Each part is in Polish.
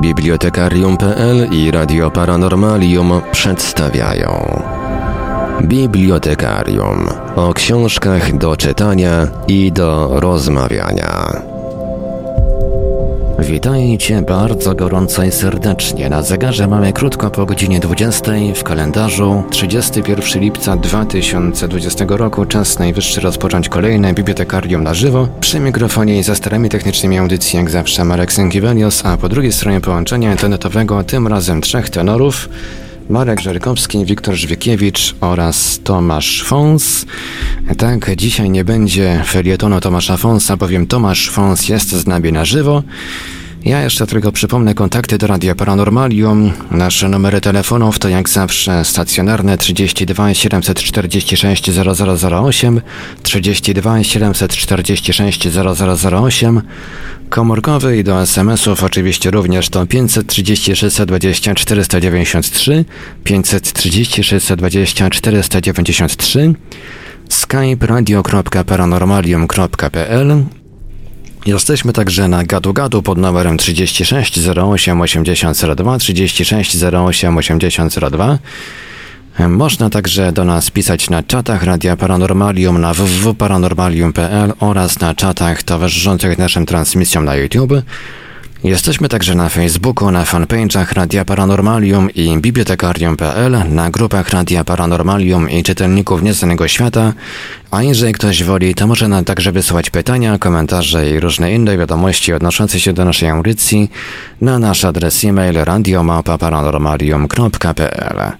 Bibliotekarium.pl i Radio Paranormalium przedstawiają Bibliotekarium o książkach do czytania i do rozmawiania. Witajcie bardzo gorąco i serdecznie. Na zegarze mamy krótko po godzinie 20 w kalendarzu 31 lipca 2020 roku. Czas najwyższy rozpocząć kolejne bibliotekarium na żywo. Przy mikrofonie i za starami technicznymi audycji jak zawsze Marek Sękiewelios, a po drugiej stronie połączenia internetowego tym razem trzech tenorów. Marek Żerkowski, Wiktor Żwiekiewicz oraz Tomasz Fons. Tak, dzisiaj nie będzie felietonu Tomasza Fonsa, bowiem Tomasz Fons jest z nami na żywo. Ja jeszcze tylko przypomnę kontakty do Radia Paranormalium. Nasze numery telefonów to jak zawsze stacjonarne 32 746 0008, 32 746 0008, komórkowy i do SMS-ów oczywiście również to 536 20 493, 536 20 493, skype radio.paranormalium.pl Jesteśmy także na gadu gadu pod numerem 36 08 8002 36 08 8002. Można także do nas pisać na czatach Radia Paranormalium na www.paranormalium.pl oraz na czatach towarzyszących naszym transmisjom na YouTube. Jesteśmy także na Facebooku, na fanpage'ach Radia Paranormalium i Bibliotekarium.pl, na grupach Radia Paranormalium i czytelników Nieznanego Świata, a jeżeli ktoś woli, to może nam także wysłać pytania, komentarze i różne inne wiadomości odnoszące się do naszej audycji na nasz adres e-mail radiomapa.paranormalium.pl.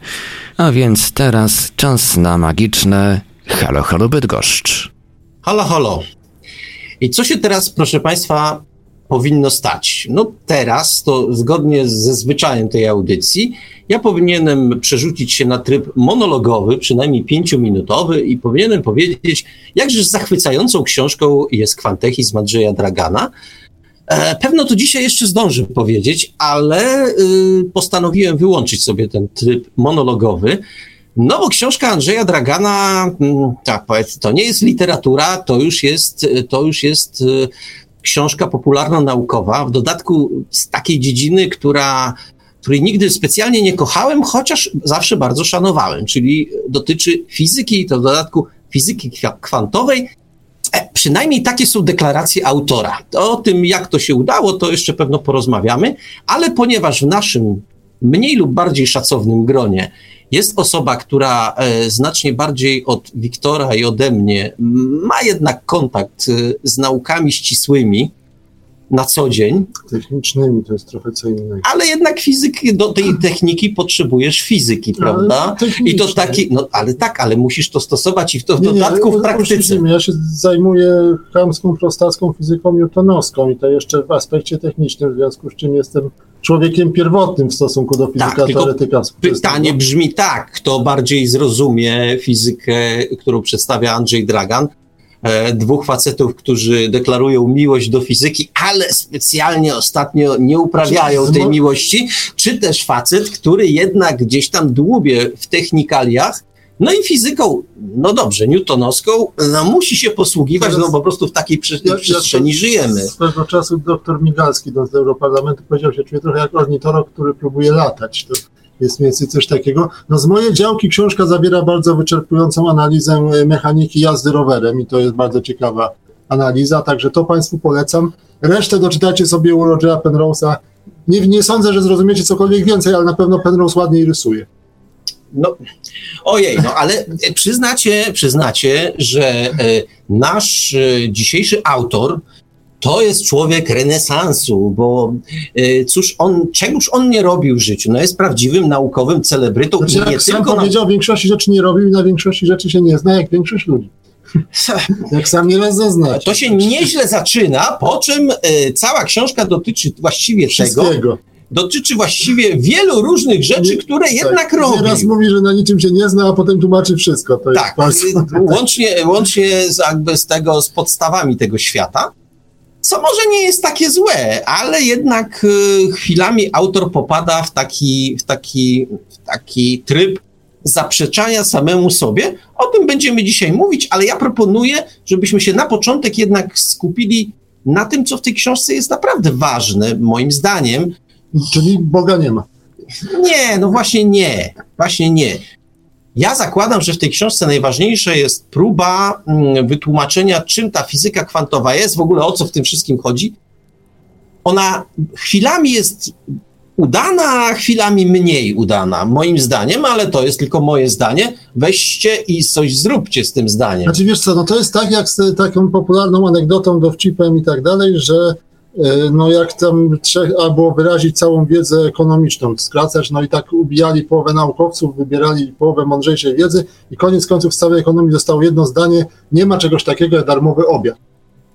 A więc teraz czas na magiczne Halo Halo Bydgoszcz. Halo Halo. I co się teraz, proszę Państwa, powinno stać? No teraz, to zgodnie ze zwyczajem tej audycji, ja powinienem przerzucić się na tryb monologowy, przynajmniej pięciominutowy i powinienem powiedzieć, jakże zachwycającą książką jest Kwantechizm Andrzeja Dragana. E, pewno to dzisiaj jeszcze zdążę powiedzieć, ale y, postanowiłem wyłączyć sobie ten tryb monologowy, no bo książka Andrzeja Dragana, mm, tak powiedz, to nie jest literatura, to już jest, to już jest y, książka popularno-naukowa, w dodatku z takiej dziedziny, która, której nigdy specjalnie nie kochałem, chociaż zawsze bardzo szanowałem, czyli dotyczy fizyki, to w dodatku fizyki kwantowej. E, przynajmniej takie są deklaracje autora. O tym, jak to się udało, to jeszcze pewno porozmawiamy, ale ponieważ w naszym mniej lub bardziej szacownym gronie jest osoba, która e, znacznie bardziej od Wiktora i ode mnie ma jednak kontakt e, z naukami ścisłymi na co dzień. Technicznymi to jest trochę co innego. Ale jednak fizyki, do tej techniki potrzebujesz fizyki, prawda? I to taki, no ale tak, ale musisz to stosować i w to w nie, dodatku nie, w praktyce. Ja się zajmuję chamską, prostacką fizyką newtonowską i to jeszcze w aspekcie technicznym, w związku z czym jestem człowiekiem pierwotnym w stosunku do fizyka tak, teoretyka Pytanie brzmi tak, kto bardziej zrozumie fizykę, którą przedstawia Andrzej Dragan, e, dwóch facetów, którzy deklarują miłość do fizyki, ale specjalnie ostatnio nie uprawiają tej miłości, czy też facet, który jednak gdzieś tam dłubie w technikaliach, no i fizyką, no dobrze, newtonowską, no musi się posługiwać, no po prostu w takiej prze ja, przestrzeni ja żyjemy. Z tego czasu doktor Migalski do Europarlamentu powiedział się, czuję trochę jak ornitorok, który próbuje latać. To jest mniej więcej coś takiego. No z mojej działki książka zawiera bardzo wyczerpującą analizę e, mechaniki jazdy rowerem i to jest bardzo ciekawa analiza, także to Państwu polecam. Resztę doczytajcie sobie u Rogera Penrose'a. Nie, nie sądzę, że zrozumiecie cokolwiek więcej, ale na pewno Penrose ładniej rysuje. No, ojej, no ale przyznacie, przyznacie, że e, nasz e, dzisiejszy autor to jest człowiek renesansu, bo e, cóż on, czegoż on nie robił w życiu? No jest prawdziwym naukowym celebrytą. Znaczy, i nie jak tylko sam powiedział, na... większości rzeczy nie robił i na większości rzeczy się nie zna, jak większość ludzi. Jak sam nieraz zaznaczył. To się nieźle zaczyna, po czym y, cała książka dotyczy właściwie tego, dotyczy właściwie wielu różnych rzeczy, które tak. jednak robi. Teraz mówi, że na niczym się nie zna, a potem tłumaczy wszystko. To tak, bardzo... łącznie, łącznie z, jakby z tego, z podstawami tego świata. Co może nie jest takie złe, ale jednak y, chwilami autor popada w taki, w taki, w taki tryb zaprzeczania samemu sobie. O tym będziemy dzisiaj mówić, ale ja proponuję, żebyśmy się na początek jednak skupili na tym, co w tej książce jest naprawdę ważne, moim zdaniem, Czyli Boga nie ma. Nie, no właśnie nie. Właśnie nie. Ja zakładam, że w tej książce najważniejsze jest próba mm, wytłumaczenia, czym ta fizyka kwantowa jest, w ogóle o co w tym wszystkim chodzi. Ona chwilami jest udana, a chwilami mniej udana, moim zdaniem, ale to jest tylko moje zdanie. Weźcie i coś zróbcie z tym zdaniem. Znaczy wiesz co, no to jest tak jak z taką popularną anegdotą, dowcipem i tak dalej, że no jak tam trzech, albo wyrazić całą wiedzę ekonomiczną, skracać, no i tak ubijali połowę naukowców, wybierali połowę mądrzejszej wiedzy i koniec końców z całej ekonomii zostało jedno zdanie, nie ma czegoś takiego jak darmowy obiad.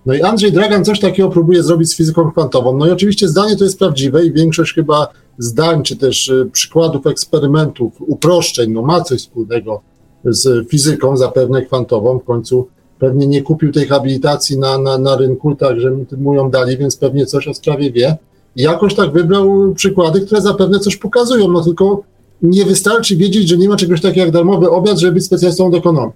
No i Andrzej Dragan coś takiego próbuje zrobić z fizyką kwantową. No i oczywiście zdanie to jest prawdziwe i większość chyba zdań, czy też y, przykładów eksperymentów, uproszczeń, no ma coś wspólnego z fizyką, zapewne kwantową. W końcu pewnie nie kupił tej habilitacji na, na, na rynku, także mu ją dali, więc pewnie coś o sprawie wie. I jakoś tak wybrał przykłady, które zapewne coś pokazują, no tylko nie wystarczy wiedzieć, że nie ma czegoś takiego jak darmowy obiad, żeby być specjalistą od ekonomii.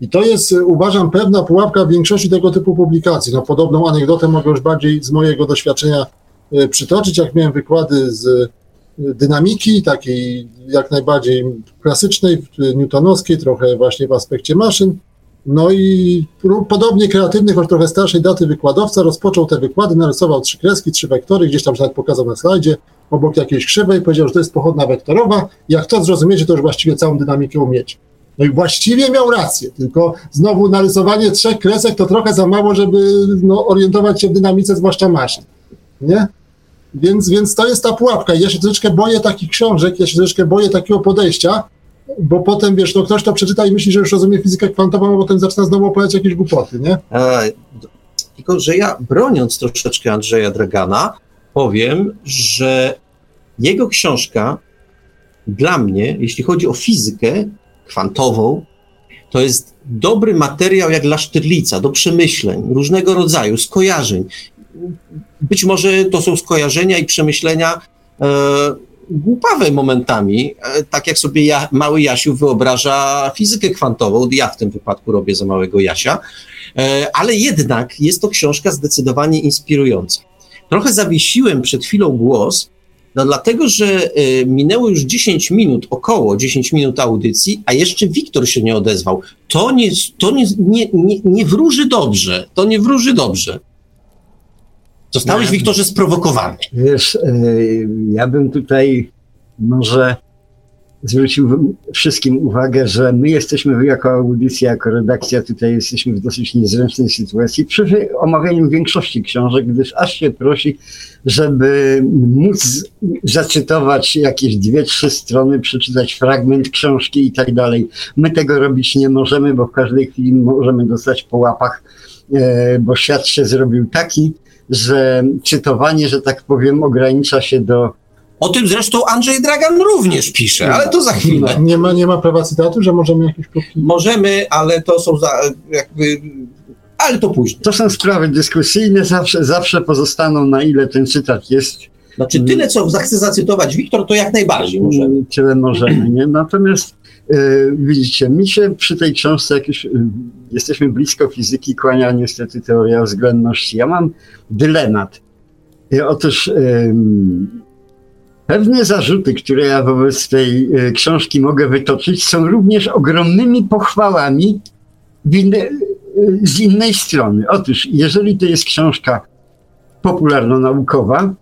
I to jest, uważam, pewna pułapka w większości tego typu publikacji. No, podobną anegdotę mogę już bardziej z mojego doświadczenia y, przytoczyć, jak miałem wykłady z y, dynamiki, takiej jak najbardziej klasycznej, newtonowskiej, trochę właśnie w aspekcie maszyn. No i podobnie kreatywny, choć trochę starszej daty wykładowca rozpoczął te wykłady, narysował trzy kreski, trzy wektory, gdzieś tam nawet pokazał na slajdzie, obok jakiejś krzywej, powiedział, że to jest pochodna wektorowa. Jak to zrozumiecie, to już właściwie całą dynamikę umiecie. No i właściwie miał rację, tylko znowu narysowanie trzech kresek to trochę za mało, żeby no, orientować się w dynamice, zwłaszcza maszyn. Nie? Więc, więc to jest ta pułapka. Ja się troszeczkę boję takich książek, ja się troszeczkę boję takiego podejścia, bo potem, wiesz, no ktoś to przeczyta i myśli, że już rozumie fizykę kwantową, a potem zaczyna znowu opowiadać jakieś głupoty, nie? E, tylko, że ja broniąc troszeczkę Andrzeja Dragana, powiem, że jego książka dla mnie, jeśli chodzi o fizykę, kwantową, to jest dobry materiał jak dla Sztyrlica, do przemyśleń, różnego rodzaju, skojarzeń. Być może to są skojarzenia i przemyślenia e, głupawe momentami, e, tak jak sobie ja, mały Jasiu wyobraża fizykę kwantową, ja w tym wypadku robię za małego Jasia, e, ale jednak jest to książka zdecydowanie inspirująca. Trochę zawiesiłem przed chwilą głos, no dlatego, że y, minęło już 10 minut, około 10 minut audycji, a jeszcze Wiktor się nie odezwał. To nie, to nie, nie, nie, nie wróży dobrze. To nie wróży dobrze. Zostałeś, Wiktorze, sprowokowany. Wiesz, y, ja bym tutaj może zwrócił wszystkim uwagę, że my jesteśmy jako audycja, jako redakcja tutaj jesteśmy w dosyć niezręcznej sytuacji przy omawianiu większości książek, gdyż aż się prosi, żeby móc zacytować jakieś dwie, trzy strony, przeczytać fragment książki i tak dalej. My tego robić nie możemy, bo w każdej chwili możemy dostać po łapach, e, bo świat się zrobił taki, że cytowanie, że tak powiem, ogranicza się do o tym zresztą Andrzej Dragan również pisze, ale to za chwilę. Nie ma, nie ma prawa cytatu, że możemy jakieś. Możemy, ale to są za, jakby... Ale to później. To są sprawy dyskusyjne, zawsze, zawsze pozostaną na ile ten cytat jest. Znaczy tyle, co chce zacytować Wiktor, to jak najbardziej możemy. Tyle możemy, nie? Natomiast yy, widzicie, mi się przy tej książce, jak już yy, jesteśmy blisko fizyki, kłania niestety teoria względności. Ja mam dylemat. I otóż Pewne zarzuty, które ja wobec tej e, książki mogę wytoczyć, są również ogromnymi pochwałami e, z innej strony. Otóż, jeżeli to jest książka popularno-naukowa,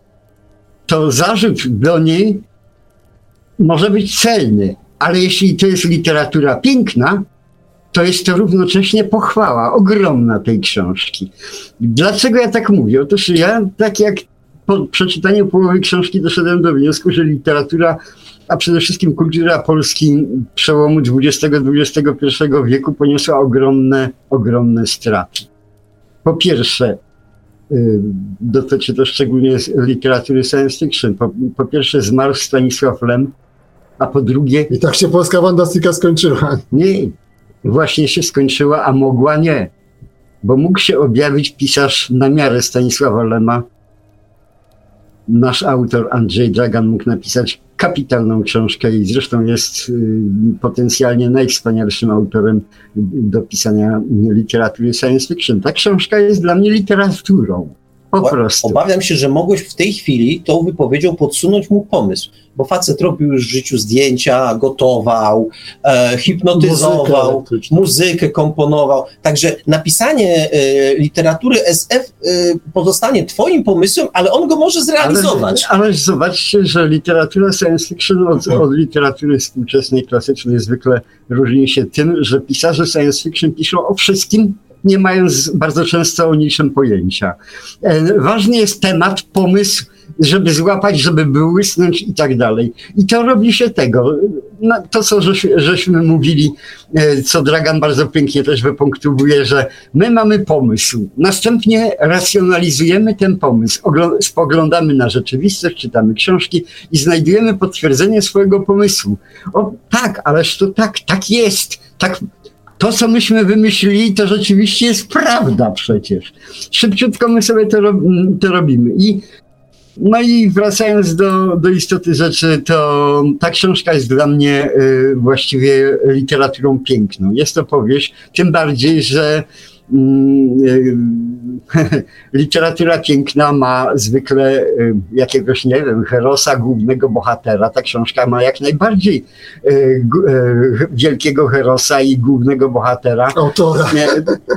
to zarzut do niej może być celny, ale jeśli to jest literatura piękna, to jest to równocześnie pochwała ogromna tej książki. Dlaczego ja tak mówię? Otóż ja, tak jak po przeczytaniu połowy książki doszedłem do wniosku, że literatura, a przede wszystkim kultura Polski przełomu XX-XXI wieku poniosła ogromne, ogromne straty. Po pierwsze, y, dotyczy to szczególnie literatury science fiction. Po, po, pierwsze zmarł Stanisław Lem, a po drugie... I tak się polska fantastyka skończyła. Nie, właśnie się skończyła, a mogła nie. Bo mógł się objawić pisarz na miarę Stanisława Lema, nasz autor Andrzej Dragan mógł napisać kapitalną książkę i zresztą jest y, potencjalnie najwspanialszym autorem do pisania literatury science fiction. Ta książka jest dla mnie literaturą. Po prostu. Obawiam się, że mogłeś w tej chwili tą wypowiedzią podsunąć mu pomysł, bo facet robił już w życiu zdjęcia, gotował, e, hipnotyzował, Muzykę muzykę, komponował. Także napisanie e, literatury SF e, pozostanie twoim pomysłem, ale on go może zrealizować. Ale, ale zobaczcie, że literatura science fiction od, od literatury współczesnej, klasycznej zwykle różni się tym, że pisarze science fiction piszą o wszystkim, nie mając bardzo często o niczym pojęcia. E, Ważny jest temat, pomysł, żeby złapać, żeby błysnąć i tak dalej. I to robi się tego. No, to, co żeś, żeśmy mówili, e, co Dragan bardzo pięknie też wypunktowuje, że my mamy pomysł. Następnie racjonalizujemy ten pomysł. Spoglądamy na rzeczywistość, czytamy książki i znajdujemy potwierdzenie swojego pomysłu. O tak, ależ to tak, tak jest. Tak, to, co myśmy wymyślili, to rzeczywiście jest prawda przecież. Szybciutko my sobie to, to robimy. I no i wracając do, do istoty rzeczy, to ta książka jest dla mnie y, właściwie literaturą piękną. Jest to powieść, tym bardziej, że literatura piękna ma zwykle y, jakiegoś, nie wiem, herosa, głównego bohatera. Ta książka ma jak najbardziej y, y, wielkiego herosa i głównego bohatera. Autora. Nie,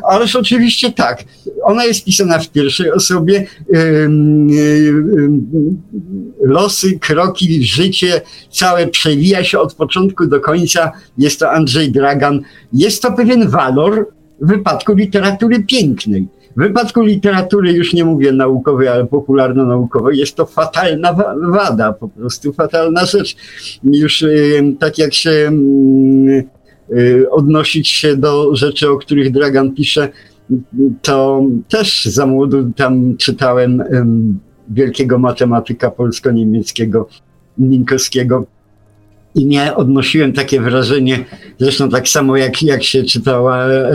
ależ oczywiście tak. Ona jest pisana w pierwszej osobie. Losy, kroki, życie całe przewija się od początku do końca. Jest to Andrzej Dragan. Jest to pewien walor w wypadku literatury pięknej. W wypadku literatury, już nie mówię naukowej, ale popularno-naukowej, jest to fatalna wa- wada, po prostu fatalna rzecz. Już ym, tak jak się ym, y, odnosić się do rzeczy, o których Dragan pisze, to też za młodu tam czytałem em, wielkiego matematyka polsko-niemieckiego Minkowskiego i nie odnosiłem takie wrażenie, zresztą tak samo jak, jak się czytała, e,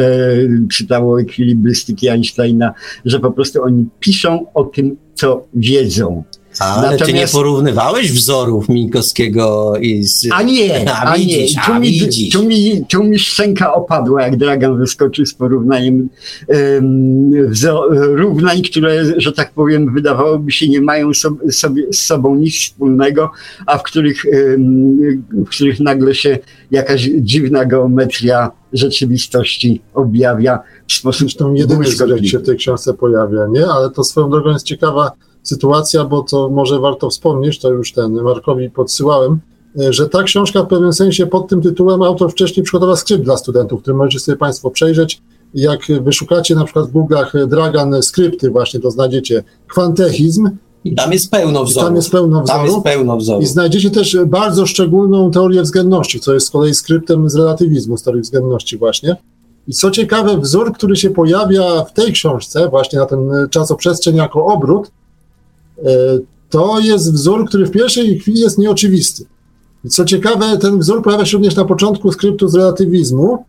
czytało ekwilibrystyki Einsteina, że po prostu oni piszą o tym, co wiedzą. Ale ty nie Natomiast- porównywałeś wzorów Minkowskiego i z... A nie, A a nie. Tu a mi, widzisz. tu, mi, tu mi szczęka opadła, jak Dragan wyskoczył z porównaniem um, wzo- równań, które, że tak powiem, wydawałoby się nie mają sob- sobie, z sobą nic wspólnego, a w których, em, w których nagle się jakaś dziwna geometria rzeczywistości objawia w sposób Zresztą jedyny zgrek się w tej książce pojawia, nie? Ale to swoją drogą jest ciekawa sytuacja, bo to może warto wspomnieć, to już ten Markowi podsyłałem, e, że ta książka w pewnym sensie pod tym tytułem autor wcześniej przygotował skrypt dla studentów, który możecie sobie Państwo przejrzeć. Jak wyszukacie na przykład w Google'ach Dragan skrypty właśnie, to znajdziecie kwantechizm I tam jest pełno i wzorów. tam jest pełno Tam jest wzorów. I znajdziecie też bardzo szczególną teorię względności, co jest z kolei skryptem z relatywizmu, z teorii względności właśnie. I co ciekawe, wzór, który się pojawia w tej książce, właśnie na ten czasoprzestrzeń jako obrót, e, to jest wzór, który w pierwszej chwili jest nieoczywisty. Co ciekawe, ten wzór pojawia się również na początku skryptu z relatywizmu,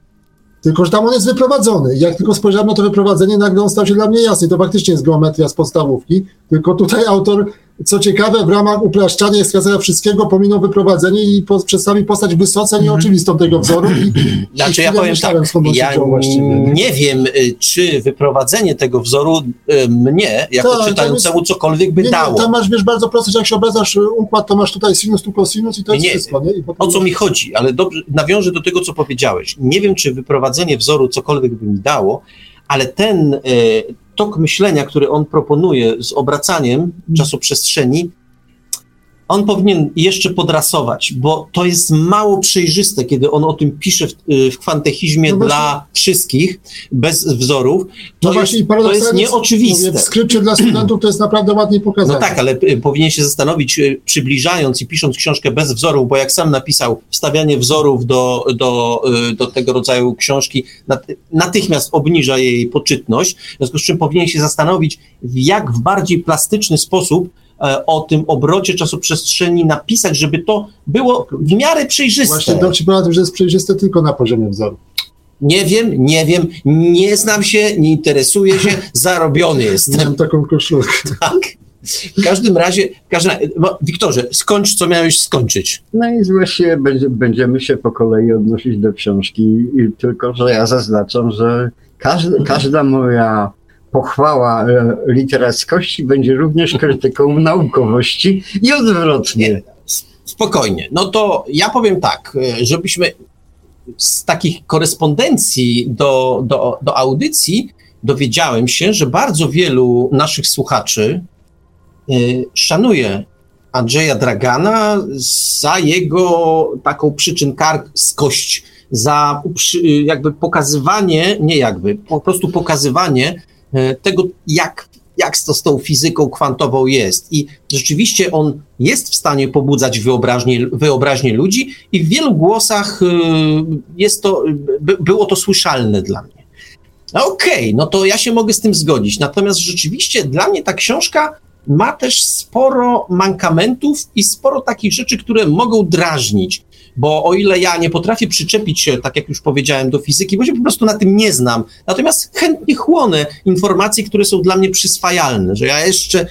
tylko że tam on jest wyprowadzony. Jak tylko spojrzałem na to wyprowadzenie, nagle on stał się dla mnie jasny. To faktycznie jest geometria z podstawówki, tylko tutaj autor, co ciekawe, w ramach upraszczania i wskazania wszystkiego pominął wyprowadzenie i po, przedstawił postać wysoce nieoczywistą tego wzoru. I, i Znaczy ja chwilę powiem tak, ja nie wiem, y, czy wyprowadzenie tego wzoru y, mnie, jako Tak, to czytającemu, cokolwiek by Nie, nie, dało. tam masz, wiesz, bardzo proste, że jak się obracasz y, układ, to masz tutaj sinus, tu cosinus i to jest Nie, wszystko, nie? I O co mi chodzi, ale dobrze, nawiążę do tego, co powiedziałeś. Nie wiem, czy wyprowadzenie wzoru cokolwiek by mi dało, ale ten e, tok myślenia, który on proponuje z obracaniem czasoprzestrzeni, on powinien jeszcze podrasować, bo to jest mało przejrzyste, kiedy on o tym pisze w, y, w kwantechizmie No właśnie- dla wszystkich, bez wzorów. To, No jest, właśnie i to jest nieoczywiste. Mówię, w skrypcie dla studentów to jest naprawdę ładnie pokazane. No tak, ale y, powinien się zastanowić, y, przybliżając i pisząc książkę bez wzorów, bo jak sam napisał, wstawianie wzorów do, do, do tego rodzaju książki nat- natychmiast obniża jej poczytność, w związku z czym powinien się zastanowić, w jak w bardziej plastyczny sposób o tym obrocie czasoprzestrzeni napisać, żeby to było w miarę przejrzyste. Właśnie dowcip na tym, że jest przejrzyste tylko na poziomie wzoru. Nie wiem, nie wiem, nie znam się, nie interesuję się, zarobiony jestem. Miałem taką koszulkę. Tak. W każdym razie, w każdym razie, no, Wiktorze, skończ, co miałeś skończyć. No i właściwie będzie, będziemy się po kolei odnosić do książki, i tylko że ja zaznaczam, że każda, każda moja pochwała e, literackości będzie również krytyką naukowości i odwrotnie. Nie, spokojnie. No to ja powiem tak, e, żebyśmy z takich korespondencji do, do, do audycji dowiedziałem się, że bardzo wielu naszych słuchaczy y, szanuje Andrzeja Dragana za jego taką przyczynkarskość, za jakby pokazywanie, nie jakby, po prostu pokazywanie tego, jak, jak to z tą fizyką kwantową jest. I rzeczywiście on jest w stanie pobudzać wyobraźnię, wyobraźnię ludzi i w wielu głosach y, jest to, było to słyszalne dla mnie. No okej, okay, no to ja się mogę z tym zgodzić. Natomiast rzeczywiście dla mnie ta książka ma też sporo mankamentów i sporo takich rzeczy, które mogą drażnić. Bo o ile ja nie potrafię przyczepić się, tak jak już powiedziałem, do fizyki, bo się po prostu na tym nie znam, natomiast chętnie chłonę informacje, które są dla mnie przyswajalne, że ja jeszcze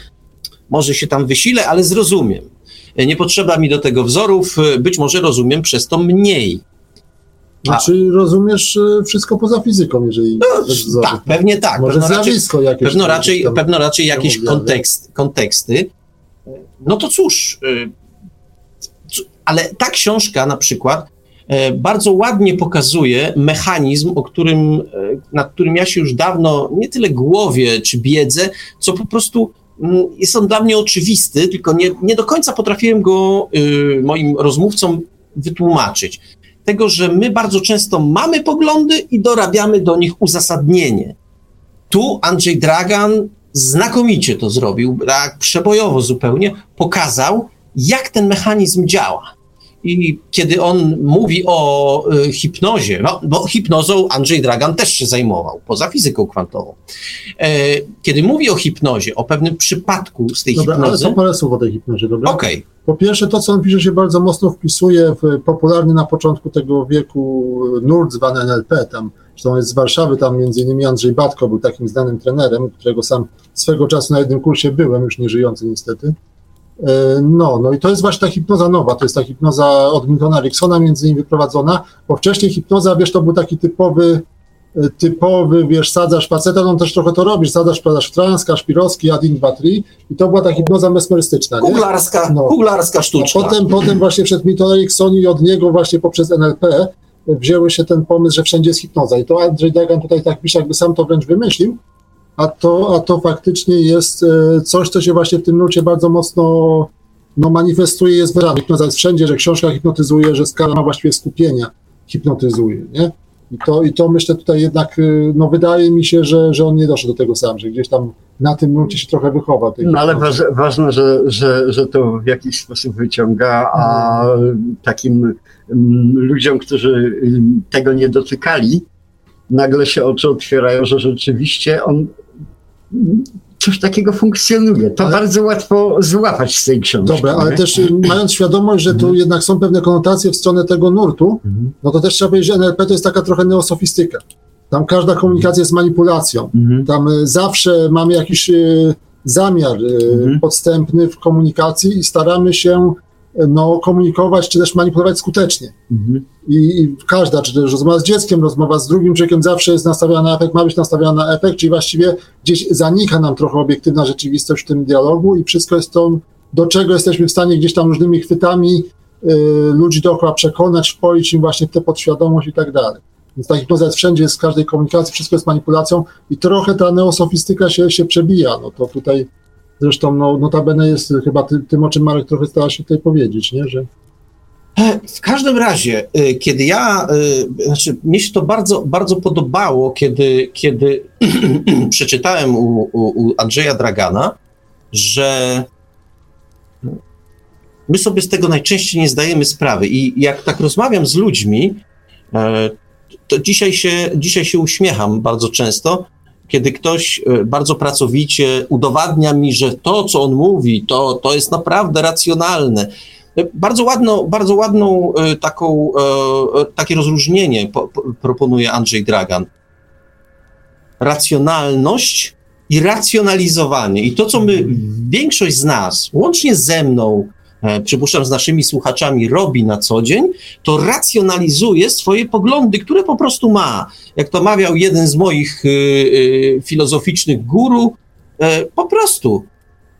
może się tam wysilę, ale zrozumiem. Nie potrzeba mi do tego wzorów, być może rozumiem przez to mniej. Znaczy rozumiesz e, wszystko poza fizyką, jeżeli... No, tak, pewnie tak. Może pewno zjawisko raczej, jakieś. Pewno raczej, pewno raczej jakieś kontekst, konteksty. No to cóż, e, ale ta książka na przykład e, bardzo ładnie pokazuje mechanizm, o którym, nad którym ja się już dawno nie tyle głowie czy biedzę, co po prostu mm, jest on dla mnie oczywisty, tylko nie, nie do końca potrafiłem go moim rozmówcom wytłumaczyć tego, że my bardzo często mamy poglądy i dorabiamy do nich uzasadnienie. Tu Andrzej Dragan znakomicie to zrobił, tak przebojowo zupełnie, pokazał, jak ten mechanizm działa. I kiedy on mówi o y, hipnozie, no, bo hipnozą Andrzej Dragan też się zajmował, poza fizyką kwantową. E, kiedy mówi o hipnozie, o pewnym przypadku z tej dobra, hipnozy... ale to parę słów o tej hipnozie, dobra? Okej. Okay. Po pierwsze, to co on pisze się bardzo mocno wpisuje w popularny na początku tego wieku nurt zwany NLP, tam, zresztą jest z Warszawy, tam między innymi Andrzej Batko był takim znanym trenerem, którego sam swego czasu na jednym kursie byłem, już nie żyjący niestety. E, no, no i to jest właśnie ta hipnoza nowa, to jest ta hipnoza od Miltona Ericksona między innymi wyprowadzona, bo wcześniej hipnoza, wiesz, to był taki typowy, e, typowy, wiesz, sadzasz faceta, on też trochę to robisz, sadzasz, wpadasz w trans, kaszpirowski, adin 2, 3 i to była ta hipnoza mesmerystyczna, nie? Kuglarska, no. kuglarska sztuczka. A potem, potem właśnie przed Milton Erickson i od niego właśnie poprzez NLP wzięły się ten pomysł, że wszędzie jest hipnoza i to Andrzej Dagan tutaj tak pisze, jakby sam to wręcz wymyślił, a to, a to faktycznie jest e, coś, co się właśnie w tym nurcie bardzo mocno no, manifestuje, jest wyraźnie. Hipnoza jest wszędzie, że książka hipnotyzuje, że skala ma właściwie skupienia hipnotyzuje, nie? I to, I to myślę tutaj jednak, e, no wydaje mi się, że, że on nie doszedł do tego sam, że gdzieś tam na tym nurcie się trochę wychowa. No ale waż, ważne, że, że, że to w jakiś sposób wyciąga, a takim mm, ludziom, którzy tego nie dotykali, nagle się oczy otwierają, że rzeczywiście on coś takiego funkcjonuje. To ale... bardzo łatwo złapać z tej książki. Dobra, ale też y, mając świadomość, że tu mhm. jednak są pewne konotacje w stronę tego nurtu, mhm. no to też trzeba powiedzieć, że NLP to jest taka trochę neosofistyka. Tam każda komunikacja jest manipulacją. Mhm. Tam y, zawsze mamy jakiś y, zamiar podstępny w komunikacji i staramy się no, komunikować, czy też manipulować skutecznie. Mhm. I, I, każda, czy też rozmowa z dzieckiem, rozmowa z drugim człowiekiem zawsze jest nastawiona na efekt, ma być nastawiona na efekt, czyli właściwie gdzieś zanika nam trochę obiektywna rzeczywistość w tym dialogu i wszystko jest to, do czego jesteśmy w stanie gdzieś tam różnymi chwytami y, ludzi dookoła przekonać, wpoić im właśnie w tę podświadomość i tak dalej. Więc ta hipnoza jest wszędzie, jest w każdej komunikacji, wszystko jest manipulacją i trochę ta neosofistyka się, się przebija. No to tutaj Zresztą no, notabene jest chyba ty, tym, o czym Marek trochę stara się tutaj powiedzieć, nie? że w każdym razie, y, kiedy ja, y, znaczy, mnie się to bardzo, bardzo podobało, kiedy, kiedy przeczytałem u, u, u Andrzeja Dragana, że my sobie z tego najczęściej nie zdajemy sprawy. I jak tak rozmawiam z ludźmi, e, to dzisiaj się, dzisiaj się uśmiecham bardzo często, kiedy ktoś e, bardzo pracowicie udowadnia mi, że to, co on mówi, to, to jest naprawdę racjonalne. E, bardzo, ładno, bardzo ładną e, taką, takie rozróżnienie proponuje Andrzej Dragan. Racjonalność i racjonalizowanie. I to, co my, większość z nas, łącznie ze mną, przypuszczam z naszymi słuchaczami, robi na co dzień, to racjonalizuje swoje poglądy, które po prostu ma. Jak to mawiał jeden z moich y, y, filozoficznych guru, po prostu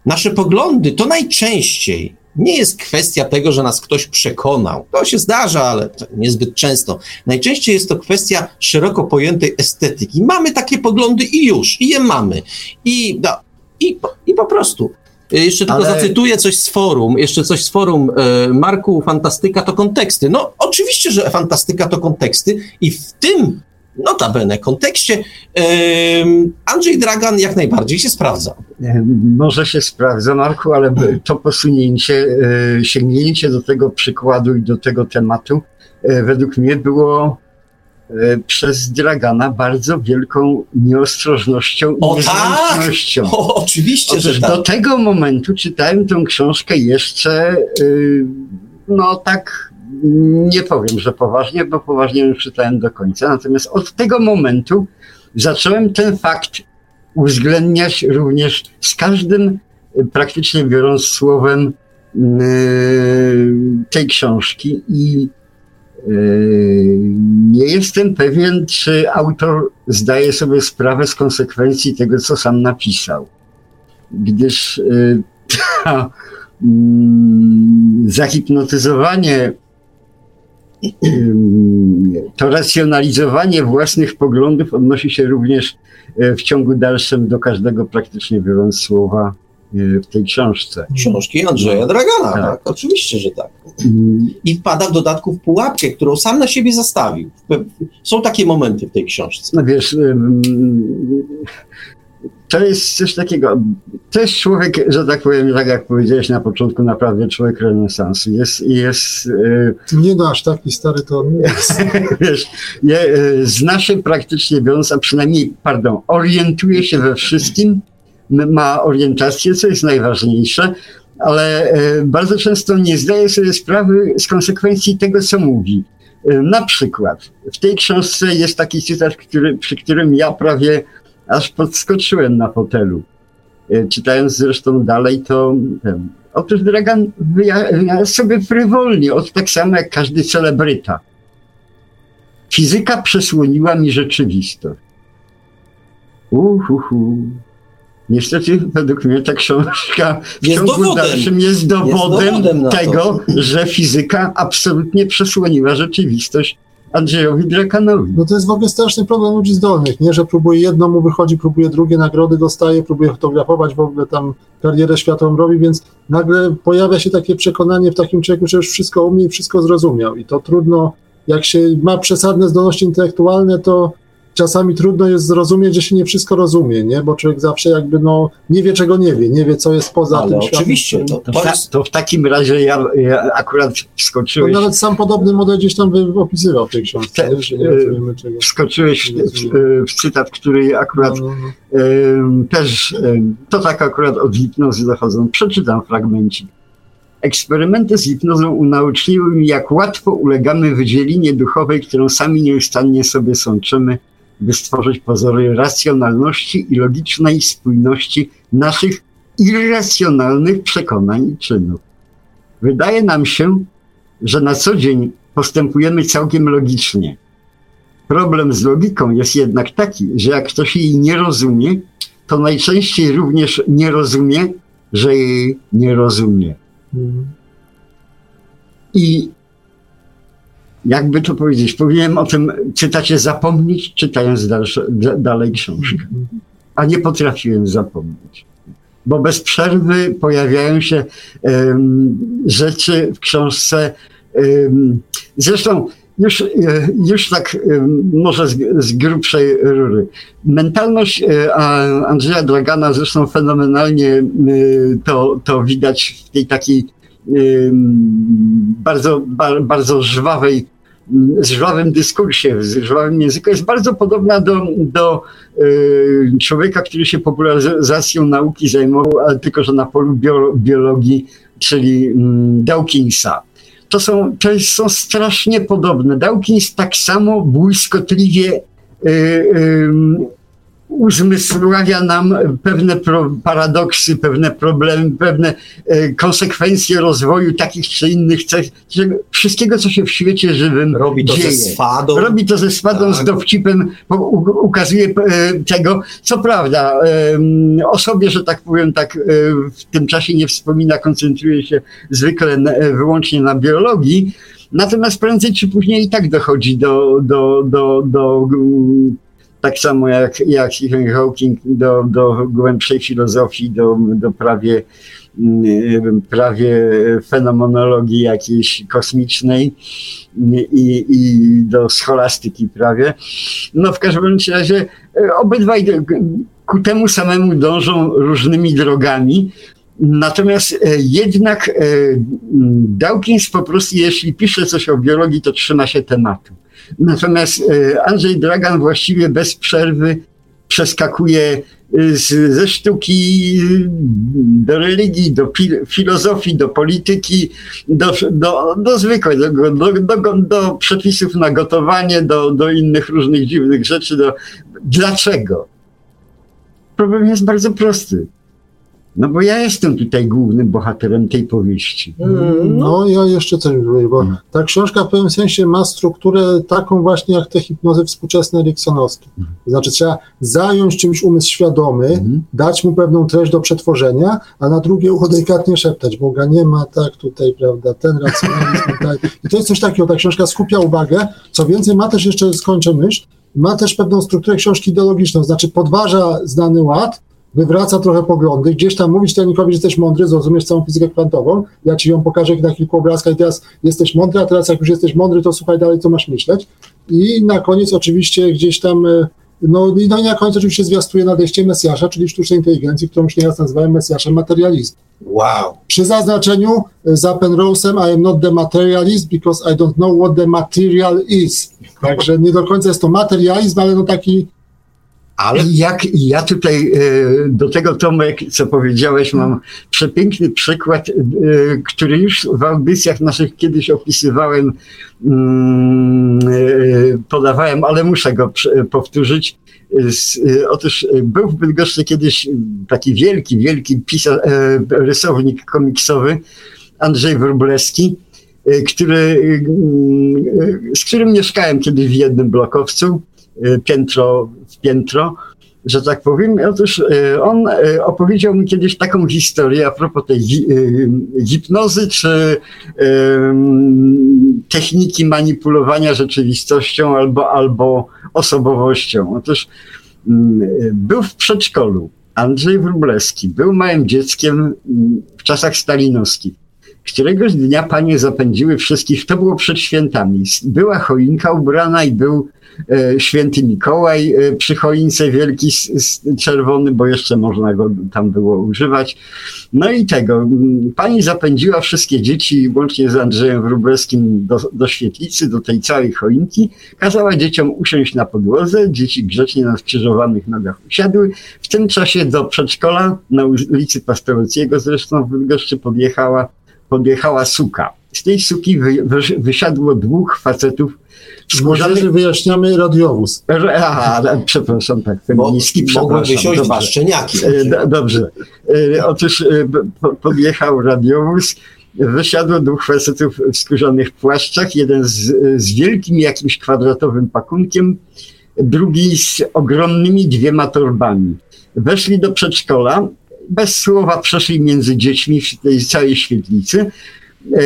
nasze poglądy to najczęściej nie jest kwestia tego, że nas ktoś przekonał. To się zdarza, ale niezbyt często. Najczęściej jest to kwestia szeroko pojętej estetyki. Mamy takie poglądy i już, i je mamy. I, no, i, i po prostu. Jeszcze tylko ale... zacytuję coś z forum, jeszcze coś z forum e, Marku, fantastyka to konteksty. No oczywiście, że fantastyka to konteksty i w tym notabene kontekście Andrzej Dragan jak najbardziej się sprawdza. Może się sprawdza, Marku, ale to posunięcie, e, sięgnięcie do tego przykładu i do tego tematu e, według mnie było e, przez Dragana bardzo wielką nieostrożnością i tak! O, oczywiście, Otóż że tak. Do tego momentu czytałem tę książkę jeszcze no tak nie powiem, że poważnie, bo poważnie już czytałem do końca. Natomiast od tego momentu zacząłem ten fakt uwzględniać również z każdym, praktycznie biorąc słowem yy, tej książki i nie jestem pewien, czy autor zdaje sobie sprawę z konsekwencji tego, co sam napisał. Gdyż yy, ta, mm, zahipnotyzowanie to racjonalizowanie własnych poglądów odnosi się również w ciągu dalszym do każdego praktycznie biorąc słowa w tej książce. Książki Andrzeja Dragana, tak. tak. Oczywiście, że tak. Mm. I wpada w dodatku w pułapkę, którą sam na siebie zastawił. Są takie momenty w tej książce. No wiesz, to jest coś takiego. To jest człowiek, że tak powiem, tak jak powiedziałeś na początku, naprawdę człowiek renesansu. Jest. jest yy... Nie no, aż taki stary to nie jest. Wiesz, je, yy, zna się praktycznie biorąc, a przynajmniej, pardon, orientuje się we wszystkim, ma orientację, co jest najważniejsze, ale yy, bardzo często nie zdaje sobie sprawy z konsekwencji tego, co mówi. Y, na przykład w tej książce jest taki cytat, który, przy którym ja prawie aż podskoczyłem na fotelu. E, czytając zresztą dalej, to wiem, otóż Dragan wyjaśnia sobie frywolnie, od tak samo jak każdy celebryta. Fizyka przesłoniła mi rzeczywistość. Uhuhu. Niestety, według mnie ta książka w jest ciągu dowodem. dalszym jest dowodem, jest dowodem tego, że fizyka absolutnie przesłoniła rzeczywistość Andrzejowi Drakanowi. No to jest w ogóle straszny problem ludzi zdolnych, nie? Że próbuje jedno mu wychodzi, próbuje drugie, nagrody dostaje, próbuje fotografować, w ogóle tam karierę światową robi, więc nagle pojawia się takie przekonanie w takim człowieku, że już wszystko umie i wszystko zrozumiał i to trudno, jak się ma przesadne zdolności intelektualne, to czasami trudno jest zrozumieć, że się nie wszystko rozumie, nie? Bo człowiek zawsze jakby no, nie wie, czego nie wie, nie wie, co jest poza Ale tym oczywiście, światem. To, to, jest... to, w takim razie ja, ja akurat wskoczyłeś... No, nawet sam podobny model gdzieś tam opisywał w tej książce. Te, nie. Wskoczyłeś w, w, w, cytat, który akurat no, no, no. też, to tak akurat od hipnozy dochodzą. Przeczytam fragmencik. Eksperymenty z hipnozą unauczniły mi, jak łatwo ulegamy wydzielinie duchowej, którą sami nieustannie sobie sączymy, by stworzyć pozory racjonalności i logicznej spójności naszych irracjonalnych przekonań i czynów. Wydaje nam się, że na co dzień postępujemy całkiem logicznie. Problem z logiką jest jednak taki, że jak ktoś jej nie rozumie, to najczęściej również nie rozumie, że jej nie rozumie. Mhm. I jakby to powiedzieć, powinienem o tym cytacie zapomnieć, czytając dalsze, dalej książkę. A nie potrafiłem zapomnieć. Bo bez przerwy pojawiają się um, rzeczy w książce. Um, zresztą już, e, już tak może z, z grubszej rury. Mentalność e, Andrzeja Dragana zresztą fenomenalnie e, to, to widać w tej takiej bardzo, bardzo żwawej żwawym dyskursie, w żwawym języku jest bardzo podobna do, do y, człowieka, który się popularyzacją nauki zajmował, ale tylko, że na polu biologii, czyli y, Dawkinsa. To są, to są strasznie podobne. Dawkins tak samo błyskotliwie y, uzmysławia nam pewne paradoksy, pewne problemy, pewne e, konsekwencje rozwoju takich czy innych cech, że wszystkiego, co się w świecie żywym Robi to dzieje. ze swadą. Robi to ze swadą, z Tak. dowcipem, po, u, ukazuje e, tego, co prawda, o sobie, że tak powiem, tak e, w tym czasie nie wspomina, koncentruje się zwykle wyłącznie na biologii, natomiast prędzej czy później i tak dochodzi do, do, do, do tak samo jak, jak Stephen Hawking, do, do głębszej filozofii, do, do prawie, mm, prawie fenomenologii jakiejś kosmicznej i, i do scholastyki prawie. No w każdym razie e, obydwaj ku temu samemu dążą różnymi drogami. Natomiast e, jednak e, Dawkins po prostu, jeśli pisze coś o biologii, to trzyma się tematu. Natomiast e, Andrzej Dragan właściwie bez przerwy przeskakuje e, z, ze sztuki e, do religii, do filozofii, do polityki, do, do, do zwykłego, do, do, do przepisów na gotowanie, do, do innych różnych dziwnych rzeczy. Do... Dlaczego? Problem jest bardzo prosty. No bo ja jestem tutaj głównym bohaterem tej powieści. Mm, No, ja jeszcze coś mówię, bo Mhm. ta książka w pewnym sensie ma strukturę taką właśnie jak te hipnozy współczesne eriksonowskie. To znaczy trzeba zająć czymś umysł świadomy, Mhm. dać mu pewną treść do przetworzenia, a na drugie ucho delikatnie szeptać, Boga nie ma, tak tutaj, prawda, ten racjonalizm tutaj. I to jest coś takiego, ta książka skupia uwagę, co więcej ma też jeszcze, skończę myśl, ma też pewną strukturę książki ideologiczną, znaczy podważa znany ład, wywraca trochę poglądy, gdzieś tam mówi czytelnikowi, że jesteś mądry, zrozumiesz całą fizykę kwantową, ja ci ją pokażę na kilku obrazkach i teraz jesteś mądry, a teraz jak już jesteś mądry, to słuchaj dalej, co masz myśleć. I na koniec oczywiście gdzieś tam, e, no, i no i na koniec oczywiście zwiastuje nadejście Mesjasza, czyli sztucznej inteligencji, którą już nieraz nazywałem Mesjaszem materializmu. Wow. Przy zaznaczeniu e, za Penrose'em I am not the materialist because I don't know what the material is. Także nie do końca jest to materializm, ale no taki Ale Jak ja tutaj e, do tego Tomek, co powiedziałeś, mam przepiękny przykład, e, który już w audycjach naszych kiedyś opisywałem, mm, e, podawałem, ale muszę go powtórzyć. Otóż był w Bydgoszczy kiedyś taki wielki, wielki pisarz, rysownik komiksowy Andrzej Wróblewski, który, e, z którym mieszkałem kiedyś w jednym blokowcu, piętro w piętro, że tak powiem. Otóż e, on e, opowiedział mi kiedyś taką historię a propos tej hi- hipnozy czy techniki manipulowania rzeczywistością albo, albo osobowością. Otóż mm, był w przedszkolu. Andrzej Wróblewski był małym dzieckiem mm, w czasach stalinowskich. Któregoś dnia panie zapędziły wszystkich, to było przed świętami. Była choinka ubrana i był święty Mikołaj e, przy choince wielki, czerwony, bo jeszcze można go tam było używać. No i tego, pani zapędziła wszystkie dzieci, łącznie z Andrzejem Wróblewskim, do, do świetlicy, do tej całej choinki. Kazała dzieciom usiąść na podłodze, dzieci grzecznie na skrzyżowanych nogach usiadły. W tym czasie do przedszkola, na ulicy Pastorociego zresztą w Bydgoszczy podjechała podjechała suka. Z tej suki wy, wy, wysiadło dwóch facetów w z młodzieży skórzanych... wyjaśniamy radiowóz. Aha, przepraszam, tak, bo feministki, mogły przepraszam. wysiąść dobrze. dwa szczeniaki. E, do- Dobrze. E, Otóż e, podjechał radiowóz, wysiadło dwóch facetów w skórzanych płaszczach, jeden z, z wielkim jakimś kwadratowym pakunkiem, drugi z ogromnymi dwiema torbami. Weszli do przedszkola, bez słowa przeszli między dziećmi w tej całej świetlicy. E,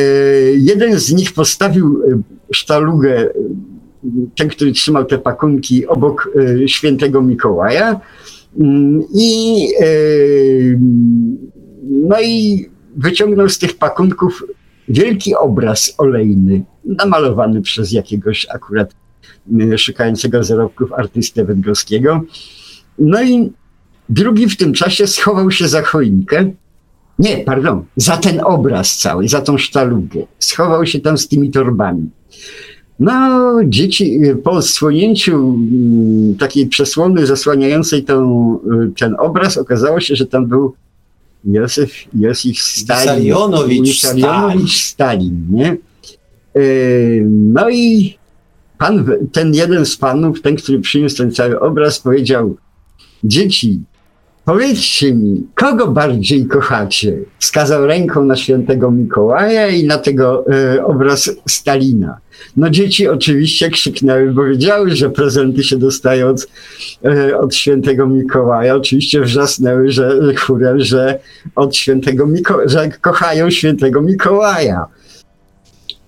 Jeden z nich postawił e, sztalugę, e, ten, który trzymał te pakunki, obok świętego Mikołaja. Mm, I, no i wyciągnął z tych pakunków wielki obraz olejny, namalowany przez jakiegoś akurat e, szukającego zarobków artystę węgorskiego. No i drugi w tym czasie schował się za choinkę. Nie, pardon, za ten obraz cały, za tą sztalugę. Schował się tam z tymi torbami. No, dzieci po odsłonięciu mm, takiej przesłony zasłaniającej tą, y, ten obraz, okazało się, że tam był Józef, Józef Stalin. Wissarionowicz Wissarionowicz Stalin, nie? Y, No i pan, ten jeden z panów, ten, który przyniósł ten cały obraz, powiedział dzieci, powiedzcie mi, kogo bardziej kochacie? Wskazał ręką na świętego Mikołaja i na tego e, obraz Stalina. No dzieci oczywiście krzyknęły, bo wiedziały, że prezenty się dostają od, e, od świętego Mikołaja. Oczywiście wrzasnęły, że chórem, że od świętego Miko- że kochają świętego Mikołaja.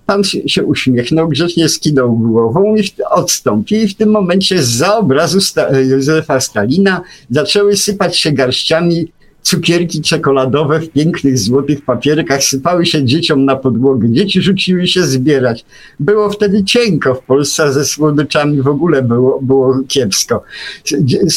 Pan się uśmiechnął, grzecznie skinął głową i odstąpił. I w tym momencie za obrazu Sta Józefa Stalina zaczęły sypać się garściami cukierki czekoladowe w pięknych złotych papierkach sypały się dzieciom na podłogę. Dzieci rzuciły się zbierać. Było wtedy cienko w Polsce, ze słodyczami w ogóle było, było kiepsko.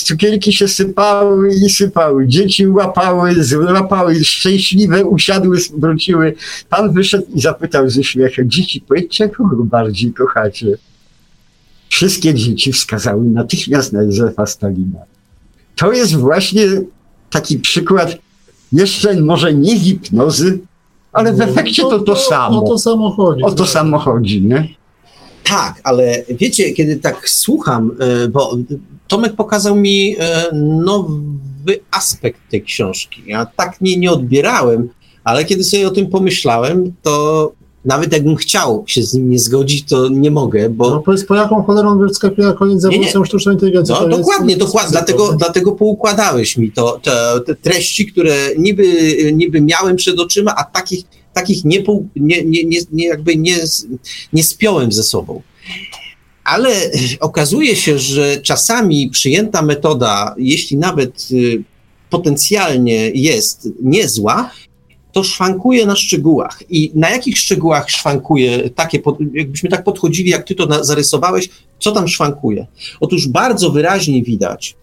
Cukierki się sypały i sypały. Dzieci łapały, złapały, szczęśliwe usiadły, wróciły. Pan wyszedł i zapytał ze śmiechem, dzieci, powiedzcie, kogo bardziej kochacie? Wszystkie dzieci wskazały natychmiast na Józefa Stalina. To jest właśnie taki przykład jeszcze może nie hipnozy, ale w no, efekcie to to samo. O to samo chodzi. O to samo chodzi, nie? Tak, ale wiecie, kiedy tak słucham, e, bo Tomek pokazał mi e, nowy aspekt tej książki. Ja tak nie, nie odbierałem, ale kiedy sobie o tym pomyślałem, to nawet jakbym chciał się z nim nie zgodzić, to nie mogę, bo... No powiedz, po jaką cholerą wyskakuje na koniec ewolucją sztucznej inteligencji? No dokładnie, dokładnie, dlatego, dlatego poukładałeś mi to, te, te, treści, które niby, niby miałem przed oczyma, a takich, takich nie, nie, nie, nie, nie, jakby nie, nie spiąłem ze sobą. Ale okazuje się, że czasami przyjęta metoda, jeśli nawet y, potencjalnie jest niezła, to szwankuje na szczegółach. I na jakich szczegółach szwankuje takie, jakbyśmy tak podchodzili, jak ty to zarysowałeś, co tam szwankuje? Otóż bardzo wyraźnie widać,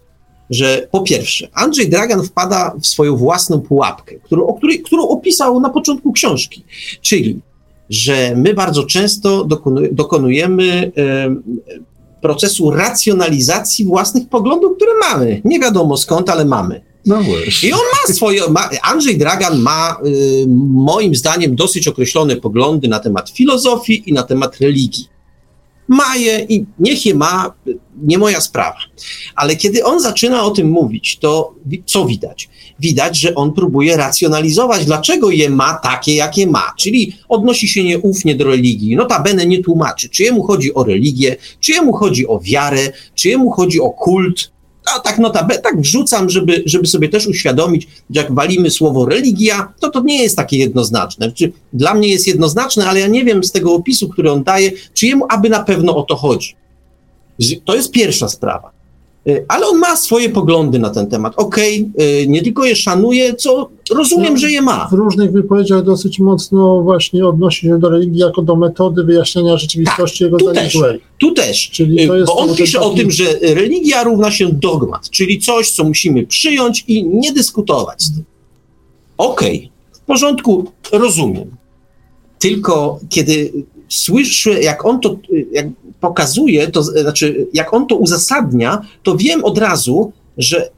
że po pierwsze, Andrzej Dragan wpada w swoją własną pułapkę, którą, o której, którą opisał na początku książki, czyli, że my bardzo często dokonujemy e, procesu racjonalizacji własnych poglądów, które mamy. Nie wiadomo skąd, ale mamy. No. I on ma swoje. Ma, Andrzej Dragan ma y, moim zdaniem dosyć określone poglądy na temat filozofii i na temat religii. Ma je i niech je ma, nie moja sprawa. Ale kiedy on zaczyna o tym mówić, to co widać? Widać, że on próbuje racjonalizować, dlaczego je ma takie, jakie ma. Czyli odnosi się nieufnie do religii. Notabene nie tłumaczy, czy jemu chodzi o religię, czy jemu chodzi o wiarę, czy jemu chodzi o kult, a tak notabene, tak wrzucam, żeby, żeby sobie też uświadomić, że jak walimy słowo religia, to to nie jest takie jednoznaczne. Znaczy, dla mnie jest jednoznaczne, ale ja nie wiem z tego opisu, który on daje, czy jemu aby na pewno o to chodzi. To jest pierwsza sprawa. Y, ale on ma swoje poglądy na ten temat. Okej, okay, nie tylko je szanuje, co rozumiem, no, że je ma. W różnych wypowiedziach dosyć mocno właśnie odnosi się do religii jako do metody wyjaśniania rzeczywistości tak, jego tu też, tu też, czyli y, bo on pisze taki... o tym, że religia równa się dogmat, czyli coś, co musimy przyjąć i nie dyskutować z tym. Okej, okay, w porządku, rozumiem. Tylko kiedy słyszę, jak on to, jak pokazuje, to znaczy, jak on to uzasadnia, to wiem od razu, że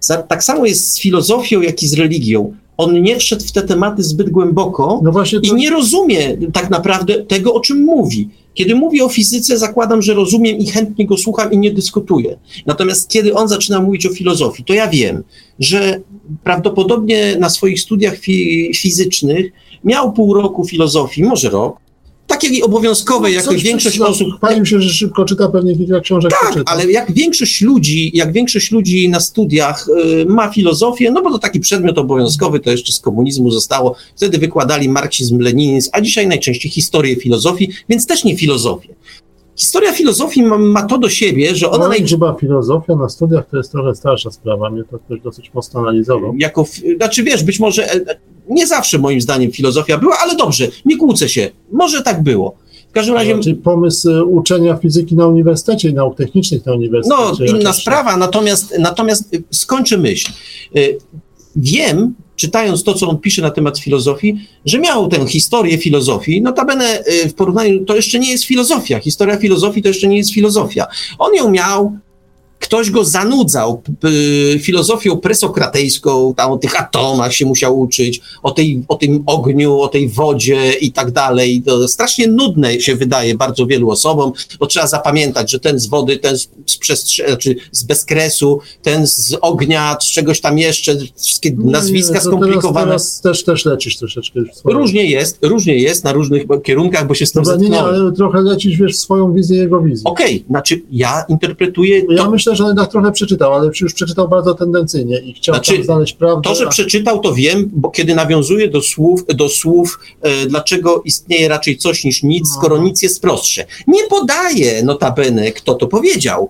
za, tak samo jest z filozofią, jak i z religią. On nie wszedł w te tematy zbyt głęboko no to... i nie rozumie tak naprawdę tego, o czym mówi. Kiedy mówi o fizyce, zakładam, że rozumiem i chętnie go słucham i nie dyskutuję. Natomiast kiedy on zaczyna mówić o filozofii, to ja wiem, że prawdopodobnie na swoich studiach fi fizycznych miał pół roku filozofii, może rok, takiej obowiązkowej, jak większość no, osób. Pani mi się, że szybko czyta, pewnie kilka książek Tak, ale jak większość ludzi, jak większość ludzi na studiach y, ma filozofię, no bo to taki przedmiot obowiązkowy, to jeszcze z komunizmu zostało. Wtedy wykładali marksizm, leninizm, a dzisiaj najczęściej historię filozofii, więc też nie filozofię. Historia filozofii ma, ma, to do siebie, że ona... No, naj... chyba filozofia na studiach to jest trochę starsza sprawa, mnie to ktoś dosyć mocno analizował. Jako, znaczy wiesz, być może e, nie zawsze moim zdaniem filozofia była, ale dobrze, nie kłócę się, może tak było. W każdym razie... Czyli pomysł e, uczenia fizyki na uniwersytecie i nauk technicznych na uniwersytecie. No, inna sprawa, natomiast, natomiast e, skończę myśl. Wiem, czytając to, co on pisze na temat filozofii, że miał tę historię filozofii. Notabene y, w porównaniu, to jeszcze nie jest filozofia. Historia filozofii to jeszcze nie jest filozofia. On ją miał, ktoś go zanudzał filozofią presokratejską, tam o tych atomach się musiał uczyć, o, tej, o tym ogniu, o tej wodzie i tak dalej. To strasznie nudne się wydaje bardzo wielu osobom, bo trzeba zapamiętać, że ten z wody, ten z, przestrze- znaczy z bezkresu, ten z ognia, z czegoś tam jeszcze, wszystkie nazwiska skomplikowane. Teraz, teraz też, też lecisz troszeczkę. Różnie jest, różnie jest na różnych kierunkach, bo się z tym Dobra, nie, nie, ale trochę lecisz, wiesz, swoją wizję jego wizji. Okej, okay, znaczy ja interpretuję... Ja myślę, że on trochę przeczytał, ale już przeczytał bardzo tendencyjnie i chciał znaczy, znaleźć prawdę. To, że przeczytał, to wiem, bo kiedy nawiązuje do słów, do słów e, dlaczego istnieje raczej coś niż nic, no. skoro nic jest prostsze. Nie podaje notabene, kto to powiedział,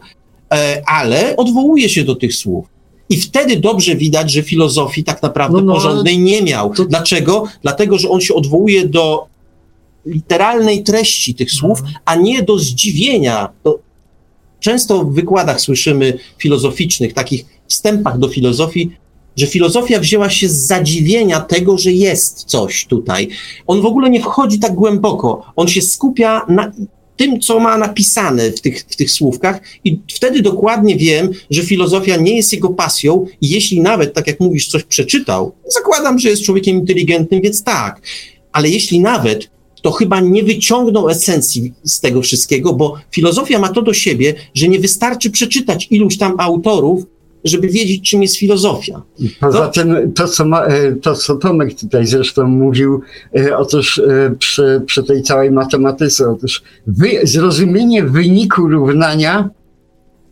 e, ale odwołuje się do tych słów. I wtedy dobrze widać, że filozofii tak naprawdę no, no, porządnej nie miał. To... Dlaczego? Dlatego, że on się odwołuje do literalnej treści tych słów, mhm. a nie do zdziwienia. To często w wykładach słyszymy filozoficznych, takich wstępach do filozofii, że filozofia wzięła się z zadziwienia tego, że jest coś tutaj. On w ogóle nie wchodzi tak głęboko. On się skupia na tym, co ma napisane w tych, w tych słówkach, i wtedy dokładnie wiem, że filozofia nie jest jego pasją, i jeśli nawet, tak jak mówisz, coś przeczytał, zakładam, że jest człowiekiem inteligentnym, więc tak. Ale jeśli nawet to chyba nie wyciągnął esencji z tego wszystkiego, bo filozofia ma to do siebie, że nie wystarczy przeczytać iluś tam autorów, żeby wiedzieć, czym jest filozofia. Poza tym to co, ma, e, to, co Tomek tutaj zresztą mówił, e, otóż e, przy, przy tej całej matematyce, otóż wy, zrozumienie wyniku równania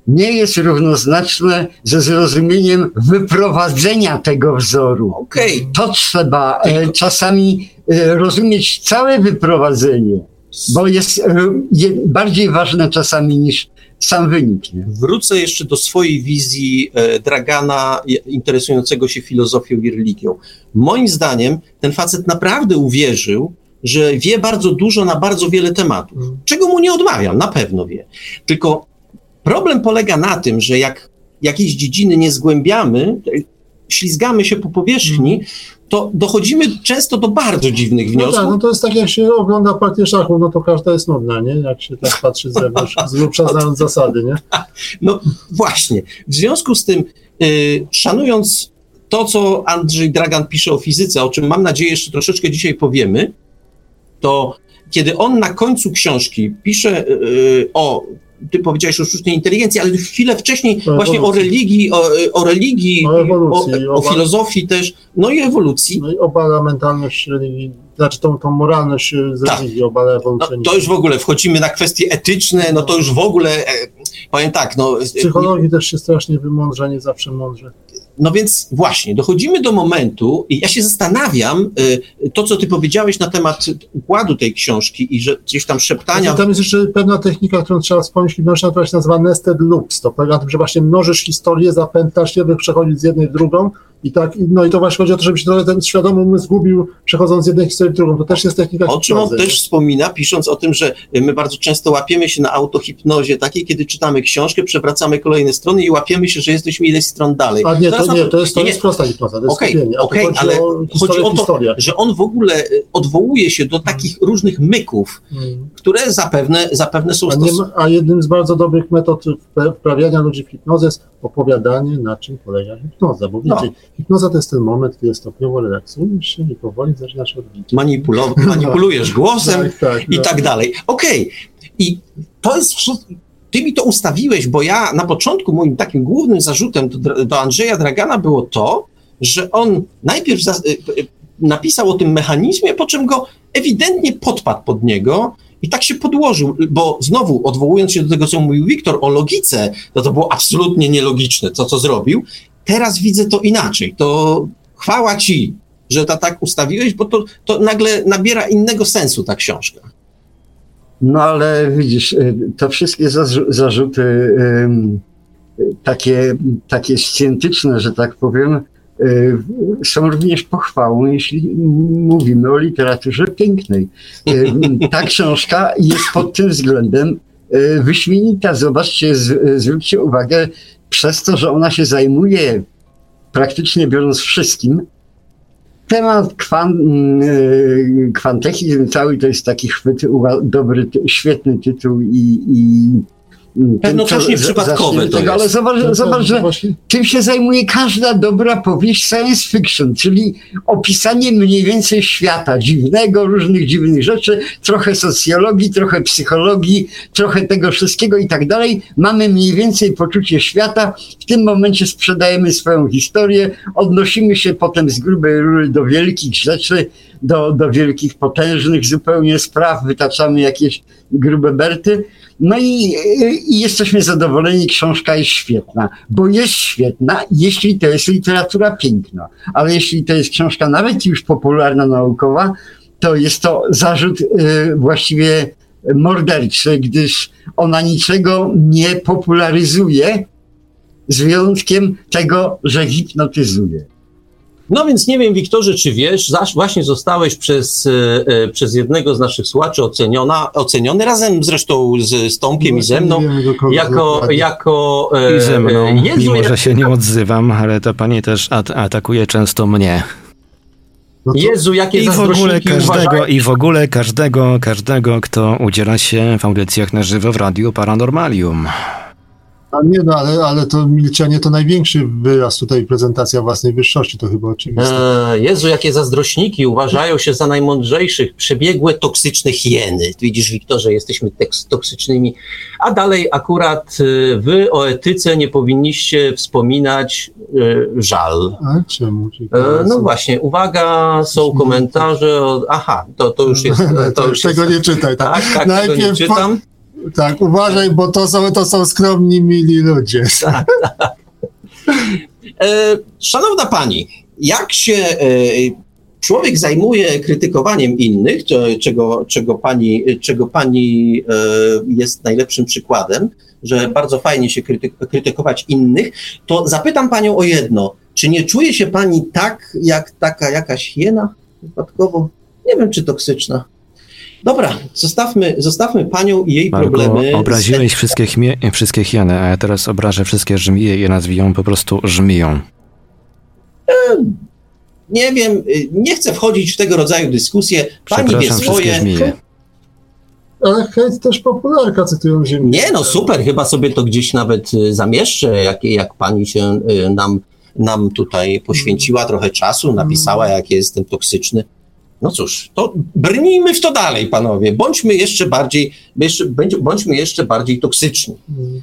nie jest równoznaczne ze zrozumieniem wyprowadzenia tego wzoru. Okay. To trzeba e, czasami e, rozumieć całe wyprowadzenie, bo jest e, bardziej ważne czasami niż sam wynik. Nie? Wrócę jeszcze do swojej wizji e, Dragana interesującego się filozofią i religią. Moim zdaniem ten facet naprawdę uwierzył, że wie bardzo dużo na bardzo wiele tematów. Mm. Czego mu nie odmawiam, na pewno wie. Tylko problem polega na tym, że jak jakiejś dziedziny nie zgłębiamy, ślizgamy się po powierzchni, mm to dochodzimy często do bardzo dziwnych wniosków. No tak, no to jest tak, jak się ogląda partię szachów, no to każda jest nudna, nie? Jak się tak patrzy z zewnątrz, z grubsza znając zasady, nie? No właśnie. W związku z tym, yy, szanując to, co Andrzej Dragan pisze o fizyce, o czym mam nadzieję jeszcze troszeczkę dzisiaj powiemy, to kiedy on na końcu książki pisze yy, o ty powiedziałeś o sztucznej inteligencji, ale chwilę wcześniej o właśnie o religii, o, o religii, o, ewolucji, o, o, filozofii też, no i ewolucji. No i obala mentalność religii, znaczy tą, tą moralność z tak. religii, obala ewolucję. No, to już w ogóle wchodzimy na kwestie etyczne, no to już w ogóle, e, powiem tak, no... Z psychologii też się strasznie wymądrza, nie zawsze mądrze. No więc właśnie, dochodzimy do momentu i ja się zastanawiam, y, to co ty powiedziałeś na temat układu tej książki i że gdzieś tam szeptania... Tam jest jeszcze pewna technika, którą trzeba wspomnieć, która się nazywa nested loops. To polega na tym, że właśnie mnożysz historię, zapętlasz je, przechodzić z jednej w drugą i tak, no i to właśnie chodzi o to, żeby się trochę ten świadomy umysł zgubił, przechodząc z jednej historii w drugą. To też jest technika O czym on też wspomina, pisząc o tym, że my bardzo często łapiemy się na autohipnozie takiej, kiedy czytamy książkę, przewracamy kolejne strony i łapiemy się, że jesteśmy ileś stron dalej. A nie, to, to nie, to jest, to nie, jest prosta hipnoza, to jest okay, okay, ale o chodzi o to, że on w ogóle y, odwołuje się do takich hmm. różnych myków, hmm. które zapewne, zapewne są... A, nie, a jednym z bardzo dobrych metod wprawiania ludzi w hipnozę jest opowiadanie, na czym polega hipnoza, bo wiecie, no Hipnoza to jest ten moment, kiedy stopniowo relaksujesz się i powoli zaczynasz odliczać. Manipulo- manipulujesz głosem tak, tak, i no. tak dalej. Okej. Okay. I to jest wszystko. Ty mi to ustawiłeś, bo ja na początku moim takim głównym zarzutem do, do Andrzeja Dragana było to, że on najpierw za, y, y, napisał o tym mechanizmie, po czym go ewidentnie podpadł pod niego i tak się podłożył, bo znowu odwołując się do tego, co mówił Wiktor o logice, to to było absolutnie nielogiczne, to co zrobił Teraz widzę to inaczej. To chwała ci, że to tak ustawiłeś, bo to, to nagle nabiera innego sensu ta książka. No ale widzisz, y, to wszystkie zarzuty takie, takie scjentyczne, że tak powiem, y, są również pochwałą, jeśli mówimy o literaturze pięknej. Y, ta książka jest pod tym względem wyśmienita. Zobaczcie, zwróćcie uwagę, przez to, że ona się zajmuje praktycznie biorąc wszystkim, temat kwan, kwantechizm cały to jest taki chwyt, dobry, świetny tytuł i, i Jednocześnie co- przypadkowe to tego, Ale jest. zobacz, No, zobacz że właśnie- tym się zajmuje każda dobra powieść science fiction, czyli opisanie mniej więcej świata dziwnego, różnych dziwnych rzeczy, trochę socjologii, trochę psychologii, trochę tego wszystkiego i tak dalej. Mamy mniej więcej poczucie świata. W tym momencie sprzedajemy swoją historię, odnosimy się potem z grubej rury do wielkich rzeczy, do, do wielkich, potężnych zupełnie spraw, wytaczamy jakieś grube berty. No i, i jesteśmy zadowoleni, książka jest świetna, bo jest świetna, jeśli to jest literatura piękna, ale jeśli to jest książka nawet już popularna, naukowa, to jest to zarzut y, właściwie morderczy, gdyż ona niczego nie popularyzuje, z wyjątkiem tego, że hipnotyzuje. No więc nie wiem, Wiktorze, czy wiesz, zaś właśnie zostałeś przez, e, e, przez jednego z naszych słuchaczy oceniona, oceniony razem zresztą z, z Tomkiem i ze mną, jako, dokładnie. jako e, I ze mną, Jezu, mimo jak- że się nie odzywam, ale ta pani też at- atakuje często mnie. No to- Jezu, jakie I w ogóle każdego, uważają. i w ogóle każdego, każdego, kto udziela się w audycjach na żywo w Radiu Paranormalium. A nie, no ale, ale to milczenie to największy wyraz tutaj prezentacja własnej wyższości, to chyba oczywiste. E, Jezu, jakie zazdrośniki uważają się za najmądrzejszych, przebiegłe toksyczne hieny. Widzisz, Wiktorze, jesteśmy teks- toksycznymi. A dalej akurat e, wy o etyce nie powinniście wspominać e, żal. A czemu? E, No właśnie, uwaga, są komentarze. O, aha, to, to już jest. To już tego jest nie czytaj. Tak, tak, tak, tego nie Najpierw po- czytam. Tak uważaj, bo to są, to są skromni, mili ludzie. E, szanowna pani, jak się e, człowiek zajmuje krytykowaniem innych, czego, czego, pani, czego pani e, jest najlepszym przykładem, że bardzo fajnie się krytyk- krytykować innych, to zapytam panią o jedno. Czy nie czuje się pani tak, jak taka jakaś hiena wypadkowo? Nie wiem, czy toksyczna. Dobra, zostawmy, zostawmy panią i jej Marko, problemy. obraziłeś wszystkie, chmie- wszystkie hieny, a ja teraz obrażę wszystkie żmije i je nazwijam po prostu żmiją. Nie wiem, y, nie chcę wchodzić w tego rodzaju dyskusje. Pani wie swoje. żmije. Ale hejt też popularka, cytują Ziemię. Nie, no super, chyba sobie to gdzieś nawet y, zamieszczę, jak, jak pani się y, nam, nam tutaj poświęciła trochę czasu, napisała, jak jestem toksyczny. No cóż, to brnijmy w to dalej, panowie. Bądźmy jeszcze bardziej, jeszcze, bądźmy jeszcze bardziej toksyczni. Mm.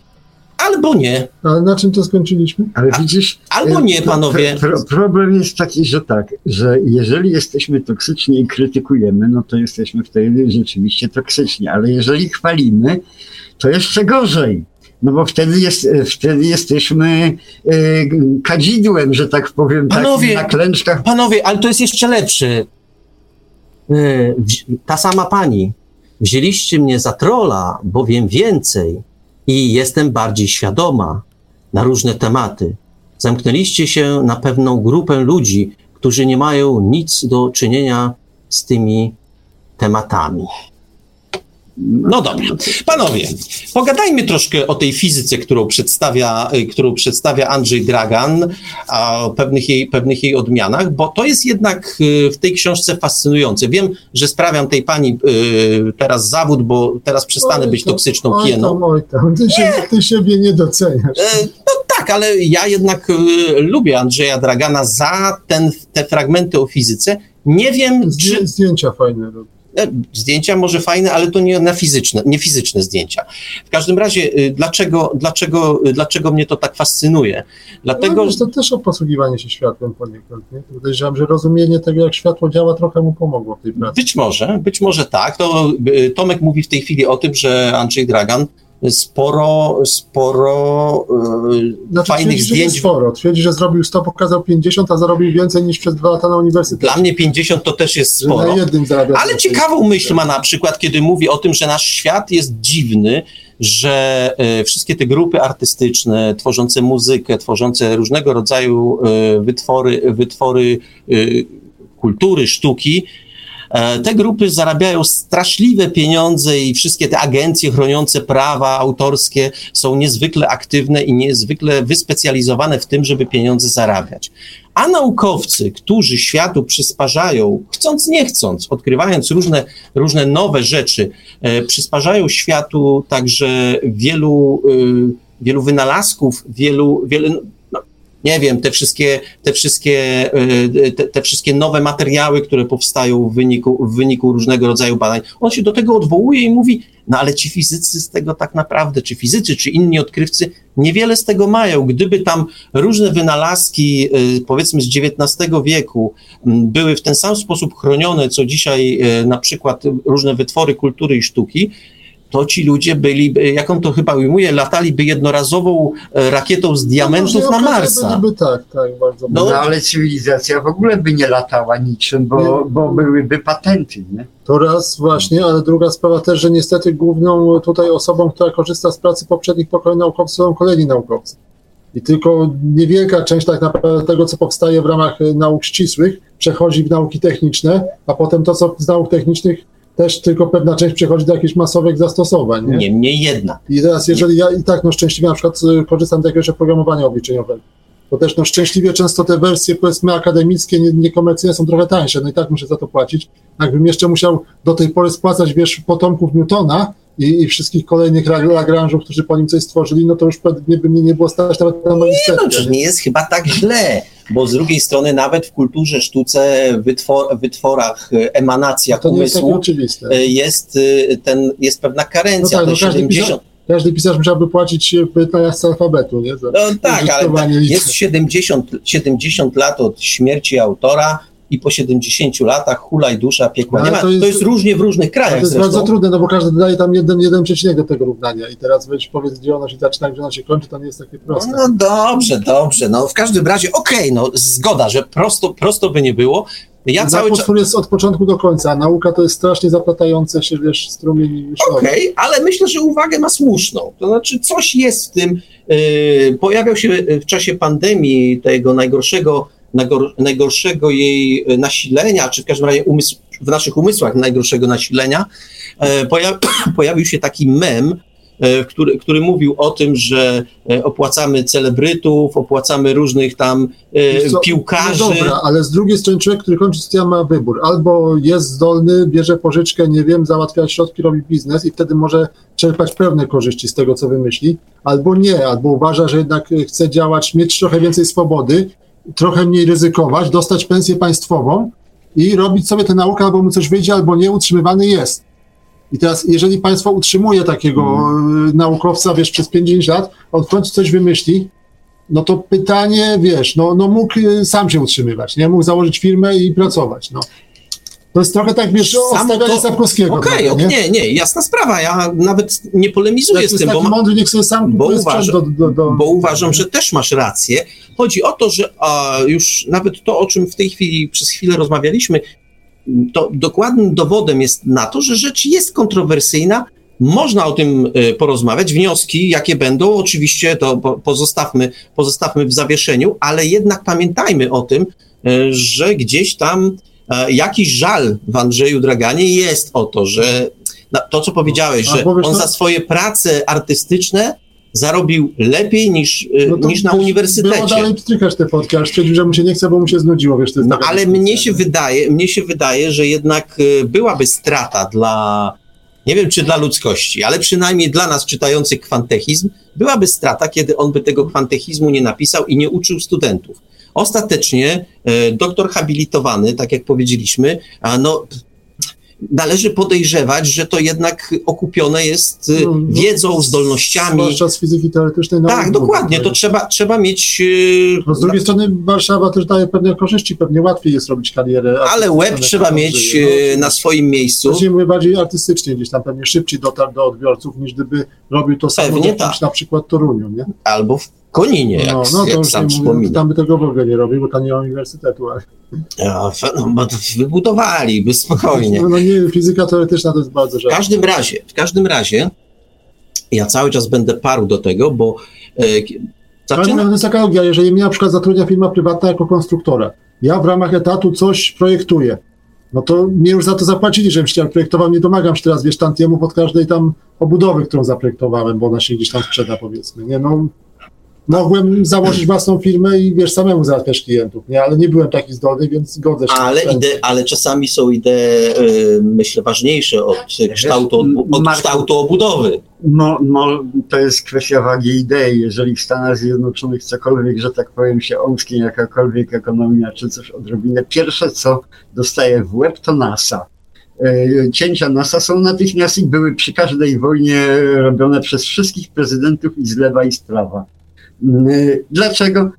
Albo nie, Ale na czym to skończyliśmy? Ale widzisz, albo e, nie, panowie. Pro, pro, problem jest taki, że tak, że jeżeli jesteśmy toksyczni i krytykujemy, no to jesteśmy wtedy rzeczywiście toksyczni, ale jeżeli chwalimy, to jeszcze gorzej. No bo wtedy, jest, e, wtedy jesteśmy e, kadzidłem, że tak powiem, Panowie, takim na klęczkach. Panowie, ale to jest jeszcze lepsze. E, Ta sama pani. Wzięliście mnie za trola, bo wiem więcej i jestem bardziej świadoma na różne tematy. Zamknęliście się na pewną grupę ludzi, którzy nie mają nic do czynienia z tymi tematami. No dobra. Panowie, pogadajmy troszkę o tej fizyce, którą przedstawia, y, którą przedstawia Andrzej Dragan, o pewnych jej, pewnych jej odmianach, bo to jest jednak y, w tej książce fascynujące. Wiem, że sprawiam tej pani y, teraz zawód, bo teraz przestanę Oj być toksyczną oj hieną. tam, oj tam. Ty, się, ty siebie nie doceniasz. E, No tak, ale ja jednak lubię Andrzeja Dragana za ten, te fragmenty o fizyce. Nie wiem, czy Zdję, zdjęcia fajne robi. E, Zdjęcia może fajne, ale to nie na fizyczne, nie fizyczne zdjęcia. W każdym razie, y, dlaczego, dlaczego, y, dlaczego mnie to tak fascynuje? Dlatego, no, to też o posługiwanie się światłem poniekąd. Nie? Podejrzewam, że rozumienie tego, jak światło działa, trochę mu pomogło w tej pracy. być może, być może tak. To y, Tomek mówi w tej chwili o tym, że Andrzej Dragan sporo, sporo y, Znaczy, fajnych twierdzi, że zdjęć. sporo. Twierdzi, że zrobił 100, pokazał 50, a zarobił więcej niż przez dwa lata na uniwersytecie. Dla mnie 50 to też jest Że sporo. Ale ciekawą myśl ma na przykład, kiedy mówi o tym, że nasz świat jest dziwny, że e, wszystkie te grupy artystyczne, tworzące muzykę, tworzące różnego rodzaju e, wytwory, wytwory e, kultury, sztuki, E, te grupy zarabiają straszliwe pieniądze i wszystkie te agencje chroniące prawa autorskie są niezwykle aktywne i niezwykle wyspecjalizowane w tym, żeby pieniądze zarabiać. A naukowcy, którzy światu przysparzają, chcąc nie chcąc, odkrywając różne, różne nowe rzeczy, e, przysparzają światu także wielu, y, wielu wynalazków, wielu, wielu nie wiem, te wszystkie, te wszystkie, y, te, te, wszystkie nowe materiały, które powstają w wyniku, w wyniku różnego rodzaju badań. On się do tego odwołuje i mówi, no ale ci fizycy z tego tak naprawdę, czy fizycy, czy inni odkrywcy, niewiele z tego mają. Gdyby tam różne wynalazki, y, powiedzmy z XIX wieku, były w ten sam sposób chronione, co dzisiaj y, na przykład różne wytwory kultury i sztuki, to ci ludzie byli, jak on to chyba ujmuje, lataliby jednorazową e, rakietą z diamentów no, na Marsa. Byliby, tak, tak, bardzo. No, no, ale cywilizacja w ogóle by nie latała niczym, bo, bo byłyby patenty, nie? To raz właśnie, ale druga sprawa też, że niestety główną tutaj osobą, która korzysta z pracy poprzednich pokoleń naukowców są kolejni naukowcy. I tylko niewielka część tak naprawdę tego, co powstaje w ramach e, nauk ścisłych, przechodzi w nauki techniczne, a potem to, co z nauk technicznych też tylko pewna część przechodzi do jakichś masowych zastosowań. Nie? Niemniej jedna. I teraz, jeżeli ja i tak no szczęśliwie na przykład y, korzystam z jakiegoś oprogramowania obliczeniowego, to też no szczęśliwie często te wersje powiedzmy akademickie, nie, niekomercyjne są trochę tańsze, no i tak muszę za to płacić. Jakbym jeszcze musiał do tej pory spłacać, wiesz, potomków Newtona, i, i wszystkich kolejnych Lagrange'ów, którzy po nim coś stworzyli, no to już pewnie by mnie nie było stać nawet na magisterkę. Nie, no, to nie jest chyba tak źle, bo z drugiej strony nawet w kulturze, sztuce, wytwor, wytworach, e, emanacjach no umysłu jest, e, jest, e, ten, jest pewna karencja. No tak, no każdy, 70... pisarz, każdy pisarz musiałby płacić pytania z alfabetu. Nie? Za no tak, ale tak, jest 70, 70 lat od śmierci autora, i po 70 latach hulaj dusza piekła. Nie ma, to, jest, to jest różnie w różnych krajach. To jest zresztą. bardzo trudne, no bo każdy daje tam jeden, jeden przecinek do tego równania i teraz weź powiedz, gdzie ono się zaczyna, gdzie ono się kończy, to nie jest takie proste. No dobrze, dobrze, no w każdym razie okej, okay, no zgoda, że prosto, prosto by nie było. Ja cały czas... jest od początku do końca, a nauka to jest strasznie zaplatające się, wiesz, strumień Okej, okay, ale myślę, że uwagę ma słuszną. To znaczy coś jest w tym. Yy, pojawiał się w czasie pandemii tego najgorszego najgorszego jej e, nasilenia, czy w każdym razie umysł, w naszych umysłach najgorszego nasilenia, e, pojawił się taki mem, e, który, który mówił o tym, że opłacamy celebrytów, opłacamy różnych tam co, piłkarzy. No dobra, ale z drugiej strony człowiek, który kończy studia ma wybór. Albo jest zdolny, bierze pożyczkę, nie wiem, załatwia środki, robi biznes i wtedy może czerpać pewne korzyści z tego, co wymyśli, albo nie, albo uważa, że jednak chce działać, mieć trochę więcej swobody trochę mniej ryzykować, dostać pensję państwową i robić sobie tę naukę, albo mu coś wyjdzie, albo nie, utrzymywany jest. I teraz, jeżeli państwo utrzymuje takiego hmm. naukowca, wiesz, przez 50 lat, on w końcu coś wymyśli, no to pytanie, wiesz, no, no mógł y, sam się utrzymywać, nie? Mógł założyć firmę i pracować, no. To jest trochę tak, wiesz, ostawianie to... Sapkowskiego. Okej, okay, nie? nie, nie, jasna sprawa. Ja nawet nie polemizuję Jak z tym, bo, mądry, niech sobie sam bo, uważam, do, do, do... bo uważam, że też masz rację. Chodzi o to, że a, już nawet to, o czym w tej chwili przez chwilę rozmawialiśmy, to dokładnym dowodem jest na to, że rzecz jest kontrowersyjna, można o tym y, porozmawiać. Wnioski, jakie będą, oczywiście to pozostawmy, pozostawmy w zawieszeniu, ale jednak pamiętajmy o tym, y, że gdzieś tam jakiś żal w Andrzeju Draganie jest o to, że to, co powiedziałeś, że on za swoje prace artystyczne zarobił lepiej niż, e, no niż na uniwersytecie. Było dalej pstrykasz te fotki, aż stwierdził, że mu się nie chce, bo mu się znudziło. Wiesz, no ale mnie się, wydaje, mnie się wydaje, że jednak e, byłaby strata dla, nie wiem czy dla ludzkości, ale przynajmniej dla nas czytających kwantechizm, byłaby strata, kiedy on by tego kwantechizmu nie napisał i nie uczył studentów. Ostatecznie e, doktor habilitowany, tak jak powiedzieliśmy, no, należy podejrzewać, że to jednak okupione jest e, no, no, wiedzą, zdolnościami. Zwłaszcza z fizyki teoretycznej. Tak, dokładnie, to trzeba, trzeba mieć... E, no z drugiej strony Warszawa też daje pewne korzyści, pewnie łatwiej jest robić karierę. Ale web trzeba mieć no, na swoim miejscu. Właśnie mówię bardziej artystycznie, gdzieś tam pewnie szybciej dotarł do odbiorców, niż gdyby robił to samo pewnie tak. na przykład Toruniu, nie? Albo w Koninie, jak, no, no, jak sam wspominam. Tam by tego w ogóle nie robił, bo tam nie ma uniwersytetu. Ale... Ja, no, bo wybudowali, by spokojnie. No, no nie, fizyka teoretyczna to jest bardzo rzadko. W każdym razie, w każdym razie ja cały czas będę parł do tego, bo e, zaczyna... To jest taka logia, jeżeli mnie na przykład zatrudnia firma prywatna jako konstruktora, ja w ramach etatu coś projektuję, no to mnie już za to zapłacili, żebym ścian projektował, nie domagam się teraz, wiesz, tantiemu pod każdej tam obudowy, którą zaprojektowałem, bo ona się gdzieś tam sprzeda, powiedzmy, nie, no mogłem założyć własną firmę i wiesz, samemu załatwiać klientów, nie? Ale nie byłem taki zdolny, więc zgodzę się. Ale, ide, ale czasami są idee, y, myślę, ważniejsze od kształtu, od Marku- kształtu obudowy. No, no, to jest kwestia wagi idei. Jeżeli w Stanach Zjednoczonych cokolwiek, że tak powiem, się omsknie jakakolwiek ekonomia czy coś odrobinę, pierwsze co dostaje w łeb to NASA. E, Cięcia NASA są natychmiast i były przy każdej wojnie robione przez wszystkich prezydentów i z lewa i z prawa. E, Dlaczego?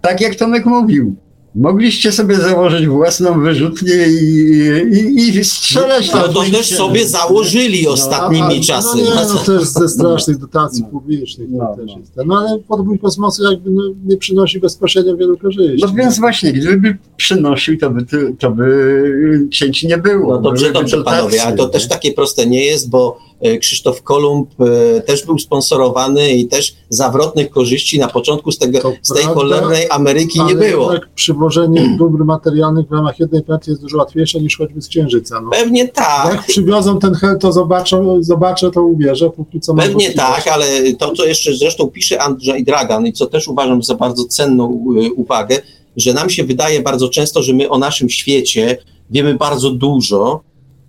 Tak jak Tomek mówił, mogliście sobie założyć własną wyrzutnię i, i, i strzelać No tam to też sobie założyli ostatnimi A, czasy. No nie, no też ze strasznych dotacji No. publicznych No, też no. jest. No ale podbój kosmosu jakby no, nie przynosi bezpośrednio wielu korzyści. No więc właśnie, gdyby przynosił, to by, to by cięci nie było. No dobrze, dobrze panowie, ale to też takie proste nie jest, bo Krzysztof Kolumb e, też był sponsorowany i też zawrotnych korzyści na początku z, tego, z tej prawda, cholernej Ameryki nie było. jednak przywożenie dóbr materialnych w ramach jednej partii jest dużo łatwiejsze niż choćby z Księżyca. No. Pewnie tak, Jak przywiozą ten hel, to zobaczą, zobaczę, to uwierzę, póki co Pewnie tak, ale to, co jeszcze zresztą pisze Andrzej Dragan i co też uważam za bardzo cenną y, uwagę, że nam się wydaje bardzo często, że my o naszym świecie wiemy bardzo dużo,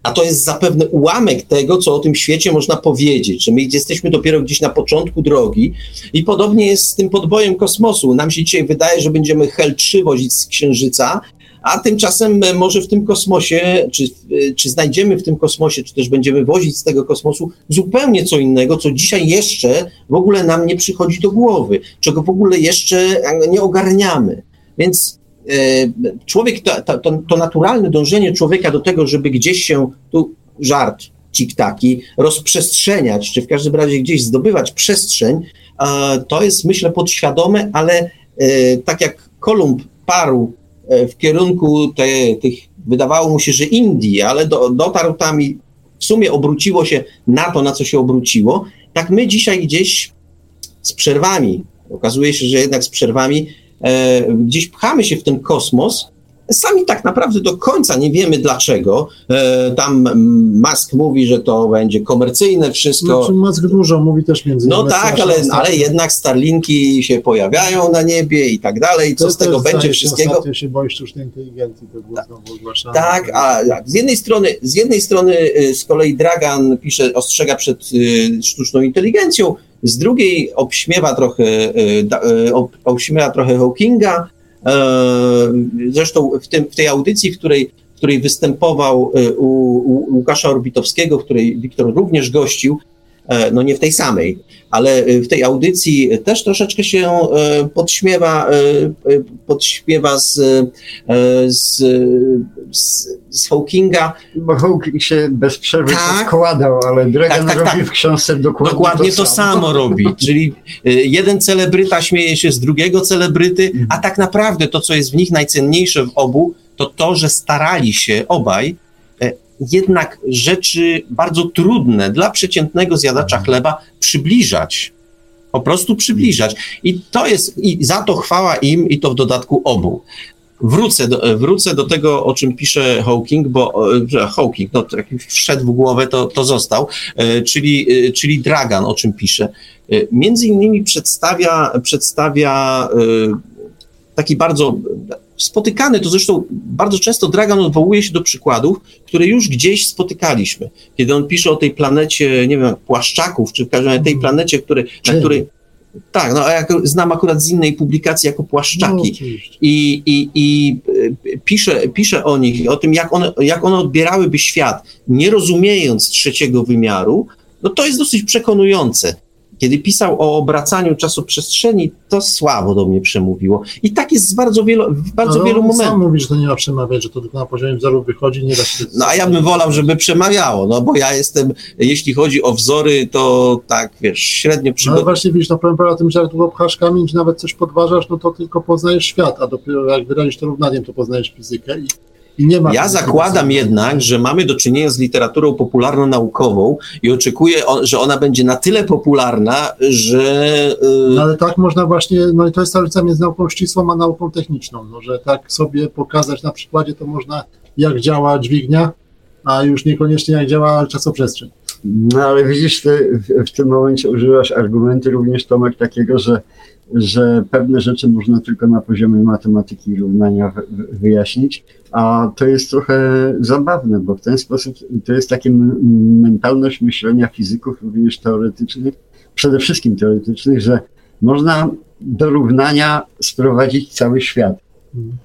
a to jest zapewne ułamek tego, co o tym świecie można powiedzieć, że my jesteśmy dopiero gdzieś na początku drogi i podobnie jest z tym podbojem kosmosu. Nam się dzisiaj wydaje, że będziemy Hel 3 wozić z Księżyca, a tymczasem e, może w tym kosmosie, czy, e, czy znajdziemy w tym kosmosie, czy też będziemy wozić z tego kosmosu zupełnie co innego, co dzisiaj jeszcze w ogóle nam nie przychodzi do głowy, czego w ogóle jeszcze e, nie ogarniamy. Więc człowiek, to, to, to, naturalne dążenie człowieka do tego, żeby gdzieś się, tu żart, tiktaki, rozprzestrzeniać, czy w każdym razie gdzieś zdobywać przestrzeń, e, to jest myślę podświadome, ale e, tak jak Kolumb parł e, w kierunku te, tych, wydawało mu się, że Indii, ale do, dotarł tam i w sumie obróciło się na to, na co się obróciło, tak my dzisiaj gdzieś z przerwami, okazuje się, że jednak z przerwami, e, gdzieś pchamy się w ten kosmos, Sami tak naprawdę do końca nie wiemy dlaczego. E, tam Musk mówi, że to będzie komercyjne wszystko. Znaczy, Musk dużo mówi też między No innymi. tak, ale, ale jednak Starlinki się pojawiają na niebie i tak dalej. Co To z tego będzie wszystkiego? Ostatnio się boi sztucznej inteligencji, to było ogłaszane. Tak, a z jednej strony, z jednej strony y, z kolei Dragan pisze, ostrzega przed y, sztuczną inteligencją, z drugiej obśmiewa trochę, y, ob- obśmiewa trochę Hawkinga. E, Zresztą w, tym, w tej audycji, w której, w której występował u, u Łukasza Orbitowskiego, w której Wiktor również gościł, e, no nie w tej samej, ale y, w tej audycji też troszeczkę się e, podśmiewa, e, e, podśmiewa z, e, z, z, z Hawkinga. Bo Hawking się bez przerwy Tak. składał, ale Dragan Tak, tak, robi tak. w książce dokładnie, Dokładnie to samo robi, czyli jeden celebryta śmieje się z drugiego celebryty, a tak naprawdę to, co jest w nich najcenniejsze w obu, to to, że starali się obaj e, jednak rzeczy bardzo trudne dla przeciętnego zjadacza chleba przybliżać. Po prostu przybliżać. I to jest, i za to chwała im, i to w dodatku obu. Wrócę do, wrócę do tego, o czym pisze Hawking, bo Hawking, no, wszedł w głowę, to, to został, e, czyli, e, czyli Dragan, o czym pisze. E, Między innymi przedstawia, przedstawia taki bardzo spotykany, to zresztą bardzo często Dragan odwołuje się do przykładów, które już gdzieś spotykaliśmy. Kiedy on pisze o tej planecie, nie wiem, płaszczaków, czy w każdym razie tej planecie, który, na której. Tak, no a jak znam akurat z innej publikacji jako No, płaszczaki oczywiście. i, i, i pisze, pisze o nich, o tym, jak one, jak one odbierałyby świat, nie rozumiejąc trzeciego wymiaru, no to jest dosyć przekonujące. Kiedy pisał o obracaniu czasoprzestrzeni, to słabo do mnie przemówiło. I tak jest z bardzo wielu, w bardzo wielu momentach. Sam mówi, że to nie ma przemawiać, że to tylko na poziomie wzorów wychodzi, nie da się... No a ja bym wolał, żeby przemawiało, no bo ja jestem, jeśli chodzi o wzory, to tak, wiesz, średnio No ale przygotowany. właśnie widzisz, no polega na tym, że jak długo pchasz kamień, czy nawet coś podważasz, no to tylko poznajesz świat, a dopiero jak wyrazisz to równaniem, to poznajesz fizykę i. Ja zakładam jednak, że mamy do czynienia z literaturą popularno-naukową i oczekuję, że ona będzie na tyle popularna, że. y, No ale tak można właśnie, no i to jest ta różnica między nauką ścisłą a nauką techniczną, no, że tak sobie pokazać na przykładzie, to można jak działa dźwignia, a już niekoniecznie jak działa czasoprzestrzeń. No ale widzisz, ty w, w tym momencie używasz argumentu również Tomek takiego, że, że pewne rzeczy można tylko na poziomie matematyki i równania wy, wyjaśnić, a to jest trochę zabawne, bo w ten sposób to jest taka mentalność myślenia fizyków również teoretycznych, przede wszystkim teoretycznych, że można do równania sprowadzić cały świat.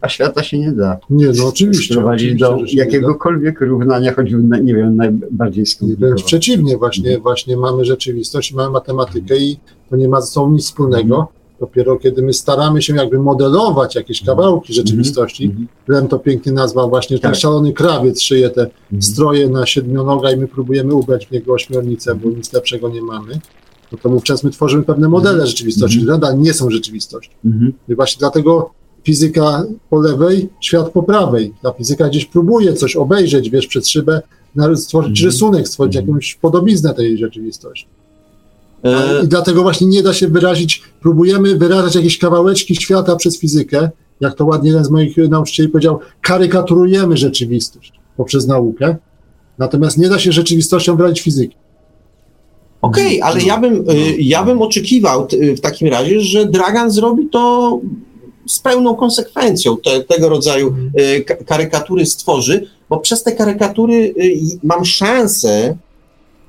A świata się nie da. Nie, no oczywiście. Sprowadzić oczywiście, do jakiegokolwiek równania, choćby, nie wiem, najbardziej Wręcz skomplikowanego. przeciwnie, właśnie, właśnie mamy rzeczywistość, mamy matematykę i to nie ma ze sobą nic wspólnego. Dopiero kiedy my staramy się jakby modelować jakieś kawałki rzeczywistości, Mhm. Lem to pięknie nazwał właśnie, ten Tak. szalony krawiec szyje te Mhm. stroje na siedmionoga i my próbujemy ubrać w niego ośmiornicę, bo nic lepszego nie mamy. No to wówczas my tworzymy pewne modele rzeczywistości, które nadal nie są rzeczywistością. Mhm. I właśnie dlatego fizyka po lewej, świat po prawej. Ta fizyka gdzieś próbuje coś obejrzeć, wiesz, przed szybę, stworzyć Mhm. rysunek, stworzyć jakąś podobiznę tej rzeczywistości. E, I dlatego właśnie nie da się wyrazić, próbujemy wyrażać jakieś kawałeczki świata przez fizykę, jak to ładnie jeden z moich nauczycieli powiedział, karykaturujemy rzeczywistość poprzez naukę, natomiast nie da się rzeczywistością wyrazić fizyki. Okej, ale ja bym, y, ja bym oczekiwał t- w takim razie, że Dragan zrobi to z pełną konsekwencją, te, tego rodzaju y, ka- karykatury stworzy, bo przez te karykatury y, mam szansę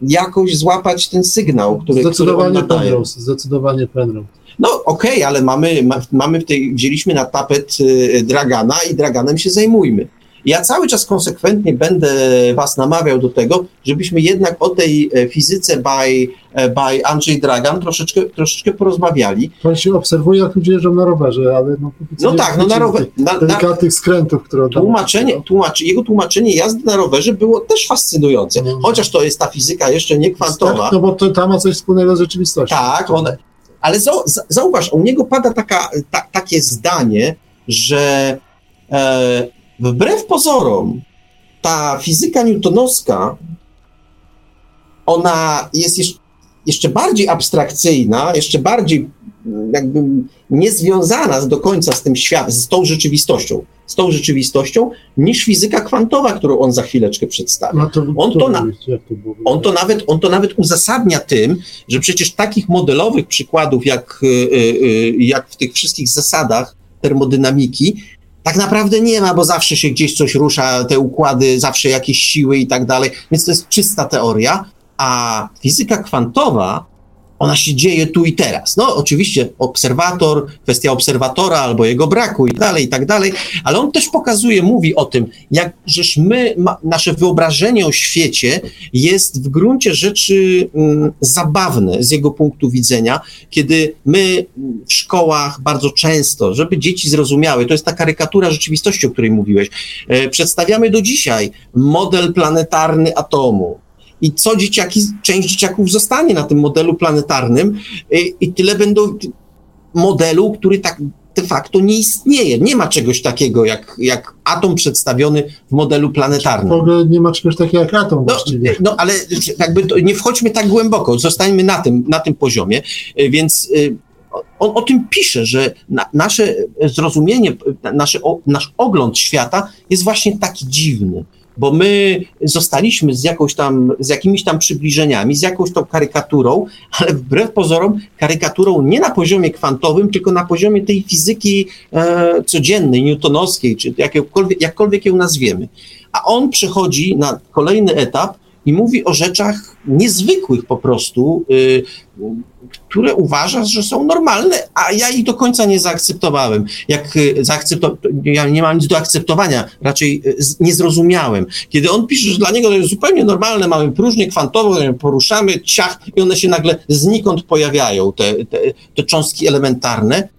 jakoś złapać ten sygnał, który, który Zdecydowanie nadaje. Penrose, zdecydowanie Penrose. No okej, ale mamy, ma, mamy w tej, wzięliśmy na tapet y, Dragana i Draganem się zajmujmy. Ja cały czas konsekwentnie będę was namawiał do tego, żebyśmy jednak o tej e, fizyce by, e, by Andrzej Dragan troszeczkę, troszeczkę porozmawiali. To się obserwuje, jak ludzie jeżdżą na rowerze, ale no, No tak, no na widzimy rower, tych na, na, Delikatnych skrętów, które tłumaczenie, tłumaczy, jego tłumaczenie jazdy na rowerze było też fascynujące, No. chociaż to jest ta fizyka jeszcze nie kwantowa. Tak, no bo to tam ma coś wspólnego z rzeczywistością. Tak, on, ale zau, za- zauważ, u niego pada taka, ta, takie zdanie, że e, wbrew pozorom ta fizyka newtonowska, ona jest jeszcze, jeszcze bardziej abstrakcyjna, jeszcze bardziej mm, jakby niezwiązana do końca z tym światem, z tą rzeczywistością, z tą rzeczywistością, niż fizyka kwantowa, którą on za chwileczkę przedstawi. No to, On to na- to było? On to, nawet, on to nawet uzasadnia tym, że przecież takich modelowych przykładów, jak, y, y, y, jak w tych wszystkich zasadach termodynamiki, tak naprawdę nie ma, bo zawsze się gdzieś coś rusza, te układy, zawsze jakieś siły i tak dalej, więc to jest czysta teoria, a fizyka kwantowa, ona się dzieje tu i teraz. No, oczywiście obserwator, kwestia obserwatora albo jego braku i dalej, i tak dalej, ale on też pokazuje, mówi o tym, jak żeż my, ma, nasze wyobrażenie o świecie jest w gruncie rzeczy mm, zabawne z jego punktu widzenia, kiedy my w szkołach bardzo często, żeby dzieci zrozumiały, to jest ta karykatura rzeczywistości, o której mówiłeś, e, przedstawiamy do dzisiaj model planetarny atomu. I co dzieciaki, część dzieciaków zostanie na tym modelu planetarnym e, i tyle będą modelu, który tak de facto nie istnieje. Nie ma czegoś takiego jak, jak atom przedstawiony w modelu W planetarnym. ogóle nie ma czegoś takiego jak atom No, właściwie. no ale jakby to, nie wchodźmy tak głęboko, zostańmy na tym, na tym poziomie, Y, więc y, on o tym pisze, że na, nasze zrozumienie, y, nasze, o, nasz ogląd świata jest właśnie taki dziwny, bo my zostaliśmy z jakąś tam, z jakimiś tam przybliżeniami, z jakąś tą karykaturą, ale wbrew pozorom karykaturą nie na poziomie kwantowym, tylko na poziomie tej fizyki e, codziennej, newtonowskiej, czy jakkolwiek, jakkolwiek ją nazwiemy. A on przechodzi na kolejny etap i mówi o rzeczach niezwykłych po prostu, y, które uważa, że są normalne, a ja ich do końca nie zaakceptowałem. Jak y, zaakcepto- ja nie mam nic do akceptowania, raczej y, nie zrozumiałem. Kiedy on pisze, że dla niego to jest zupełnie normalne, mamy próżnię kwantową, poruszamy, ciach i one się nagle znikąd pojawiają, te, te, te cząstki elementarne,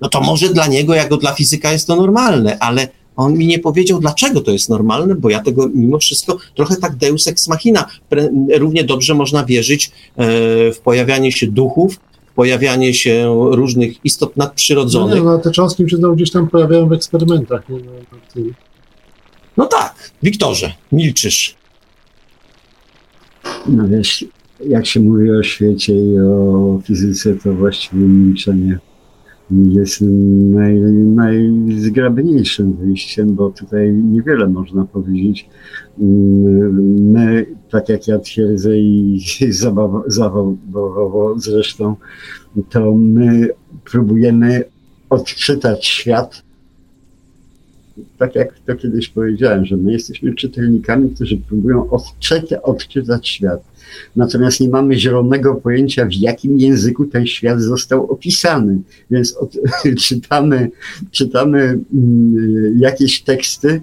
no to może dla niego, jako dla fizyka jest to normalne, ale on mi nie powiedział, dlaczego to jest normalne, bo ja tego mimo wszystko trochę tak deus ex machina. Pre- Równie dobrze można wierzyć e, w pojawianie się duchów, w pojawianie się różnych istot No, nie, nadprzyrodzonych. no, te cząstki się gdzieś tam pojawiają w eksperymentach. Nie, no, no, No tak, Wiktorze, milczysz. No wiesz, jak się mówi o świecie i o fizyce, to właściwie milczenie jest naj, najzgrabniejszym wyjściem, bo tutaj niewiele można powiedzieć. My, tak jak ja twierdzę i zawodowo zresztą, to my próbujemy odczytać świat tak jak to kiedyś powiedziałem, że my jesteśmy czytelnikami, którzy próbują odczytać, odczytać świat. Natomiast nie mamy zielonego pojęcia, w jakim języku ten świat został opisany. Więc od, czytamy, czytamy mm, jakieś teksty,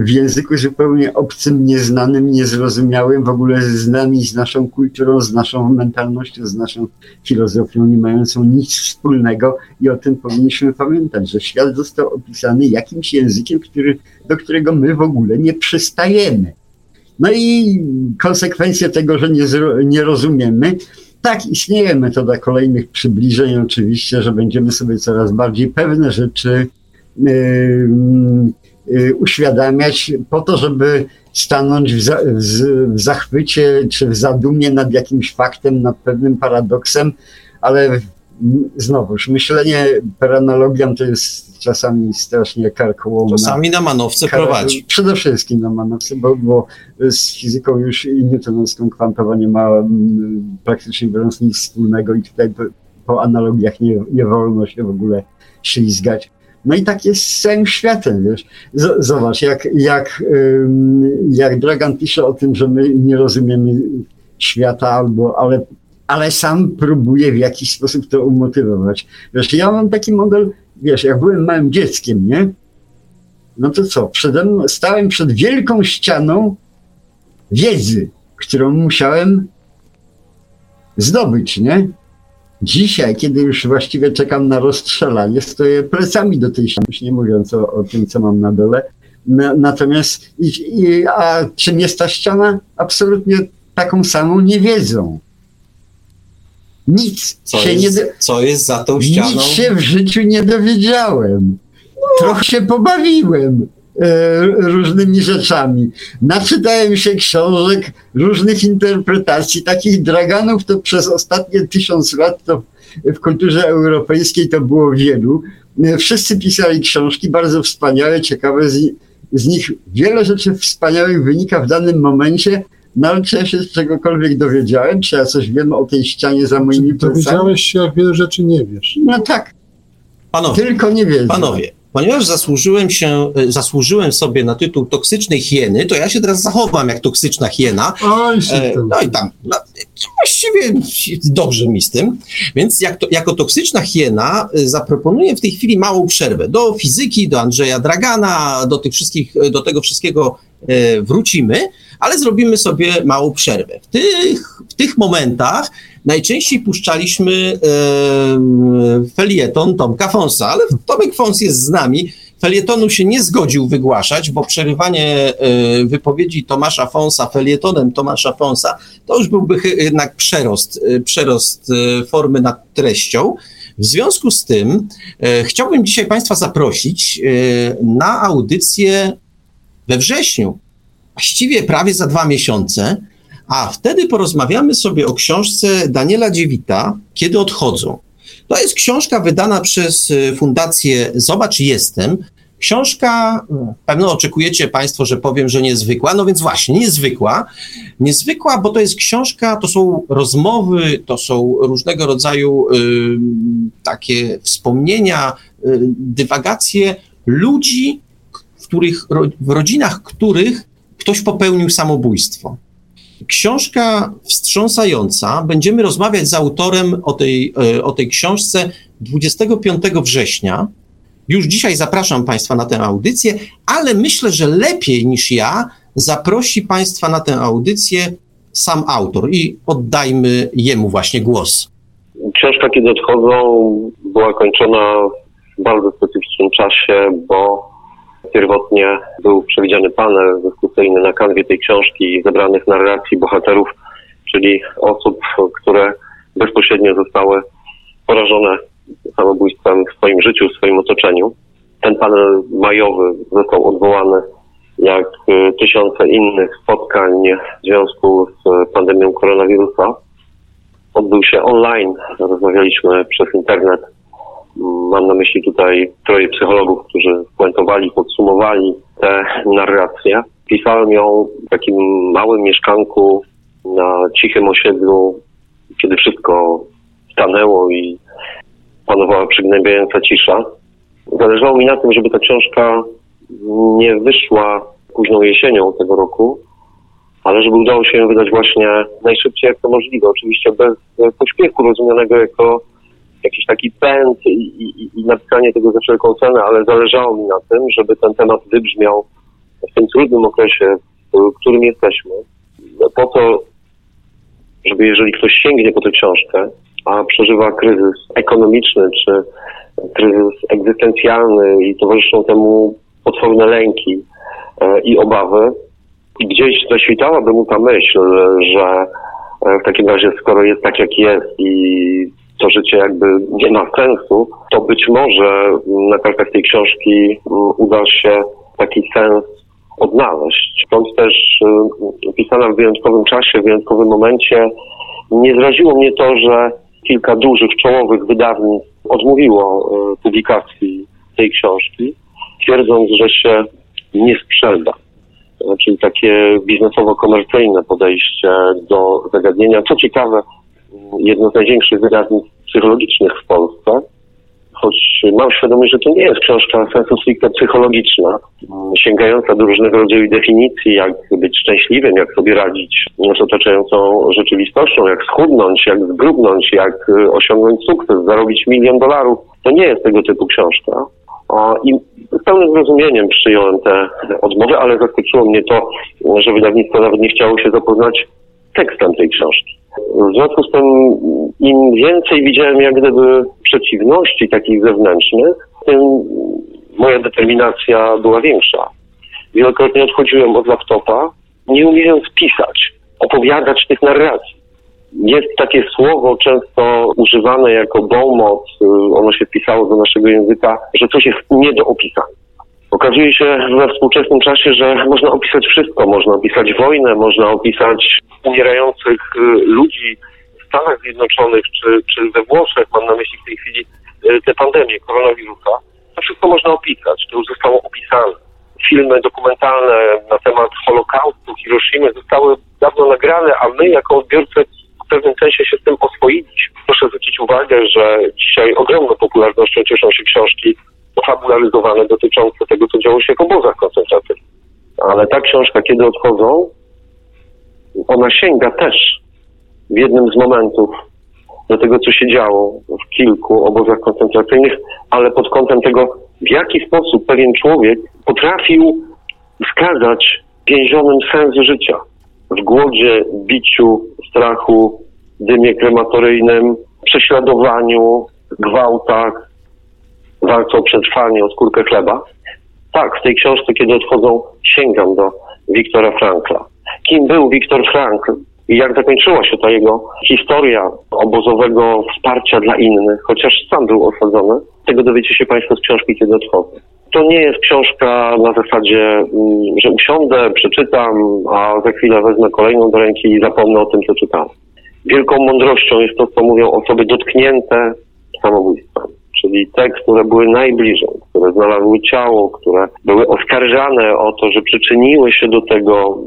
w języku zupełnie obcym, nieznanym, niezrozumiałym, w ogóle z nami, z naszą kulturą, z naszą mentalnością, z naszą filozofią, nie mającą nic wspólnego i o tym powinniśmy pamiętać, że świat został opisany jakimś językiem, który, do którego my w ogóle nie przystajemy. No i konsekwencje tego, że nie, nie rozumiemy, tak, istnieje metoda kolejnych przybliżeń, oczywiście, że będziemy sobie coraz bardziej pewne rzeczy yy, uświadamiać po to, żeby stanąć w, za, w, zachwycie czy w zadumie nad jakimś faktem, nad pewnym paradoksem, ale znowuż myślenie per analogiam to jest czasami strasznie karkołomne. Czasami na manowce Kar prowadzi. Przede wszystkim na manowce, bo, bo z fizyką już i newtonowską kwantowa nie ma m, praktycznie biorąc nic wspólnego i tutaj po, po analogiach nie, nie wolno się w ogóle ślizgać. No i tak jest z całym światem, wiesz. Zobacz, jak, jak, jak Dragan pisze o tym, że my nie rozumiemy świata, albo, ale, ale sam próbuje w jakiś sposób to umotywować. Wiesz, ja mam taki model, wiesz, jak byłem małym dzieckiem, nie? No to co, przede mną, stałem przed wielką ścianą wiedzy, którą musiałem zdobyć, nie? Dzisiaj, kiedy już właściwie czekam na rozstrzelanie, stoję plecami do tej ściany, nie mówiąc o, o tym, co mam na dole. natomiast, i, i, a czym jest ta ściana? Absolutnie taką samą niewiedzą. Nic co się jest, nie. Co jest za tą ścianą? Nic się w życiu nie dowiedziałem. Trochę się pobawiłem. E, różnymi rzeczami. Naczytałem się książek, różnych interpretacji, takich draganów to przez ostatnie tysiąc lat to w kulturze europejskiej to było wielu. E, wszyscy pisali książki, bardzo wspaniałe, ciekawe, z, z nich wiele rzeczy wspaniałych wynika w danym momencie, no ale czy ja się czegokolwiek dowiedziałem, czy ja coś wiem o tej ścianie za moimi plecami? Dowiedziałeś się, jak wiele rzeczy nie wiesz. No tak. Panowie, Tylko nie wiem. Panowie, ponieważ zasłużyłem, się, e, zasłużyłem sobie na tytuł toksycznej hieny, to ja się teraz zachowam jak toksyczna hiena. Oj, e, no i tam, no, właściwie dobrze mi z tym. Więc jak to, jako toksyczna hiena e, zaproponuję w tej chwili małą przerwę. Do fizyki, do Andrzeja Dragana, do tych wszystkich, do tego wszystkiego wrócimy, ale zrobimy sobie małą przerwę. W tych, w tych momentach najczęściej puszczalimy e, felieton Tomka Fonsa, ale Tomek Fons jest z nami. Felietonu się nie zgodził wygłaszać, bo przerywanie e, wypowiedzi Tomasza Fonsa felietonem Tomasza Fonsa to już byłby jednak przerost, e, przerost e, formy nad treścią. W związku z tym e, chciałbym dzisiaj Państwa zaprosić e, na audycję we wrześniu, właściwie prawie za dwa miesiące, a wtedy porozmawiamy sobie o książce Daniela Dziewita, Kiedy odchodzą. To jest książka wydana przez y, Fundację Zobacz Jestem. Książka, y, pewno oczekujecie Państwo, że powiem, że niezwykła, no więc właśnie, niezwykła. Niezwykła, bo to jest książka, to są rozmowy, to są różnego rodzaju y, takie wspomnienia, y, dywagacje ludzi, w, których, w rodzinach których ktoś popełnił samobójstwo. Książka wstrząsająca. Będziemy rozmawiać z autorem o tej, e, o tej książce 25 września. Już dzisiaj zapraszam Państwa na tę audycję, ale myślę, że lepiej niż ja zaprosi Państwa na tę audycję sam autor i oddajmy jemu właśnie głos. Książka, kiedy odchodzą, była kończona w bardzo specyficznym czasie, bo Pierwotnie był przewidziany panel dyskusyjny na kanwie tej książki zebranych narracji bohaterów, czyli osób, które bezpośrednio zostały porażone samobójstwem w swoim życiu, w swoim otoczeniu. Ten panel majowy został odwołany jak tysiące innych spotkań w związku z pandemią koronawirusa. Odbył się online, rozmawialiśmy przez internet Mam na myśli tutaj troje psychologów, którzy puentowali, podsumowali tę narrację. Pisałem ją w takim małym mieszkanku na cichym osiedlu, kiedy wszystko stanęło i panowała przygnębiająca cisza. Zależało mi na tym, żeby ta książka nie wyszła późną jesienią tego roku, ale żeby udało się ją wydać właśnie najszybciej jak to możliwe. Oczywiście bez pośpiechu rozumianego jako jakiś taki pęd i, i, i napisanie tego za wszelką cenę, ale zależało mi na tym, żeby ten temat wybrzmiał w tym trudnym okresie, w którym jesteśmy, po to, żeby jeżeli ktoś sięgnie po tę książkę, a przeżywa kryzys ekonomiczny czy kryzys egzystencjalny i towarzyszą temu potworne lęki e, i obawy, gdzieś zaświtałaby mu ta myśl, że w takim razie, skoro jest tak, jak jest i to życie jakby nie ma sensu, to być może na kartach tej książki mm, uda się taki sens odnaleźć. Stąd też y, pisana w wyjątkowym czasie, w wyjątkowym momencie. Nie zraziło mnie to, że kilka dużych, czołowych wydawnictw odmówiło y, publikacji tej książki, twierdząc, że się nie sprzeda. Czyli takie biznesowo-komercyjne podejście do zagadnienia. Co ciekawe, jedno z największych wydawnictw psychologicznych w Polsce, choć mam świadomość, że to nie jest książka sensu stricte psychologiczna, sięgająca do różnego rodzaju definicji, jak być szczęśliwym, jak sobie radzić z otaczającą rzeczywistością, jak schudnąć, jak zgrubnąć, jak osiągnąć sukces, zarobić milion dolarów. To nie jest tego typu książka. I z pełnym zrozumieniem przyjąłem te odmowy, ale zaskoczyło mnie to, że wydawnictwo nawet nie chciało się zapoznać tekstem tej książki. W związku z tym im więcej widziałem jak gdyby przeciwności takich zewnętrznych, tym moja determinacja była większa. Wielokrotnie odchodziłem od laptopa, nie umiejąc pisać, opowiadać tych narracji. Jest takie słowo często używane jako bonmot, ono się wpisało do naszego języka, że coś jest nie do opisania. Okazuje się we współczesnym czasie, że można opisać wszystko. Można opisać wojnę, można opisać umierających y, ludzi w Stanach Zjednoczonych czy, czy we Włoszech. Mam na myśli w tej chwili y, tę pandemię koronawirusa. To wszystko można opisać. To już zostało opisane. Filmy dokumentalne na temat Holokaustu, Hiroshimy zostały dawno nagrane, a my jako odbiorcy w pewnym sensie się z tym oswoiliśmy. Proszę zwrócić uwagę, że dzisiaj ogromną popularnością cieszą się książki fabularyzowane dotyczące tego, co działo się w obozach koncentracyjnych. Ale ta książka, kiedy odchodzą, ona sięga też w jednym z momentów do tego, co się działo w kilku obozach koncentracyjnych, ale pod kątem tego, w jaki sposób pewien człowiek potrafił wskazać więzionym sens życia. W głodzie, biciu, strachu, dymie krematoryjnym, prześladowaniu, gwałtach, walce o przetrwanie, o skórkę chleba. Tak, w tej książce, kiedy odchodzą, sięgam do Wiktora Frankla. Kim był Wiktor Frankl i jak zakończyła się ta jego historia obozowego wsparcia dla innych, chociaż sam był osadzony, tego dowiecie się Państwo z książki, kiedy odchodzą. To nie jest książka na zasadzie, mm, że usiądę, przeczytam, a za chwilę wezmę kolejną do ręki i zapomnę o tym, co czytałem. Wielką mądrością jest to, co mówią osoby dotknięte samobójstwem czyli te, które były najbliżej, które znalazły ciało, które były oskarżane o to, że przyczyniły się do tego.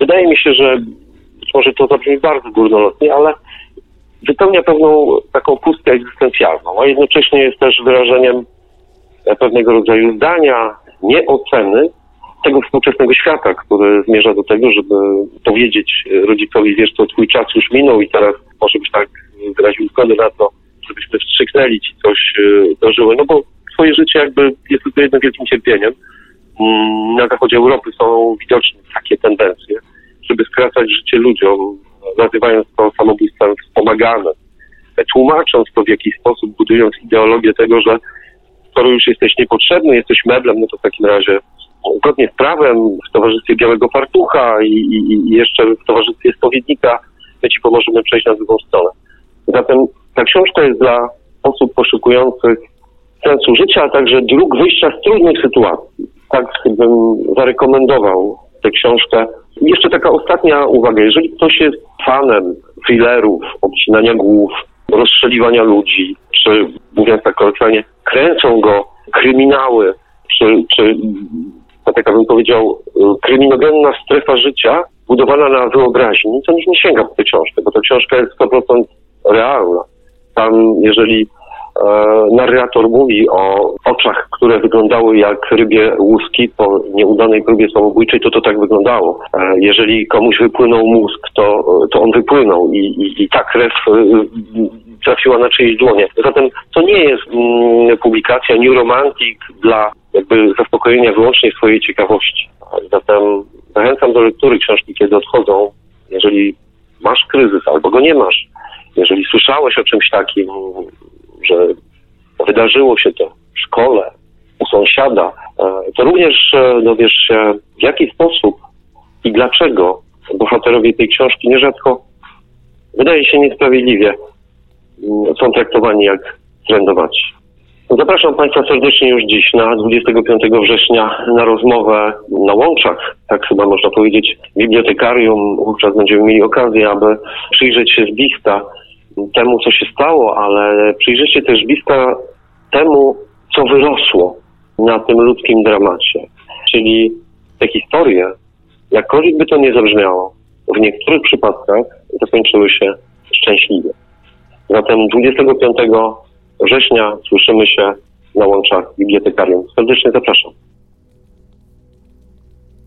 Wydaje mi się, że może to zabrzmi bardzo górnolotnie, ale wypełnia pewną taką pustkę egzystencjalną, a jednocześnie jest też wyrażeniem pewnego rodzaju zdania, nieoceny tego współczesnego świata, który zmierza do tego, żeby powiedzieć rodzicowi, wiesz co, twój czas już minął i teraz może byś tak wyraził zgodę na to, żebyśmy wstrzyknęli ci coś dożyło, no bo swoje życie jakby jest tylko jednym wielkim cierpieniem. Mm, na zachodzie Europy są widoczne takie tendencje, żeby skracać życie ludziom, nazywając to samobójstwem wspomaganym, tłumacząc to w jakiś sposób, budując ideologię tego, że skoro już jesteś niepotrzebny, jesteś meblem, no to w takim razie zgodnie z prawem, w towarzystwie białego fartucha i, i, i jeszcze w towarzystwie spowiednika my ci pomożemy przejść na drugą stronę. Zatem ta książka jest dla osób poszukujących sensu życia, a także dróg wyjścia z trudnych sytuacji. Tak bym zarekomendował tę książkę. Jeszcze taka ostatnia uwaga. Jeżeli ktoś jest fanem thrillerów, obcinania głów, rozstrzeliwania ludzi, czy mówiąc tak kolokwialnie, kręcą go kryminały, czy, czy tak jak bym powiedział, kryminogenna strefa życia budowana na wyobraźni, to nikt nie sięga po tę książkę, bo ta książka jest 100% realna. Tam, jeżeli e, narrator mówi o oczach, które wyglądały jak rybie łuski po nieudanej próbie samobójczej, to to tak wyglądało. E, jeżeli komuś wypłynął mózg, to, to on wypłynął i, i, i ta krew e, trafiła na czyjeś dłonie. Zatem to nie jest mm, publikacja New Romantic dla jakby zaspokojenia wyłącznie swojej ciekawości. Zatem zachęcam do lektury książki, kiedy odchodzą. Jeżeli masz kryzys albo go nie masz, jeżeli słyszałeś o czymś takim, że wydarzyło się to w szkole, u sąsiada, e, to również e, dowiesz się, w jaki sposób i dlaczego bohaterowie tej książki nierzadko, wydaje się niesprawiedliwie, mm, są traktowani jak trędowaci. Zapraszam Państwa serdecznie już dziś na 25 września na rozmowę na Łączach, tak chyba można powiedzieć, bibliotekarium. Wówczas będziemy mieli okazję, aby przyjrzeć się z bliska temu, co się stało, ale przyjrzeć się też bliska temu, co wyrosło na tym ludzkim dramacie. Czyli te historie, jakkolwiek by to nie zabrzmiało, w niektórych przypadkach zakończyły się szczęśliwie. Zatem 25 września słyszymy się na łączach bibliotekarium. Serdecznie zapraszam.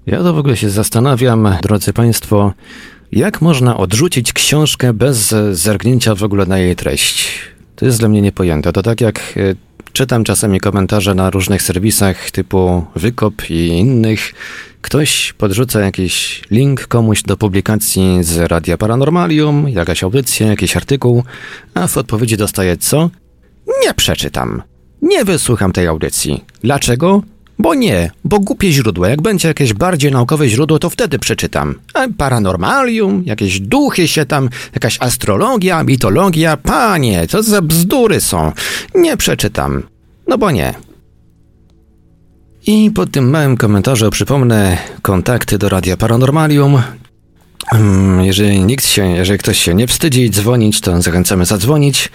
Ja to w ogóle się zastanawiam, drodzy Państwo, jak można odrzucić książkę bez zerknięcia w ogóle na jej treść? To jest dla mnie niepojęte. To tak jak e, czytam czasami komentarze na różnych serwisach typu Wykop i innych. Ktoś podrzuca jakiś link komuś do publikacji z Radia Paranormalium, jakaś audycja, jakiś artykuł, a w odpowiedzi dostaje co? Nie przeczytam. Nie wysłucham tej audycji. Dlaczego? Bo nie, bo głupie źródło. Jak będzie jakieś bardziej naukowe źródło, to wtedy przeczytam. A paranormalium, jakieś duchy się tam, jakaś astrologia, mitologia. Panie, co za bzdury są. Nie przeczytam. No bo nie. I po tym małym komentarzu przypomnę kontakty do Radia Paranormalium. Hmm, jeżeli nikt się, jeżeli ktoś się nie wstydzi dzwonić, to zachęcamy zadzwonić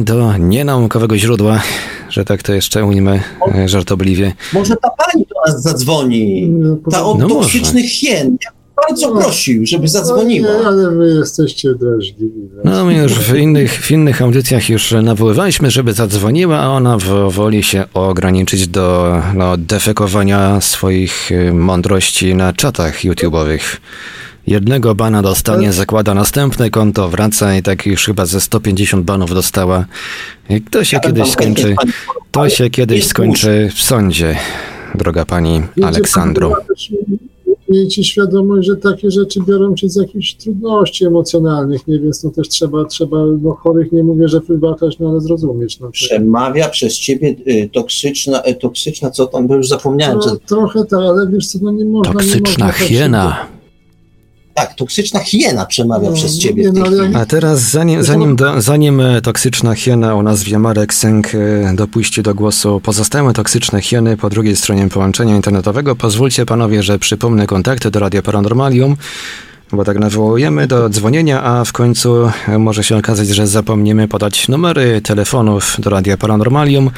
do nienaukowego źródła, że tak to jeszcze ujmę e, żartobliwie. Może ta pani do nas zadzwoni, ta od no toksycznych hien. Ja bardzo no. prosił, żeby zadzwoniła. No nie, ale wy jesteście drażliwi. No my już w innych, w innych audycjach już nawoływaliśmy, żeby zadzwoniła, a ona woli się ograniczyć do no, defekowania swoich e, mądrości na czatach YouTube'owych. Jednego bana dostanie, zakłada następne konto, wraca i tak już chyba ze 150 banów dostała. To się kiedyś skończy, to się kiedyś skończy w sądzie, droga pani Aleksandru. Miejcie świadomość, że takie rzeczy biorą cię z jakichś trudności emocjonalnych, nie? Więc no też trzeba, trzeba no chorych nie mówię, że wybaczać, no ale zrozumieć. No, Przemawia przez ciebie y, toksyczna, y, toksyczna, co tam, bo już zapomniałem. No, Trochę tak, ale wiesz co, no nie można. Toksyczna nie można tak hiena. Tak, toksyczna hiena przemawia no, przez ciebie. No, A teraz, zanim, zanim, do, zanim e, toksyczna hiena o nazwie Marek Sęk e, dopuści do głosu pozostałe toksyczne hieny po drugiej stronie połączenia internetowego, pozwólcie panowie, że przypomnę kontakty do Radia Paranormalium bo tak nawołujemy do dzwonienia, a w końcu może się okazać, że zapomnimy podać numery telefonów do Radia Paranormalium.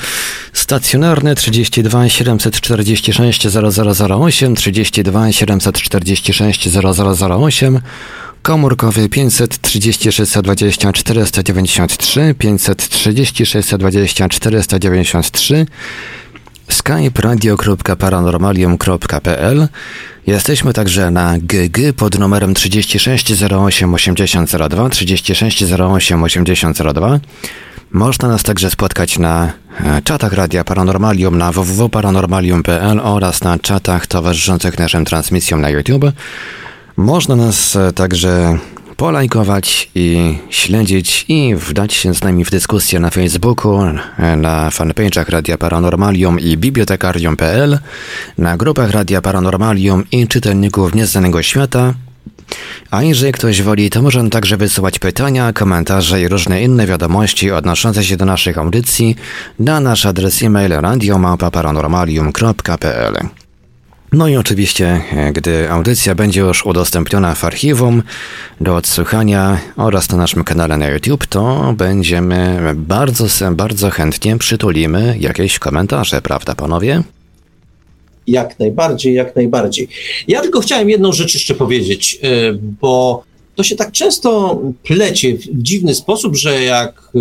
Stacjonarny 32 746 0008, 32 746 0008, komórkowy 536 20 493, 536 20 493, skype radio.paranormalium.pl Jesteśmy także na GG pod numerem 36 08 8002, 36 08 8002. Można nas także spotkać na e, czatach Radia Paranormalium na www.paranormalium.pl oraz na czatach towarzyszących naszym transmisjom na YouTube. Można nas e, także polajkować i śledzić i wdać się z nami w dyskusję na Facebooku, na fanpage'ach Radia Paranormalium i bibliotekarium.pl, na grupach Radia Paranormalium i czytelników Nieznanego Świata, a jeżeli ktoś woli, to może także wysyłać pytania, komentarze i różne inne wiadomości odnoszące się do naszych audycji na nasz adres e-mail radiomałpa-paranormalium.pl. No i oczywiście, e, gdy audycja będzie już udostępniona w archiwum do odsłuchania oraz na naszym kanale na YouTube, to będziemy bardzo, bardzo chętnie przytulimy jakieś komentarze, prawda panowie? Jak najbardziej, jak najbardziej. Ja tylko chciałem jedną rzecz jeszcze powiedzieć, e, bo to się tak często plecie w dziwny sposób, że jak e,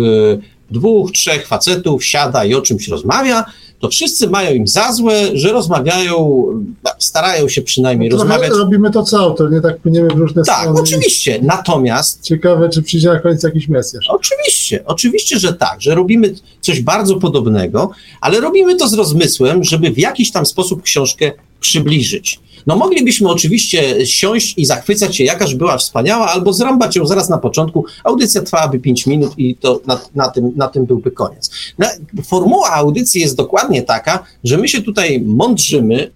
dwóch, trzech facetów siada i o czymś rozmawia, to wszyscy mają im za złe, że rozmawiają, no, starają się przynajmniej no rozmawiać. Robimy to co autor, nie tak płyniemy w różne tak, strony. Tak, oczywiście. Natomiast. Ciekawe, czy przyjdzie na koniec jakiś mesjasz. Oczywiście, oczywiście, że tak, że robimy coś bardzo podobnego, ale robimy to z rozmysłem, żeby w jakiś tam sposób książkę przybliżyć. No moglibyśmy oczywiście siąść i zachwycać się, jakaż była wspaniała, albo zrąbać ją zaraz na początku. Audycja trwałaby 5 minut i to na, na, tym, na tym byłby koniec. formuła audycji jest dokładnie taka, że my się tutaj mądrzymy,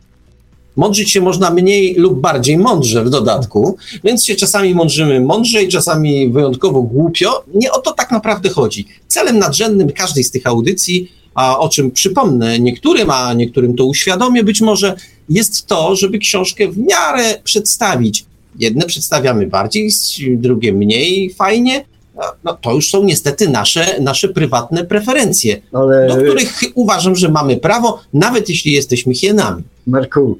Mądrzyć się można mniej lub bardziej mądrze w dodatku, więc się czasami mądrzymy mądrzej, czasami wyjątkowo głupio. Nie o to tak naprawdę chodzi. Celem nadrzędnym każdej z tych audycji a o czym przypomnę niektórym, a niektórym to uświadomię być może, jest to, żeby książkę w miarę przedstawić. Jedne przedstawiamy bardziej, drugie mniej fajnie. No, no to już są niestety nasze, nasze prywatne preferencje, Ale... do których uważam, że mamy prawo, nawet jeśli jesteśmy hienami. Marku,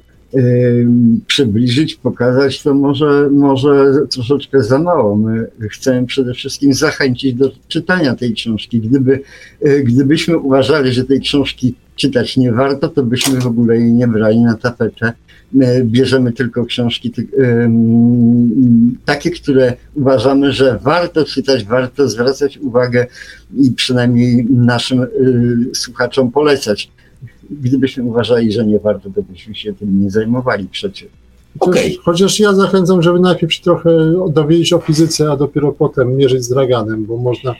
przybliżyć, pokazać, to może, może troszeczkę za mało. My chcemy przede wszystkim zachęcić do czytania tej książki. Gdyby, y, gdybyśmy uważali, że tej książki czytać nie warto, to byśmy w ogóle jej nie brali na tapetę. My bierzemy tylko książki takie, które uważamy, że warto czytać, warto zwracać uwagę i przynajmniej naszym y, słuchaczom polecać gdybyśmy uważali, że nie warto, to byśmy się tym nie zajmowali przecież. Okay. Chociaż ja zachęcam, żeby najpierw trochę dowiedzieć o fizyce, a dopiero potem mierzyć z draganem, bo można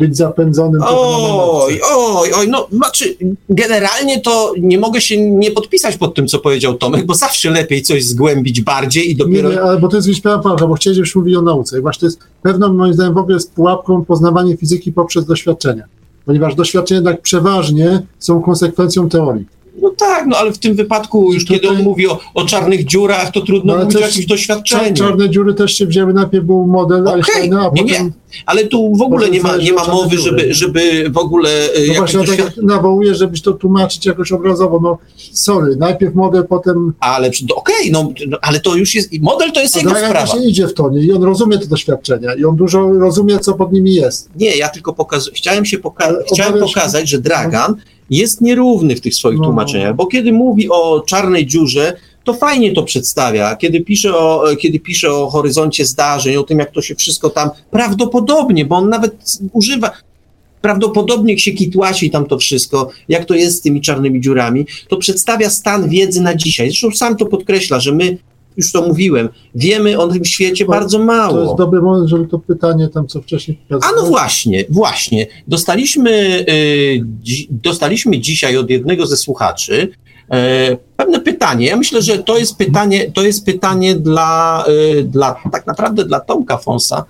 być zapędzonym. Oj, oj, oj, no znaczy generalnie to nie mogę się nie podpisać pod tym, co powiedział Tomek, bo zawsze lepiej coś zgłębić bardziej i dopiero... Nie, nie ale bo to jest wyśmiała prawda, bo chcieli, żebyśmy mówili o nauce. I właśnie to jest pewną, moim zdaniem, w ogóle jest pułapką poznawanie fizyki poprzez doświadczenia ponieważ doświadczenia jednak przeważnie są konsekwencją teorii. No tak, no ale w tym wypadku już kiedy on mówi o, o czarnych dziurach, to trudno no, mówić o jakimś doświadczeniu. Czarne dziury też się wzięły, najpierw był model okay. Einsteina, a nie, potem... Nie, ale tu w ogóle nie ma, nie ma mowy, żeby, żeby w ogóle... E, no właśnie, doświad... tak nawołuję, żebyś to tłumaczyć jakoś obrazowo, no sorry, najpierw model, potem... Ale okej, okay, no, no, ale to już jest, model to jest jego sprawa. się idzie w to, nie? I on rozumie te doświadczenia i on dużo rozumie, co pod nimi jest. Nie, ja tylko pokaz... chciałem się poka... chciałem pokazać, że Dragan jest nierówny w tych swoich no. tłumaczeniach, bo kiedy mówi o czarnej dziurze, to fajnie to przedstawia. Kiedy pisze, o, kiedy pisze o horyzoncie zdarzeń, o tym, jak to się wszystko tam prawdopodobnie, bo on nawet używa, prawdopodobnie się kitłaci tam to wszystko, jak to jest z tymi czarnymi dziurami, to przedstawia stan wiedzy na dzisiaj. Zresztą sam to podkreśla, że my już to mówiłem, wiemy o tym świecie to, bardzo mało. To jest dobry moment, żeby to pytanie tam, co wcześniej... A no właśnie, właśnie. Dostaliśmy, y, dzi, dostaliśmy dzisiaj od jednego ze słuchaczy y, pewne pytanie. Ja myślę, że to jest pytanie, to jest pytanie dla, y, dla tak naprawdę dla Tomka Fonsa,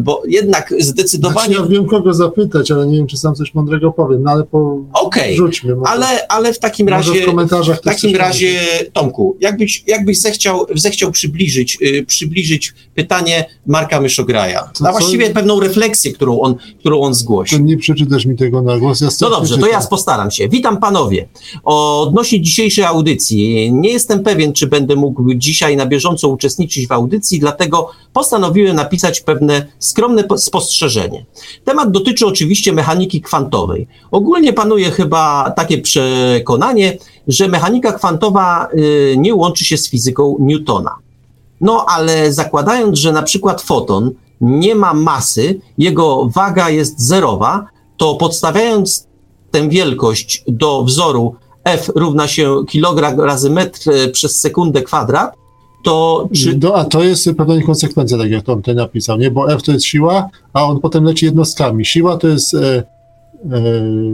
bo jednak zdecydowanie... Znaczy, ja wiem, kogo zapytać, ale nie wiem, czy sam coś mądrego powiem, no ale po... Okay. ale, ale w takim razie... W, komentarzach w takim razie, Tomku, jakbyś, jakbyś zechciał, zechciał przybliżyć, yy, przybliżyć pytanie Marka Myszograja, to a właściwie co? pewną refleksję, którą on, którą on zgłosił. To nie przeczytasz mi tego na głos, ja No dobrze, to ja postaram się. Witam panowie. Odnośnie dzisiejszej audycji, nie jestem pewien, czy będę mógł dzisiaj na bieżąco uczestniczyć w audycji, dlatego postanowiłem napisać pewne skromne spostrzeżenie. Temat dotyczy oczywiście mechaniki kwantowej. Ogólnie panuje chyba takie przekonanie, że mechanika kwantowa y, nie łączy się z fizyką Newtona. No ale zakładając, że na przykład foton nie ma masy, jego waga jest zerowa, to podstawiając tę wielkość do wzoru F równa się kilogram razy metr e, przez sekundę kwadrat, to czy... No, a to jest pewna niekonsekwencja, tak jak on tutaj napisał, nie? Bo F to jest siła, a on potem leci jednostkami. Siła to jest e, e,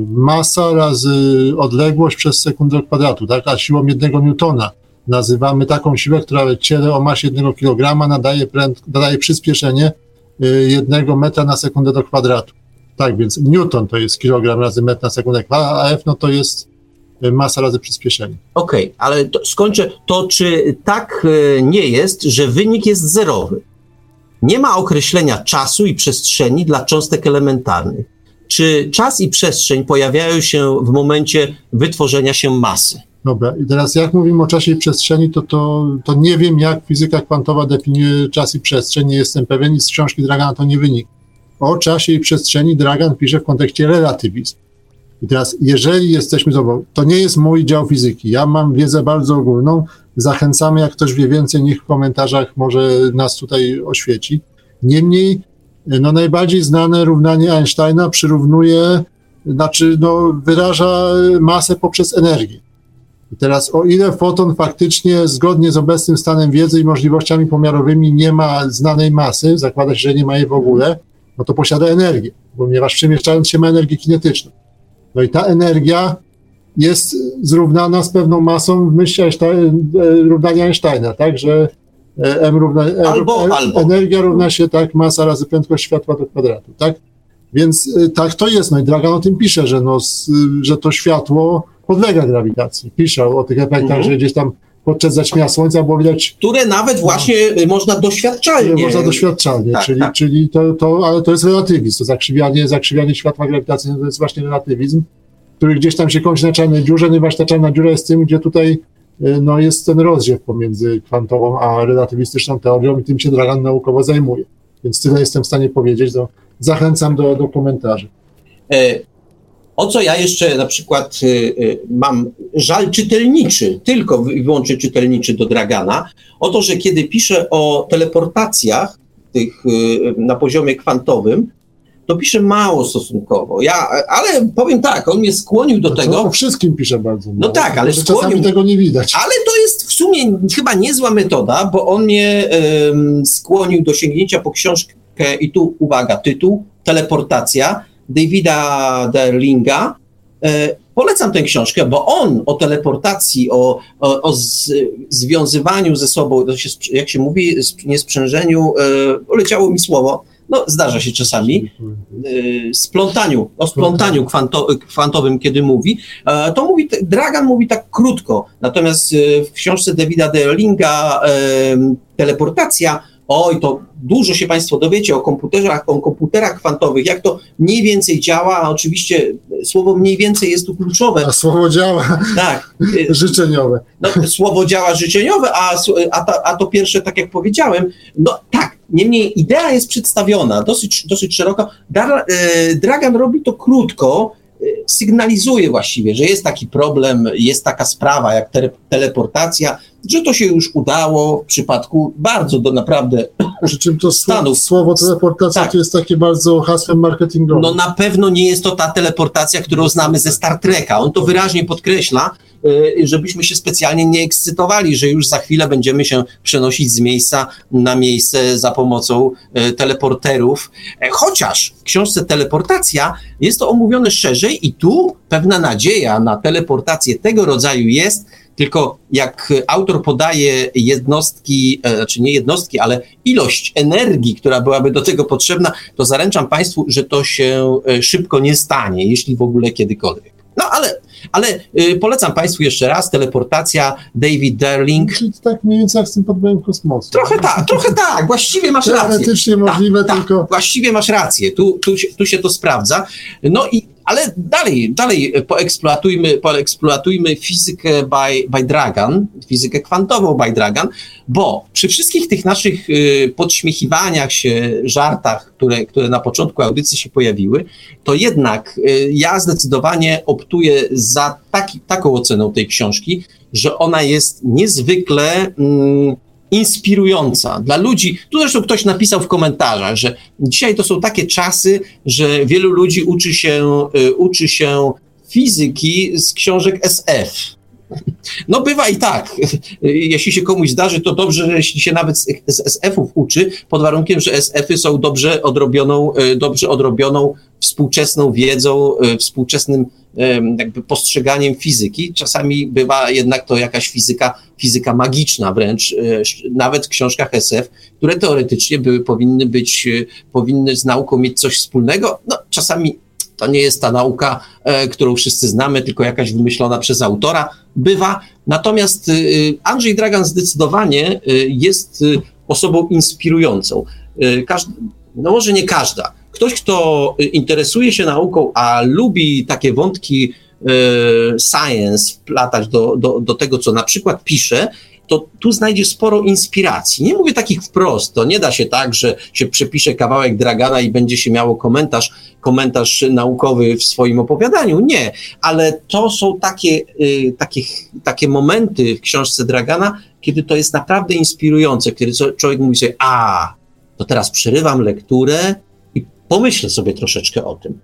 masa razy odległość przez sekundę kwadratu, tak? A siłą jednego newtona nazywamy taką siłę, która ciele o masie jednego kilograma nadaje, pręd, nadaje przyspieszenie e, jednego metra na sekundę do kwadratu. Tak, więc newton to jest kilogram razy metr na sekundę kwadratu, a F no to jest masa razy przyspieszenie. Okej, okay, ale to, skończę. To czy tak nie jest, że wynik jest zerowy? Nie ma określenia czasu i przestrzeni dla cząstek elementarnych. Czy czas i przestrzeń pojawiają się w momencie wytworzenia się masy? Dobra, i teraz jak mówimy o czasie i przestrzeni, to, to, to nie wiem, jak fizyka kwantowa definiuje czas i przestrzeń, nie jestem pewien i z książki Dragana to nie wynika. O czasie i przestrzeni Dragan pisze w kontekście relatywizmu. I teraz, jeżeli jesteśmy sobą, to nie jest mój dział fizyki, ja mam wiedzę bardzo ogólną, zachęcamy, jak ktoś wie więcej, niech w komentarzach może nas tutaj oświeci. Niemniej, no najbardziej znane równanie Einsteina przyrównuje, znaczy no, wyraża masę poprzez energię. I teraz, o ile foton faktycznie zgodnie z obecnym stanem wiedzy i możliwościami pomiarowymi nie ma znanej masy, zakłada się, że nie ma jej w ogóle, no to posiada energię, ponieważ przemieszczając się ma energię kinetyczną. No i ta energia jest zrównana z pewną masą w myśli Einstein, e, równania Einsteina, tak, że e, M równa, M, albo, M, albo. energia równa się tak masa razy prędkość światła do kwadratu, tak? Więc e, tak to jest, no i Dragan o tym pisze, że, no, że to światło podlega grawitacji. Pisze o tych efektach, mhm. że gdzieś tam podczas zaćmienia słońca było widać... Które nawet właśnie no, można doświadczalnie... Można doświadczalnie, tak, czyli, tak. czyli to, to, ale to jest relatywizm, to zakrzywianie, zakrzywianie światła grawitacyjnego to jest właśnie relatywizm, który gdzieś tam się kończy na czarnej dziurze, ponieważ ta czarna dziura jest tym, gdzie tutaj no, jest ten rozdziew pomiędzy kwantową a relatywistyczną teorią i tym się Dragan naukowo zajmuje. Więc tyle jestem w stanie powiedzieć, to zachęcam do, do komentarzy. O co ja jeszcze na przykład y, y, mam żal czytelniczy, tylko i wyłącznie czytelniczy do Dragana, o to, że kiedy piszę o teleportacjach tych y, na poziomie kwantowym, to pisze mało stosunkowo. Ja, ale powiem tak, on mnie skłonił do no tego. O wszystkim pisze bardzo mało. No tak, ale skłonił. Czasami tego nie widać. Ale to jest w sumie chyba niezła metoda, bo on mnie um, skłonił do sięgnięcia po książkę i tu uwaga, tytuł Teleportacja Davida Derlinga. E, polecam tę książkę, bo on o teleportacji, o, o, o z, związywaniu ze sobą, się, jak się mówi, niesprzężeniu, e, leciało mi słowo, no zdarza się czasami, e, splątaniu, o splątaniu kwanto, kwantowym, kiedy mówi, to mówi, Dragan mówi tak krótko, natomiast w książce Davida Derlinga teleportacja oj, to dużo się Państwo dowiecie o komputerach, o komputerach kwantowych, jak to mniej więcej działa, a oczywiście słowo mniej więcej jest tu kluczowe. A słowo działa tak. życzeniowe. No, słowo działa życzeniowe, a, a, ta, a to pierwsze, tak jak powiedziałem, no tak, niemniej idea jest przedstawiona dosyć, dosyć szeroko. Dar, e, Dragan robi to krótko, sygnalizuje właściwie, że jest taki problem, jest taka sprawa jak te, teleportacja, że to się już udało w przypadku bardzo do naprawdę Przy czym to Stanów. słowo teleportacja tak. to jest takie bardzo hasłem marketingowym. No na pewno nie jest to ta teleportacja, którą znamy ze Star Treka. On to wyraźnie podkreśla, y, żebyśmy się specjalnie nie ekscytowali, że już za chwilę będziemy się przenosić z miejsca na miejsce za pomocą y, teleporterów. E, chociaż w książce Teleportacja jest to omówione szerzej i tu pewna nadzieja na teleportację tego rodzaju jest, tylko jak autor podaje jednostki, e, znaczy nie jednostki, ale ilość energii, która byłaby do tego potrzebna, to zaręczam Państwu, że to się e, szybko nie stanie, jeśli w ogóle kiedykolwiek. No ale, ale polecam Państwu jeszcze raz teleportacja David Darling. Czyli tak mniej więcej jak z tym podbojem kosmosu. Trochę tak, trochę tak, właściwie masz rację. Teoretycznie możliwe, tak, tylko... Tak, właściwie masz rację, tu, tu, tu się to sprawdza. No i ale dalej, dalej poeksploatujmy, poeksploatujmy fizykę by, by Dragan, fizykę kwantową by Dragan, bo przy wszystkich tych naszych y, podśmiechiwaniach się, żartach, które, które na początku audycji się pojawiły, to jednak y, ja zdecydowanie optuję za taki, taką oceną tej książki, że ona jest niezwykle. Mm, inspirująca dla ludzi. Tu zresztą ktoś napisał w komentarzach, że dzisiaj to są takie czasy, że wielu ludzi uczy się, y, uczy się fizyki z książek SF. No bywa i tak. Jeśli się komuś zdarzy, to dobrze, jeśli się nawet z SF-ów uczy, pod warunkiem, że SF-y są dobrze odrobioną, y, dobrze odrobioną współczesną wiedzą, y, współczesnym jakby postrzeganiem fizyki. Czasami bywa jednak to jakaś fizyka, fizyka magiczna wręcz, e, nawet w książkach SF, które teoretycznie były, powinny być, e, powinny z nauką mieć coś wspólnego. No, czasami to nie jest ta nauka, e, którą wszyscy znamy, tylko jakaś wymyślona przez autora, bywa. Natomiast Andrzej Dragan zdecydowanie jest osobą inspirującą. Każdy, no może nie każda. Ktoś, kto interesuje się nauką, a lubi takie wątki science wplatać do, do, do tego, co na przykład pisze, to tu znajdzie sporo inspiracji. Nie mówię takich wprost, to nie da się tak, że się przepisze kawałek Dragana i będzie się miało komentarz, komentarz naukowy w swoim opowiadaniu. Nie, ale to są takie, y, takie, takie momenty w książce Dragana, kiedy to jest naprawdę inspirujące, kiedy człowiek mówi sobie, a, to teraz przerywam lekturę pomyślę sobie troszeczkę o tym.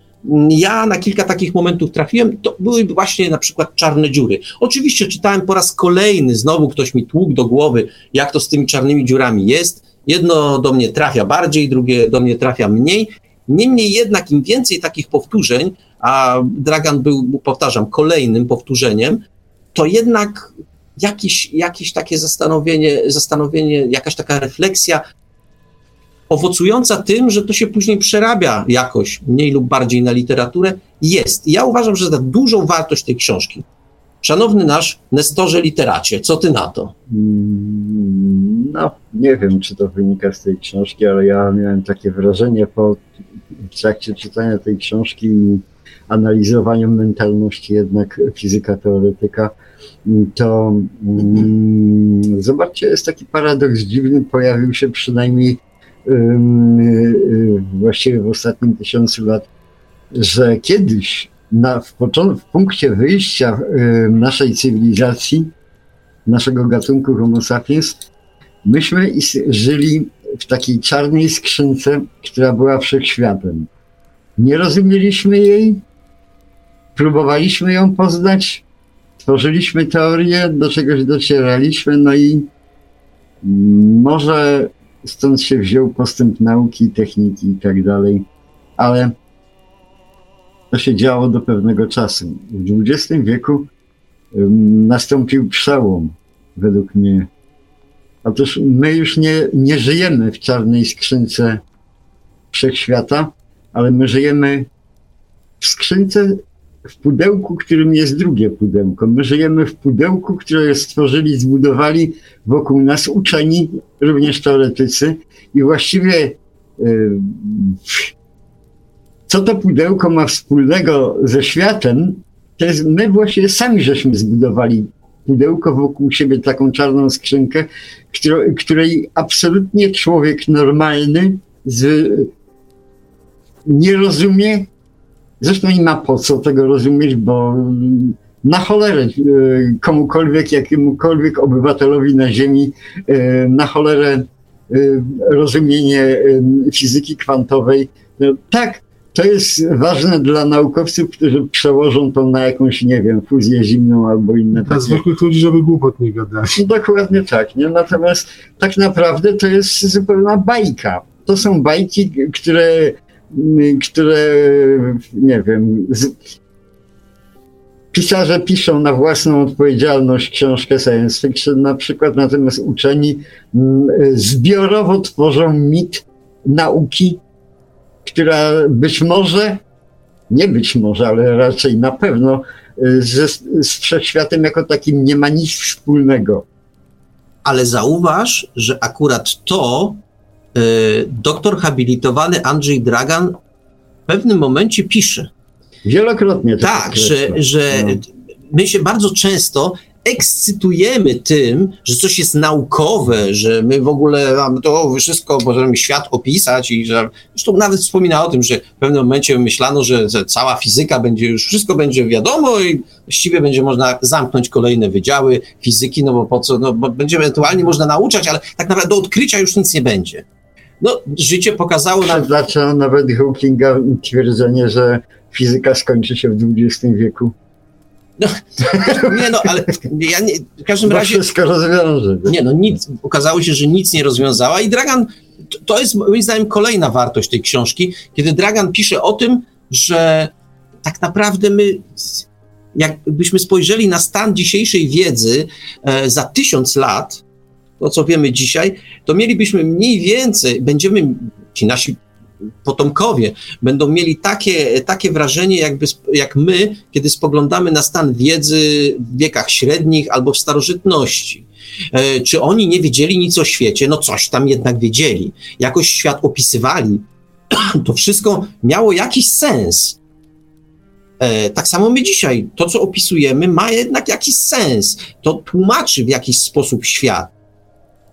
Ja na kilka takich momentów trafiłem, to były właśnie na przykład czarne dziury. Oczywiście czytałem po raz kolejny, znowu ktoś mi tłukł do głowy, jak to z tymi czarnymi dziurami jest. Jedno do mnie trafia bardziej, drugie do mnie trafia mniej. Niemniej jednak im więcej takich powtórzeń, a Dragan był, powtarzam, kolejnym powtórzeniem, to jednak jakieś, jakieś takie zastanowienie, zastanowienie, jakaś taka refleksja owocująca tym, że to się później przerabia jakoś, mniej lub bardziej na literaturę, jest. I ja uważam, że za dużą wartość tej książki. Szanowny nasz Nestorze literacie, co ty na to? Mm, no, nie wiem, czy to wynika z tej książki, ale ja miałem takie wrażenie po trakcie czytania tej książki i analizowaniu mentalności jednak fizyka teoretyka, to mm, zobaczcie, jest taki paradoks dziwny, pojawił się przynajmniej właściwie w ostatnim tysiącu lat, że kiedyś na, w, w punkcie wyjścia naszej cywilizacji, naszego gatunku Homo sapiens, myśmy żyli w takiej czarnej skrzynce, która była wszechświatem. Nie rozumieliśmy jej, próbowaliśmy ją poznać, tworzyliśmy teorię, do czegoś docieraliśmy, no i może stąd się wziął postęp nauki, techniki i tak dalej, ale to się działo do pewnego czasu. W XX wieku nastąpił przełom, według mnie. Otóż my już nie, nie żyjemy w czarnej skrzynce wszechświata, ale my żyjemy w skrzynce w pudełku, którym jest drugie pudełko. My żyjemy w pudełku, które stworzyli, zbudowali wokół nas uczeni, również teoretycy i właściwie yy, co to pudełko ma wspólnego ze światem, to jest my właśnie sami żeśmy zbudowali pudełko wokół siebie, taką czarną skrzynkę, której absolutnie człowiek normalny z, nie rozumie, Zresztą nie ma po co tego rozumieć, bo na cholerę e, komukolwiek, jakiemukolwiek obywatelowi na Ziemi, e, na cholerę e, rozumienie fizyki kwantowej. No, tak, to jest ważne dla naukowców, którzy przełożą to na jakąś, nie wiem, fuzję zimną albo inne. Dla zwykłych ludzi, żeby głupot nie gadali. No, dokładnie tak. Nie? Natomiast tak naprawdę to jest zupełna bajka. To są bajki, które które, nie wiem, z... pisarze piszą na własną odpowiedzialność książkę science fiction na przykład, natomiast uczeni mm, zbiorowo tworzą mit nauki, która być może, nie być może, ale raczej na pewno ze, z wszechświatem jako takim nie ma nic wspólnego. Ale zauważ, że akurat to Y, doktor habilitowany Andrzej Dragan w pewnym momencie pisze. Wielokrotnie. Tak, że, że no. my się bardzo często ekscytujemy tym, że coś jest naukowe, że my w ogóle mamy to wszystko, możemy świat opisać i że zresztą nawet wspomina o tym, że w pewnym momencie myślano, że, że cała fizyka będzie już, wszystko będzie wiadomo i właściwie będzie można zamknąć kolejne wydziały fizyki, no bo po co, no bo będzie ewentualnie można nauczać, ale tak naprawdę do odkrycia już nic nie będzie. No, życie pokazało nam... Zaczęło nawet Hawkinga twierdzenie, że fizyka skończy się w XX wieku. No, nie no, ale ja nie, w każdym Bo razie... wszystko rozwiąże. Nie no, nic, okazało się, że nic nie rozwiązała i Dragan, to jest moim zdaniem kolejna wartość tej książki, kiedy Dragan pisze o tym, że tak naprawdę my, jakbyśmy spojrzeli na stan dzisiejszej wiedzy e, za tysiąc lat, to co wiemy dzisiaj, to mielibyśmy mniej więcej, będziemy, ci nasi potomkowie będą mieli takie, takie wrażenie, jakby, jak my, kiedy spoglądamy na stan wiedzy w wiekach średnich albo w starożytności. E, czy oni nie wiedzieli nic o świecie? No coś tam jednak wiedzieli. Jakoś świat opisywali. To wszystko miało jakiś sens. E, tak samo my dzisiaj, to co opisujemy, ma jednak jakiś sens. To tłumaczy w jakiś sposób świat.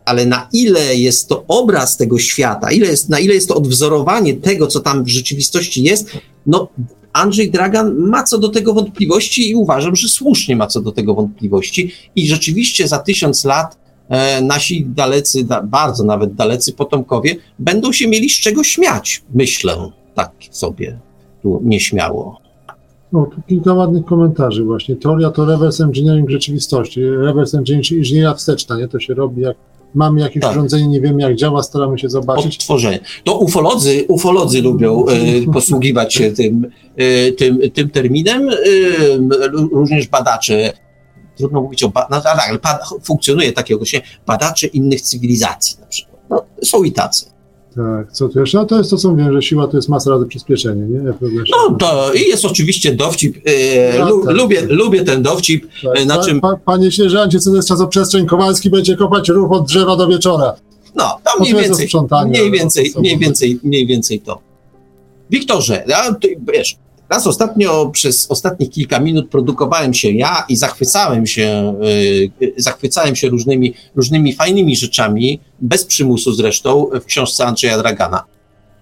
Ale na ile jest to obraz tego świata, ile jest, na ile jest to odwzorowanie tego, co tam w rzeczywistości jest, no Andrzej Dragan ma co do tego wątpliwości i uważam, że słusznie ma co do tego wątpliwości. I rzeczywiście za tysiąc lat e, nasi dalecy, da, bardzo nawet dalecy potomkowie będą się mieli z czego śmiać, myślę, tak sobie tu nieśmiało. No, tu kilka ładnych komentarzy właśnie. Teoria to reverse engineering rzeczywistości. Reverse engineering, inżynieria wsteczna, nie? To się robi jak mamy jakieś tak. urządzenie, nie wiemy jak działa, staramy się zobaczyć. Odtworzenie. To ufolodzy, ufolodzy lubią e, posługiwać się tym, e, tym, tym terminem, e, również badacze. Trudno mówić o badaniu, no, ale tak, funkcjonuje takie określenie, badacze innych cywilizacji na przykład. No, są i tacy. Tak, co tu jeszcze? No to jest to, co mówię, że siła to jest masa razy przyspieszenie, nie? No to i jest oczywiście dowcip. E, no, lu, tak. lubię, lubię ten dowcip, tak. E, na pa, czym... Pa, panie sierżancie, co to jest czasoprzestrzeń? Kowalski będzie kopać ruch od drzewa do wieczora. No, to mniej więcej, mniej więcej, mniej więcej, mniej więcej to. Wiktorze, ja, ty, wiesz, Raz ostatnio, przez ostatnich kilka minut produkowałem się ja i zachwycałem się, yy, zachwycałem się różnymi, różnymi fajnymi rzeczami, bez przymusu zresztą, w książce Andrzeja Dragana.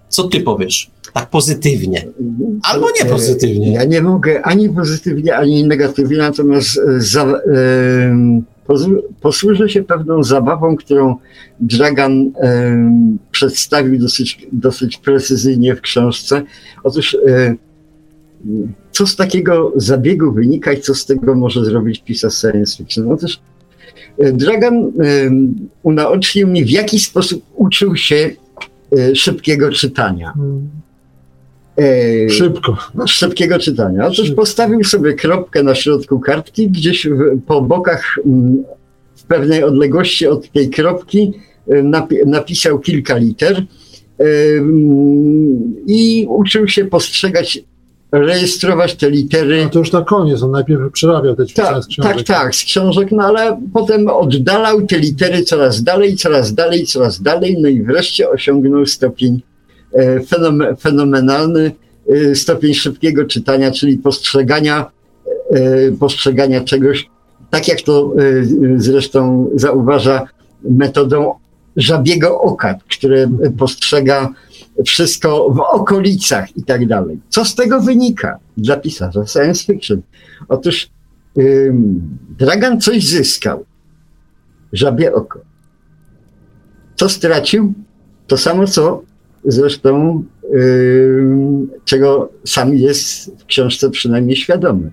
Co ty powiesz? Tak pozytywnie. Albo nie e, pozytywnie. Ja nie mogę ani pozytywnie, ani negatywnie, natomiast e, za, yy, posłużę się pewną zabawą, którą Dragan yy, przedstawił dosyć, dosyć precyzyjnie w książce. Otóż yy, co z takiego zabiegu wynika i co z tego może zrobić pisarz science fiction. No też e, Dragan um, unaocznił mi, w jaki sposób uczył się e, szybkiego czytania. E, Szybko. Szybkiego czytania. Otóż Szybko. postawił sobie kropkę na środku kartki, gdzieś w, po bokach m, w pewnej odległości od tej kropki napi napisał kilka liter i uczył się postrzegać rejestrować te litery. No to już na koniec, on najpierw przerabiał te ćwiczenia tak, z książek. Tak, tak, z książek, no ale potem oddalał te litery coraz dalej, coraz dalej, coraz dalej, no i wreszcie osiągnął stopień e, fenomenalny, e, stopień szybkiego czytania, czyli postrzegania, e, postrzegania czegoś, tak jak to zresztą zauważa metodą żabiego oka, które postrzega wszystko w okolicach i tak dalej. Co z tego wynika dla pisarza science fiction? Otóż ym, Dragan coś zyskał. Żabie oko. Co stracił? To samo, co zresztą ym, czego sam jest w książce przynajmniej świadomy.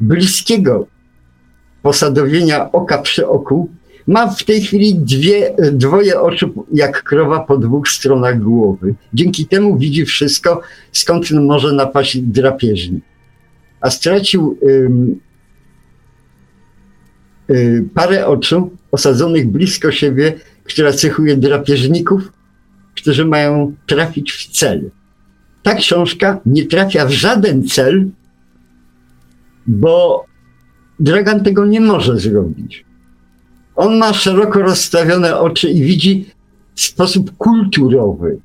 Bliskiego posadowienia oka przy oku ma w tej chwili dwie, dwoje oczu jak krowa po dwóch stronach głowy. Dzięki temu widzi wszystko, skąd może napaść drapieżnik. A stracił ym, y, parę oczu osadzonych blisko siebie, która cechuje drapieżników, którzy mają trafić w cel. Ta książka nie trafia w żaden cel, bo Dragan tego nie może zrobić. On ma szeroko rozstawione oczy i widzi w sposób kulturowy.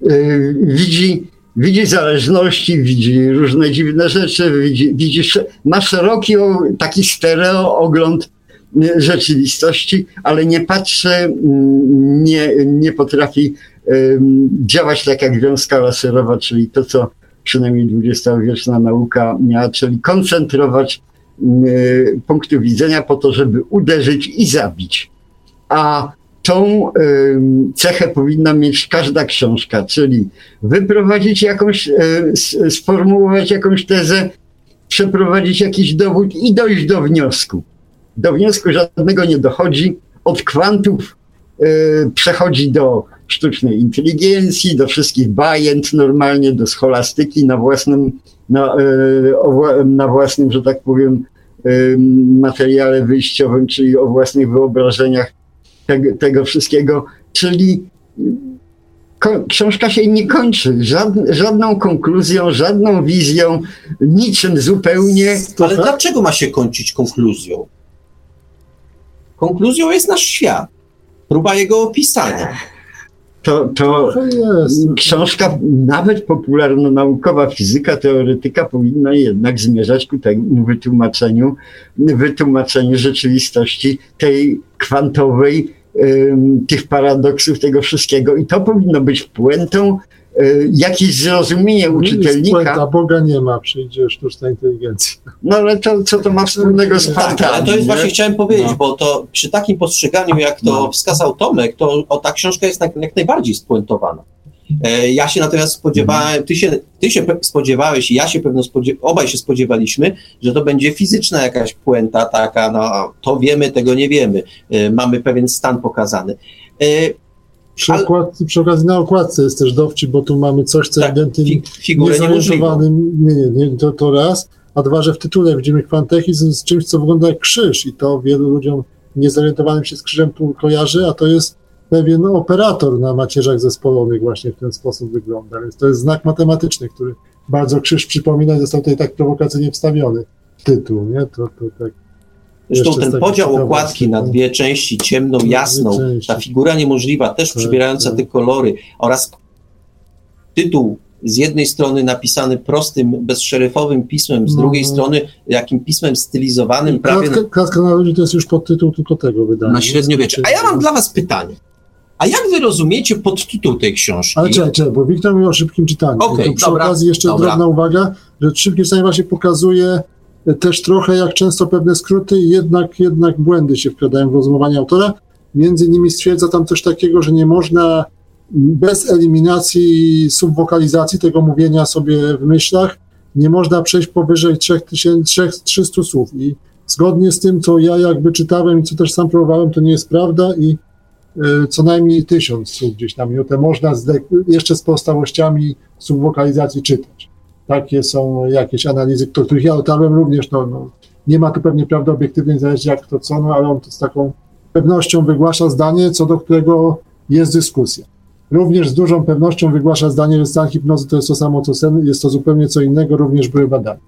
Yy, widzi, widzi zależności, widzi różne dziwne rzeczy, widzi, widzi ma szeroki taki stereo ogląd yy, rzeczywistości, ale nie patrzy, mm, nie, nie potrafi działać tak jak wiązka laserowa, czyli to, co przynajmniej XX-wieczna nauka miała, czyli koncentrować Y, punktu widzenia po to, żeby uderzyć i zabić. A tą y, cechę powinna mieć każda książka, czyli wyprowadzić jakąś, y, sformułować jakąś tezę, przeprowadzić jakiś dowód i dojść do wniosku. Do wniosku żadnego nie dochodzi, od kwantów przechodzi do sztucznej inteligencji, do wszystkich bajent normalnie, do scholastyki na własnym, na, e, na własnym, że tak powiem, e, materiale wyjściowym, czyli o własnych wyobrażeniach tego, tego wszystkiego, czyli książka się nie kończy żadn, żadną konkluzją, żadną wizją, niczym zupełnie. Ale dlaczego ma się kończyć konkluzją? Konkluzją jest nasz świat. Próba jego opisania. To, to książka, nawet popularno-naukowa fizyka, teoretyka powinna jednak zmierzać ku temu wytłumaczeniu, wytłumaczeniu rzeczywistości tej kwantowej, tych paradoksów, tego wszystkiego. I to powinno być puentą, jakieś zrozumienie uczytelnika. A Boga nie ma, przyjdzie sztuczna inteligencja. No ale to, co to ma wspólnego z Tak, ale to jest właśnie chciałem powiedzieć, no. bo to przy takim postrzeganiu, jak to no. wskazał Tomek, to o, ta książka jest jak, jak najbardziej spuentowana. E, ja się natomiast spodziewałem, ty się, ty się spodziewałeś i ja się pewno spodziewałem, obaj się spodziewaliśmy, że to będzie fizyczna jakaś puenta taka, no to wiemy, tego nie wiemy. E, mamy pewien stan pokazany. E, przy, okładce, przy okazji na okładce jest też dowcip, bo tu mamy coś, co tak, ewidentnie niezorientowanym, nie, nie, nie, to, to raz, a dwa, że w tytule widzimy kwantechizm z czymś, co wygląda jak krzyż i to wielu ludziom niezorientowanym się z krzyżem tu kojarzy, a to jest pewien operator na macierzach zespolonych właśnie w ten sposób wygląda. Więc to jest znak matematyczny, który bardzo krzyż przypomina i został tutaj tak prowokacyjnie wstawiony tytuł, nie? To, to tak Zresztą ten podział okładki na dwie części, ciemną, jasną, ta figura niemożliwa, też tak, przybierająca tak. te kolory oraz tytuł z jednej strony napisany prostym, bezszeryfowym pismem, z no. drugiej strony jakim pismem stylizowanym. Prawie klatka, klatka na ludzi to jest już podtytuł tylko tego wydania. Na średniowiecze. A ja mam dla was pytanie. A jak wy rozumiecie podtytuł tej książki? Ale czekaj, czekaj, bo Wiktor mówił o szybkim czytaniu. Okay, to przy dobra, okazji jeszcze dobra. drobna uwaga, że szybkie czytanie właśnie pokazuje też trochę jak często pewne skróty jednak, jednak błędy się wkradają w rozumowanie autora. Między innymi stwierdza tam coś takiego, że nie można bez eliminacji subwokalizacji tego mówienia sobie w myślach, nie można przejść powyżej 3300 słów. I zgodnie z tym, co ja jakby czytałem i co też sam próbowałem, to nie jest prawda i y, co najmniej tysiąc słów gdzieś na minutę można z, jeszcze z pozostałościami subwokalizacji czytać. Takie są jakieś analizy, których ja dotarłem również, no, no, nie ma tu pewnie prawdy obiektywnej, zależy jak to co, no, ale on to z taką pewnością wygłasza zdanie, co do którego jest dyskusja. Również z dużą pewnością wygłasza zdanie, że stan hipnozy to jest to samo co sen, jest to zupełnie co innego, również były badania.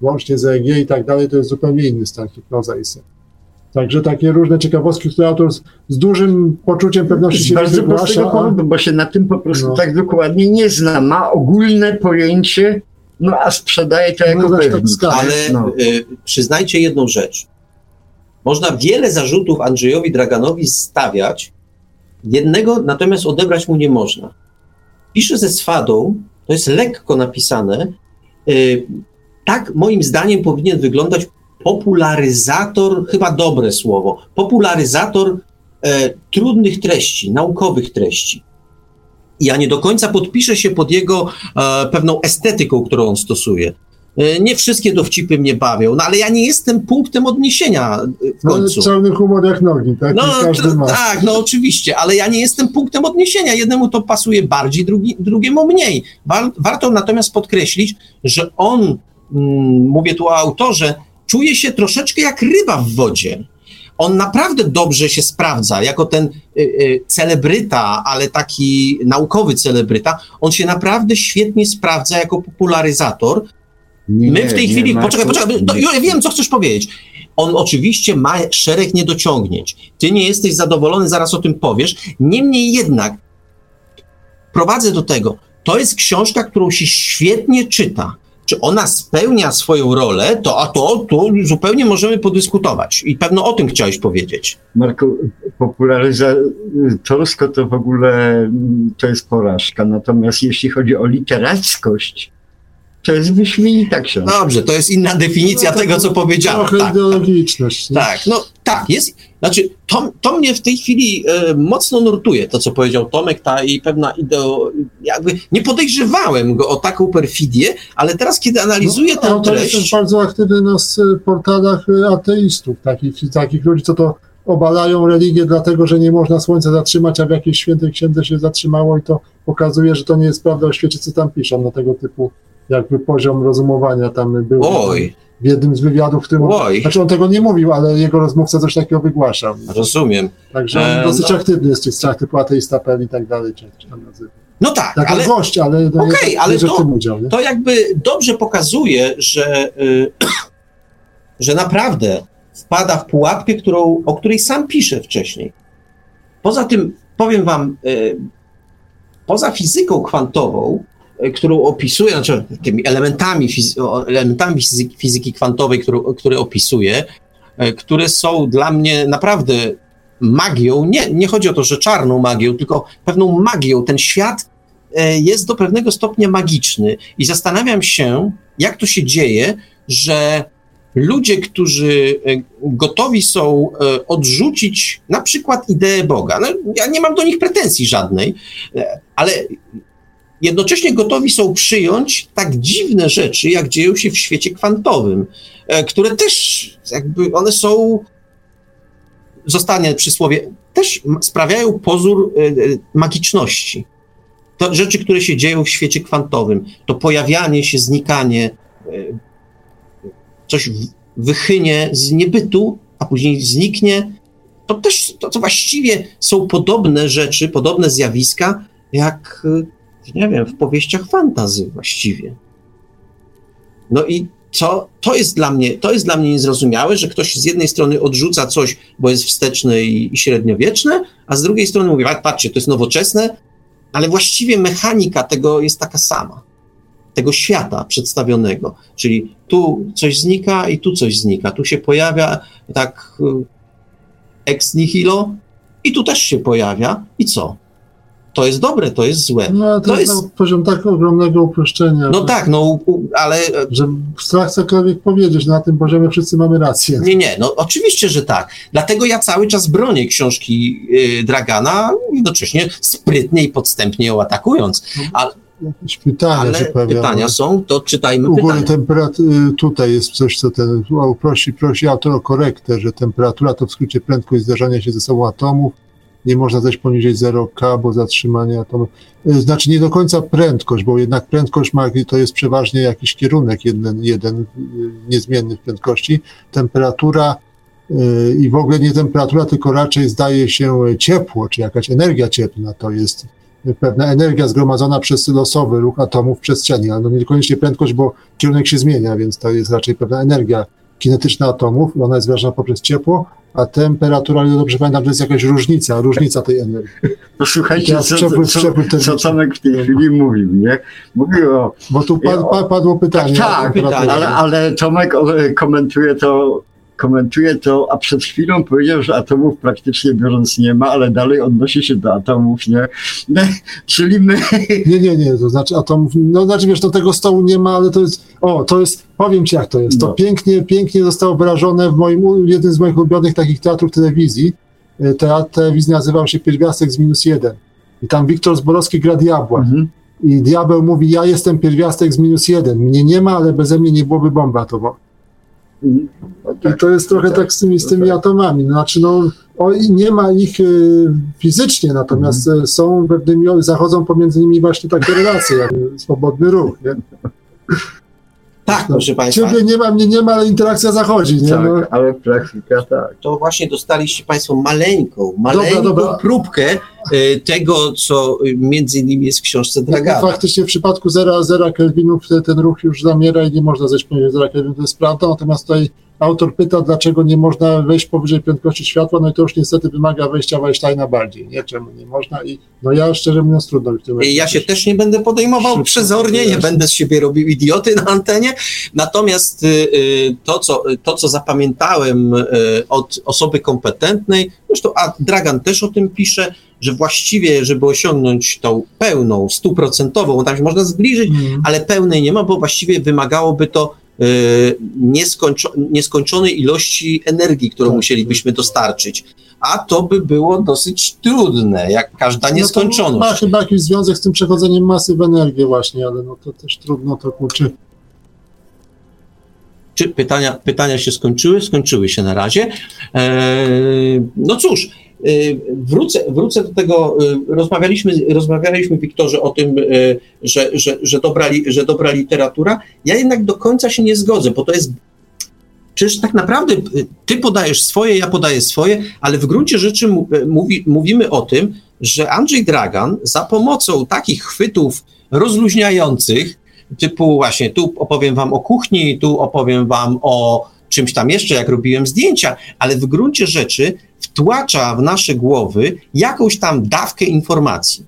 Łącznie z EEG i tak dalej, to jest zupełnie inny stan hipnoza i sen. Także takie różne ciekawostki, które autor z, z dużym poczuciem pewności się bardzo wygłasza. Powodu, bo się na tym po prostu no. tak dokładnie nie zna. Ma ogólne pojęcie, no a sprzedaje to jako no, tak Ale no. y, przyznajcie jedną rzecz. Można wiele zarzutów Andrzejowi Draganowi stawiać, jednego natomiast odebrać mu nie można. Pisze ze swadą, to jest lekko napisane, y, tak moim zdaniem powinien wyglądać popularyzator, chyba dobre słowo, popularyzator e, trudnych treści, naukowych treści. Ja nie do końca podpiszę się pod jego e, pewną estetyką, którą on stosuje. E, nie wszystkie dowcipy mnie bawią, no ale ja nie jestem punktem odniesienia e, w końcu. No, czarny humor jak nogi, tak? No, każdy ma. Tak, no oczywiście, ale ja nie jestem punktem odniesienia. Jednemu to pasuje bardziej, drugi, drugiemu mniej. warto natomiast podkreślić, że on, mm, mówię tu o autorze, czuje się troszeczkę jak ryba w wodzie. On naprawdę dobrze się sprawdza, jako ten y, y, celebryta, ale taki naukowy celebryta. On się naprawdę świetnie sprawdza jako popularyzator. Nie, My w tej chwili. Poczekaj, poczekaj, no, ja wiem, co chcesz powiedzieć. On oczywiście ma szereg niedociągnięć. Ty nie jesteś zadowolony, zaraz o tym powiesz. Niemniej jednak prowadzę do tego. To jest książka, którą się świetnie czyta czy ona spełnia swoją rolę, to a to, to zupełnie możemy podyskutować. I pewno o tym chciałeś powiedzieć. Marku, popularyzatorsko to w ogóle to jest porażka. Natomiast jeśli chodzi o literackość, to jest wyśmienita książka. Dobrze, to jest inna definicja no, tego, co powiedziałem. Trochę tak, ideologiczność. Tak, tak, no tak, jest, znaczy to, to mnie w tej chwili e, mocno nurtuje, to co powiedział Tomek, ta i pewna ideo, jakby nie podejrzewałem go o taką perfidię, ale teraz kiedy analizuję no, tę treść... To jest bardzo aktywny na portalach ateistów, takich, takich ludzi, co to obalają religię dlatego, że nie można słońca zatrzymać, a w jakiejś świętej księdze się zatrzymało i to pokazuje, że to nie jest prawda o świecie, co tam piszą na tego typu jakby poziom rozumowania tam był. Oj. W jednym z wywiadów, w którym. Oj. Znaczy on tego nie mówił, ale jego rozmówca coś takiego wygłaszał. Rozumiem. Także on e, dosyć no. aktywny jest w tych strach typu ateista.pl i tak dalej, czy, czy tam nazywa. No tak, jako ale gość, ale, no, Okej, nie, ale to- udział. To jakby dobrze pokazuje, że, y, że naprawdę wpada w pułapkę, którą, o której sam pisze wcześniej. Poza tym, powiem wam, y, poza fizyką kwantową, którą opisuje, znaczy tymi elementami, fizy- elementami fizyki, fizyki kwantowej, którą, które opisuje, y, które są dla mnie naprawdę magią, nie, nie chodzi o to, że czarną magią, tylko pewną magią. Ten świat e, jest do pewnego stopnia magiczny. I zastanawiam się, jak to się dzieje, że ludzie, którzy e, gotowi są e, odrzucić na przykład ideę Boga, no, ja nie mam do nich pretensji żadnej, e, ale jednocześnie gotowi są przyjąć tak dziwne rzeczy, jak dzieją się w świecie kwantowym, e, które też jakby one są, zostanie przysłowie, też sprawiają pozór e, e, magiczności. To rzeczy, które się dzieją w świecie kwantowym, to pojawianie się, znikanie, coś wychynie z niebytu, a później zniknie. To też, to, to właściwie są podobne rzeczy, podobne zjawiska, jak, nie wiem, w powieściach fantazy właściwie. No i to, to, jest dla mnie, to jest dla mnie niezrozumiałe, że ktoś z jednej strony odrzuca coś, bo jest wsteczne i, i średniowieczne, a z drugiej strony mówi, "A, patrzcie, to jest nowoczesne, ale właściwie mechanika tego jest taka sama. Tego świata przedstawionego. Czyli tu coś znika i tu coś znika. Tu się pojawia tak ex nihilo i tu też się pojawia. I co? To jest dobre, to jest złe. No, ale to, to jest jest- na poziom tak ogromnego uproszczenia. No że- tak, no ale e, Że strach cokolwiek powiedzieć, na tym poziomie wszyscy mamy rację. Nie, nie, no oczywiście, że tak. Dlatego ja cały czas bronię książki y, Dragana, jednocześnie sprytnie i podstępnie ją atakując. Jakieś pytania Ale się pojawiają. pytania są, to czytajmy U góry temperatury, tutaj jest coś, co ten o, prosi, prosi autor o korektę, że temperatura to w skrócie prędkość zdarzania się ze sobą atomów. Nie można zejść poniżej 0K, bo zatrzymanie atomów. y, Znaczy nie do końca prędkość, bo jednak prędkość ma, to jest przeważnie jakiś kierunek jeden, jeden y, niezmienny w prędkości. Temperatura y, i w ogóle nie temperatura, tylko raczej zdaje się ciepło, czy jakaś energia cieplna to jest pewna energia zgromadzona przez losowy ruch atomów w przestrzeni, ale no niekoniecznie prędkość, bo kierunek się zmienia, więc to jest raczej pewna energia kinetyczna atomów, ona jest wyrażona poprzez ciepło, a temperatura, o ile dobrze pamiętam, to jest jakaś różnica, różnica tej energii. Posłuchajcie, Teraz co, przepływ- co, przepływ co, Tomek w tej chwili mówił, nie? Mówił o... Bo tu pad, pa, padło pytanie. Tak, tak, ale, ale Tomek komentuje to, komentuje to, a przed chwilą powiedział, że atomów praktycznie biorąc nie ma, ale dalej odnosi się do atomów, nie? nie czyli my... Nie, nie, nie, to znaczy atomów, no znaczy wiesz, do tego stołu nie ma, ale to jest, o, to jest, powiem ci jak to jest, to No. pięknie, pięknie zostało wyrażone w moim, jednym z moich ulubionych takich teatrów telewizji, E, teatr telewizji nazywał się Pierwiastek z minus jeden i tam Wiktor Zborowski gra diabła Mhm. i diabeł mówi, ja jestem pierwiastek z minus jeden, mnie nie ma, ale beze mnie nie byłoby bomby atomowej. I to jest trochę tak z tymi, z tymi atomami. Znaczy, no, o, nie ma ich y, fizycznie, natomiast y, są pewnymi, zachodzą pomiędzy nimi właśnie takie relacje, jak swobodny ruch. Nie? Tak, proszę Państwa. Ciebie nie ma, mnie nie ma, ale interakcja zachodzi. Nie? No, Tak, ale praktyka tak. To właśnie dostaliście Państwo maleńką, maleńką dobra. próbkę y, tego, co y, między innymi jest w książce Dragana. faktycznie w przypadku 0, 0 Kelvinów te- ten ruch już zamiera i nie można zejść poniżej 0 Kelvinów, to jest prawda, natomiast tutaj autor pyta, dlaczego nie można wejść powyżej prędkości światła, no i to już niestety wymaga wejścia w Einsteina bardziej, nie? Czemu nie można i no ja szczerze mówiąc trudno mi w tym Ja się też nie będę podejmował przezornie, nie będę z siebie robił idioty na antenie. Natomiast y, y, to, co, to, co zapamiętałem y, od osoby kompetentnej, zresztą a Dragan też o tym pisze, że właściwie, żeby osiągnąć tą pełną, stuprocentową, bo tam się można zbliżyć, Mm. ale pełnej nie ma, bo właściwie wymagałoby to nieskończo, nieskończonej ilości energii, którą Tak. musielibyśmy dostarczyć. A to by było dosyć trudne, jak każda No nieskończoność. Ma chyba jakiś związek z tym przechodzeniem masy w energię właśnie, ale no to też trudno to kurczę. Czy pytania, pytania się skończyły? Skończyły się na razie. Eee, no cóż, wrócę, wrócę do tego. eee, Rozmawialiśmy, rozmawialiśmy Wiktorze, o tym, eee, że, że, że, dobra, że dobra literatura. Ja jednak do końca się nie zgodzę, bo to jest. przecież tak naprawdę y, ty podajesz swoje, ja podaję swoje, ale w gruncie rzeczy y, mówi, mówimy o tym, że Andrzej Dragan za pomocą takich chwytów rozluźniających, typu właśnie tu opowiem wam o kuchni, tu opowiem wam o czymś tam jeszcze, jak robiłem zdjęcia, ale w gruncie rzeczy wtłacza w nasze głowy jakąś tam dawkę informacji.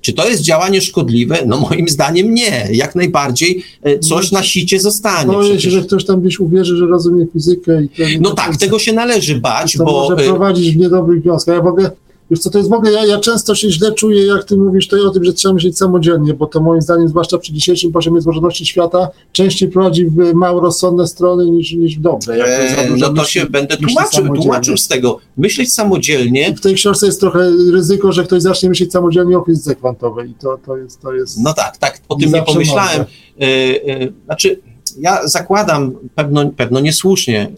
Czy to jest działanie szkodliwe? No moim zdaniem nie. Jak najbardziej e, coś na sicie zostanie. Boję się, że ktoś tam gdzieś uwierzy, że rozumie fizykę. I no tak, tego się należy bać, to bo... może e, prowadzić w niedobrych wnioskach. Ja w ogóle Wiesz co, to jest w ogóle, ja, ja często się źle czuję, jak ty mówisz to o tym, że trzeba myśleć samodzielnie, bo to moim zdaniem, zwłaszcza przy dzisiejszym poziomie złożoności świata, częściej prowadzi w mało rozsądne strony niż, niż w dobre. Eee, no to się będę tłumaczył, tłumaczył z tego. Myśleć samodzielnie. W tej książce jest trochę ryzyko, że ktoś zacznie myśleć samodzielnie o fizyce kwantowej i to, to, jest, to jest... No tak, tak, o tym nie pomyślałem. E, e, znaczy, ja zakładam pewno, pewno niesłusznie,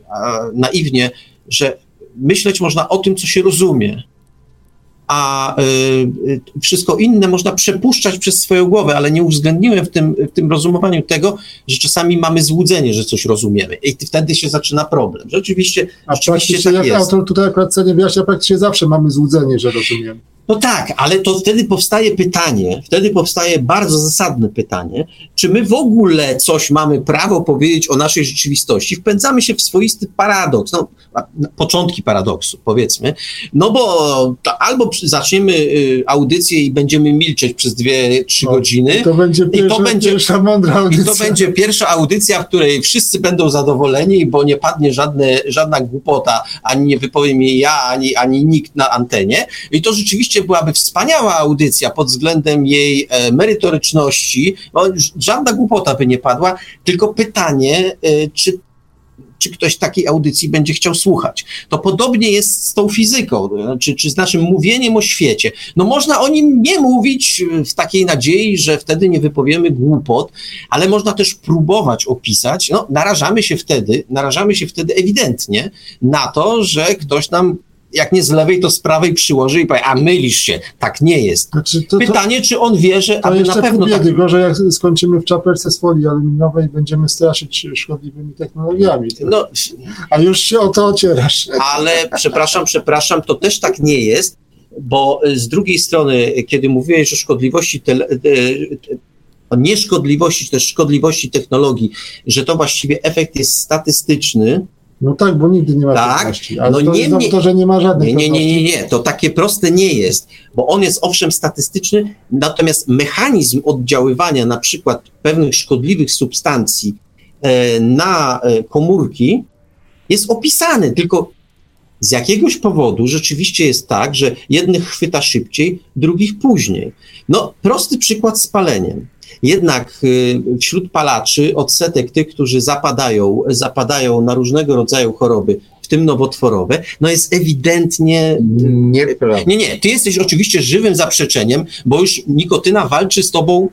naiwnie, że myśleć można o tym, co się rozumie a y, wszystko inne można przepuszczać przez swoją głowę, ale nie uwzględniłem w tym, w tym rozumowaniu tego, że czasami mamy złudzenie, że coś rozumiemy i wtedy się zaczyna problem. Rzeczywiście, a rzeczywiście tak jest. autor tutaj akurat cenie wyjaśnia, praktycznie zawsze mamy złudzenie, że rozumiemy. No tak, ale to wtedy powstaje pytanie, wtedy powstaje bardzo zasadne pytanie, czy my w ogóle coś mamy prawo powiedzieć o naszej rzeczywistości? Wpędzamy się w swoisty paradoks, no, początki paradoksu, powiedzmy, no bo albo zaczniemy y, audycję i będziemy milczeć przez dwie, trzy no, godziny. To będzie pierwsza, to będzie pierwsza mądra audycja. I to będzie pierwsza audycja, w której wszyscy będą zadowoleni, bo nie padnie żadne, żadna głupota, ani nie wypowiem jej ja, ani, ani nikt na antenie. I to rzeczywiście byłaby wspaniała audycja pod względem jej e, merytoryczności. No, żadna głupota by nie padła, tylko pytanie, e, czy czy ktoś takiej audycji będzie chciał słuchać. To podobnie jest z tą fizyką, czy, czy z naszym mówieniem o świecie. No można o nim nie mówić w takiej nadziei, że wtedy nie wypowiemy głupot, ale można też próbować opisać. No narażamy się wtedy, narażamy się wtedy ewidentnie na to, że ktoś nam jak nie z lewej, to z prawej przyłoży i powie, a mylisz się, tak nie jest. Znaczy, to, Pytanie, czy on wie, że aby na pewno... Biedy, tak... gorzej jak skończymy w czapelce z folii aluminiowej będziemy straszyć szkodliwymi technologiami. No, a już się o to ocierasz. Ale przepraszam, przepraszam, to też tak nie jest, bo z drugiej strony, kiedy mówiłeś o szkodliwości te, o nieszkodliwości, czy też szkodliwości technologii, że to właściwie efekt jest statystyczny, no tak, bo nigdy nie ma tak, pewności. Ale no to nie, nie, to, że nie ma żadnej nie, nie, nie, nie, to takie proste nie jest, bo on jest owszem statystyczny, natomiast mechanizm oddziaływania na przykład pewnych szkodliwych substancji e, na e, komórki jest opisany, tylko z jakiegoś powodu rzeczywiście jest tak, że jednych chwyta szybciej, drugich później. No, prosty przykład z paleniem. Jednak y, wśród palaczy odsetek tych, którzy zapadają, zapadają na różnego rodzaju choroby, w tym nowotworowe, no jest ewidentnie... Nieprawda. Nie, nie, ty jesteś oczywiście żywym zaprzeczeniem, bo już nikotyna walczy z tobą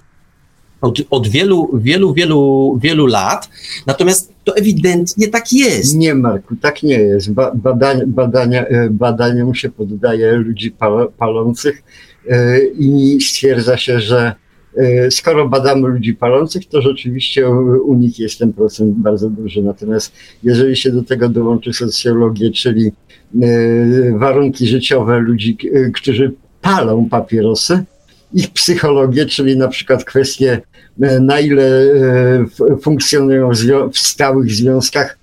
od, od wielu, wielu, wielu, wielu lat, natomiast to ewidentnie tak jest. Nie, Marku, tak nie jest. Ba badania, badania, e, badaniom się poddaje ludzi pal palących yy, i stwierdza się, że skoro badamy ludzi palących, to rzeczywiście u nich jest ten procent bardzo duży. Natomiast jeżeli się do tego dołączy socjologię, czyli e, warunki życiowe ludzi, e, którzy palą papierosy, ich psychologię, czyli na przykład kwestie, na ile funkcjonują w stałych związkach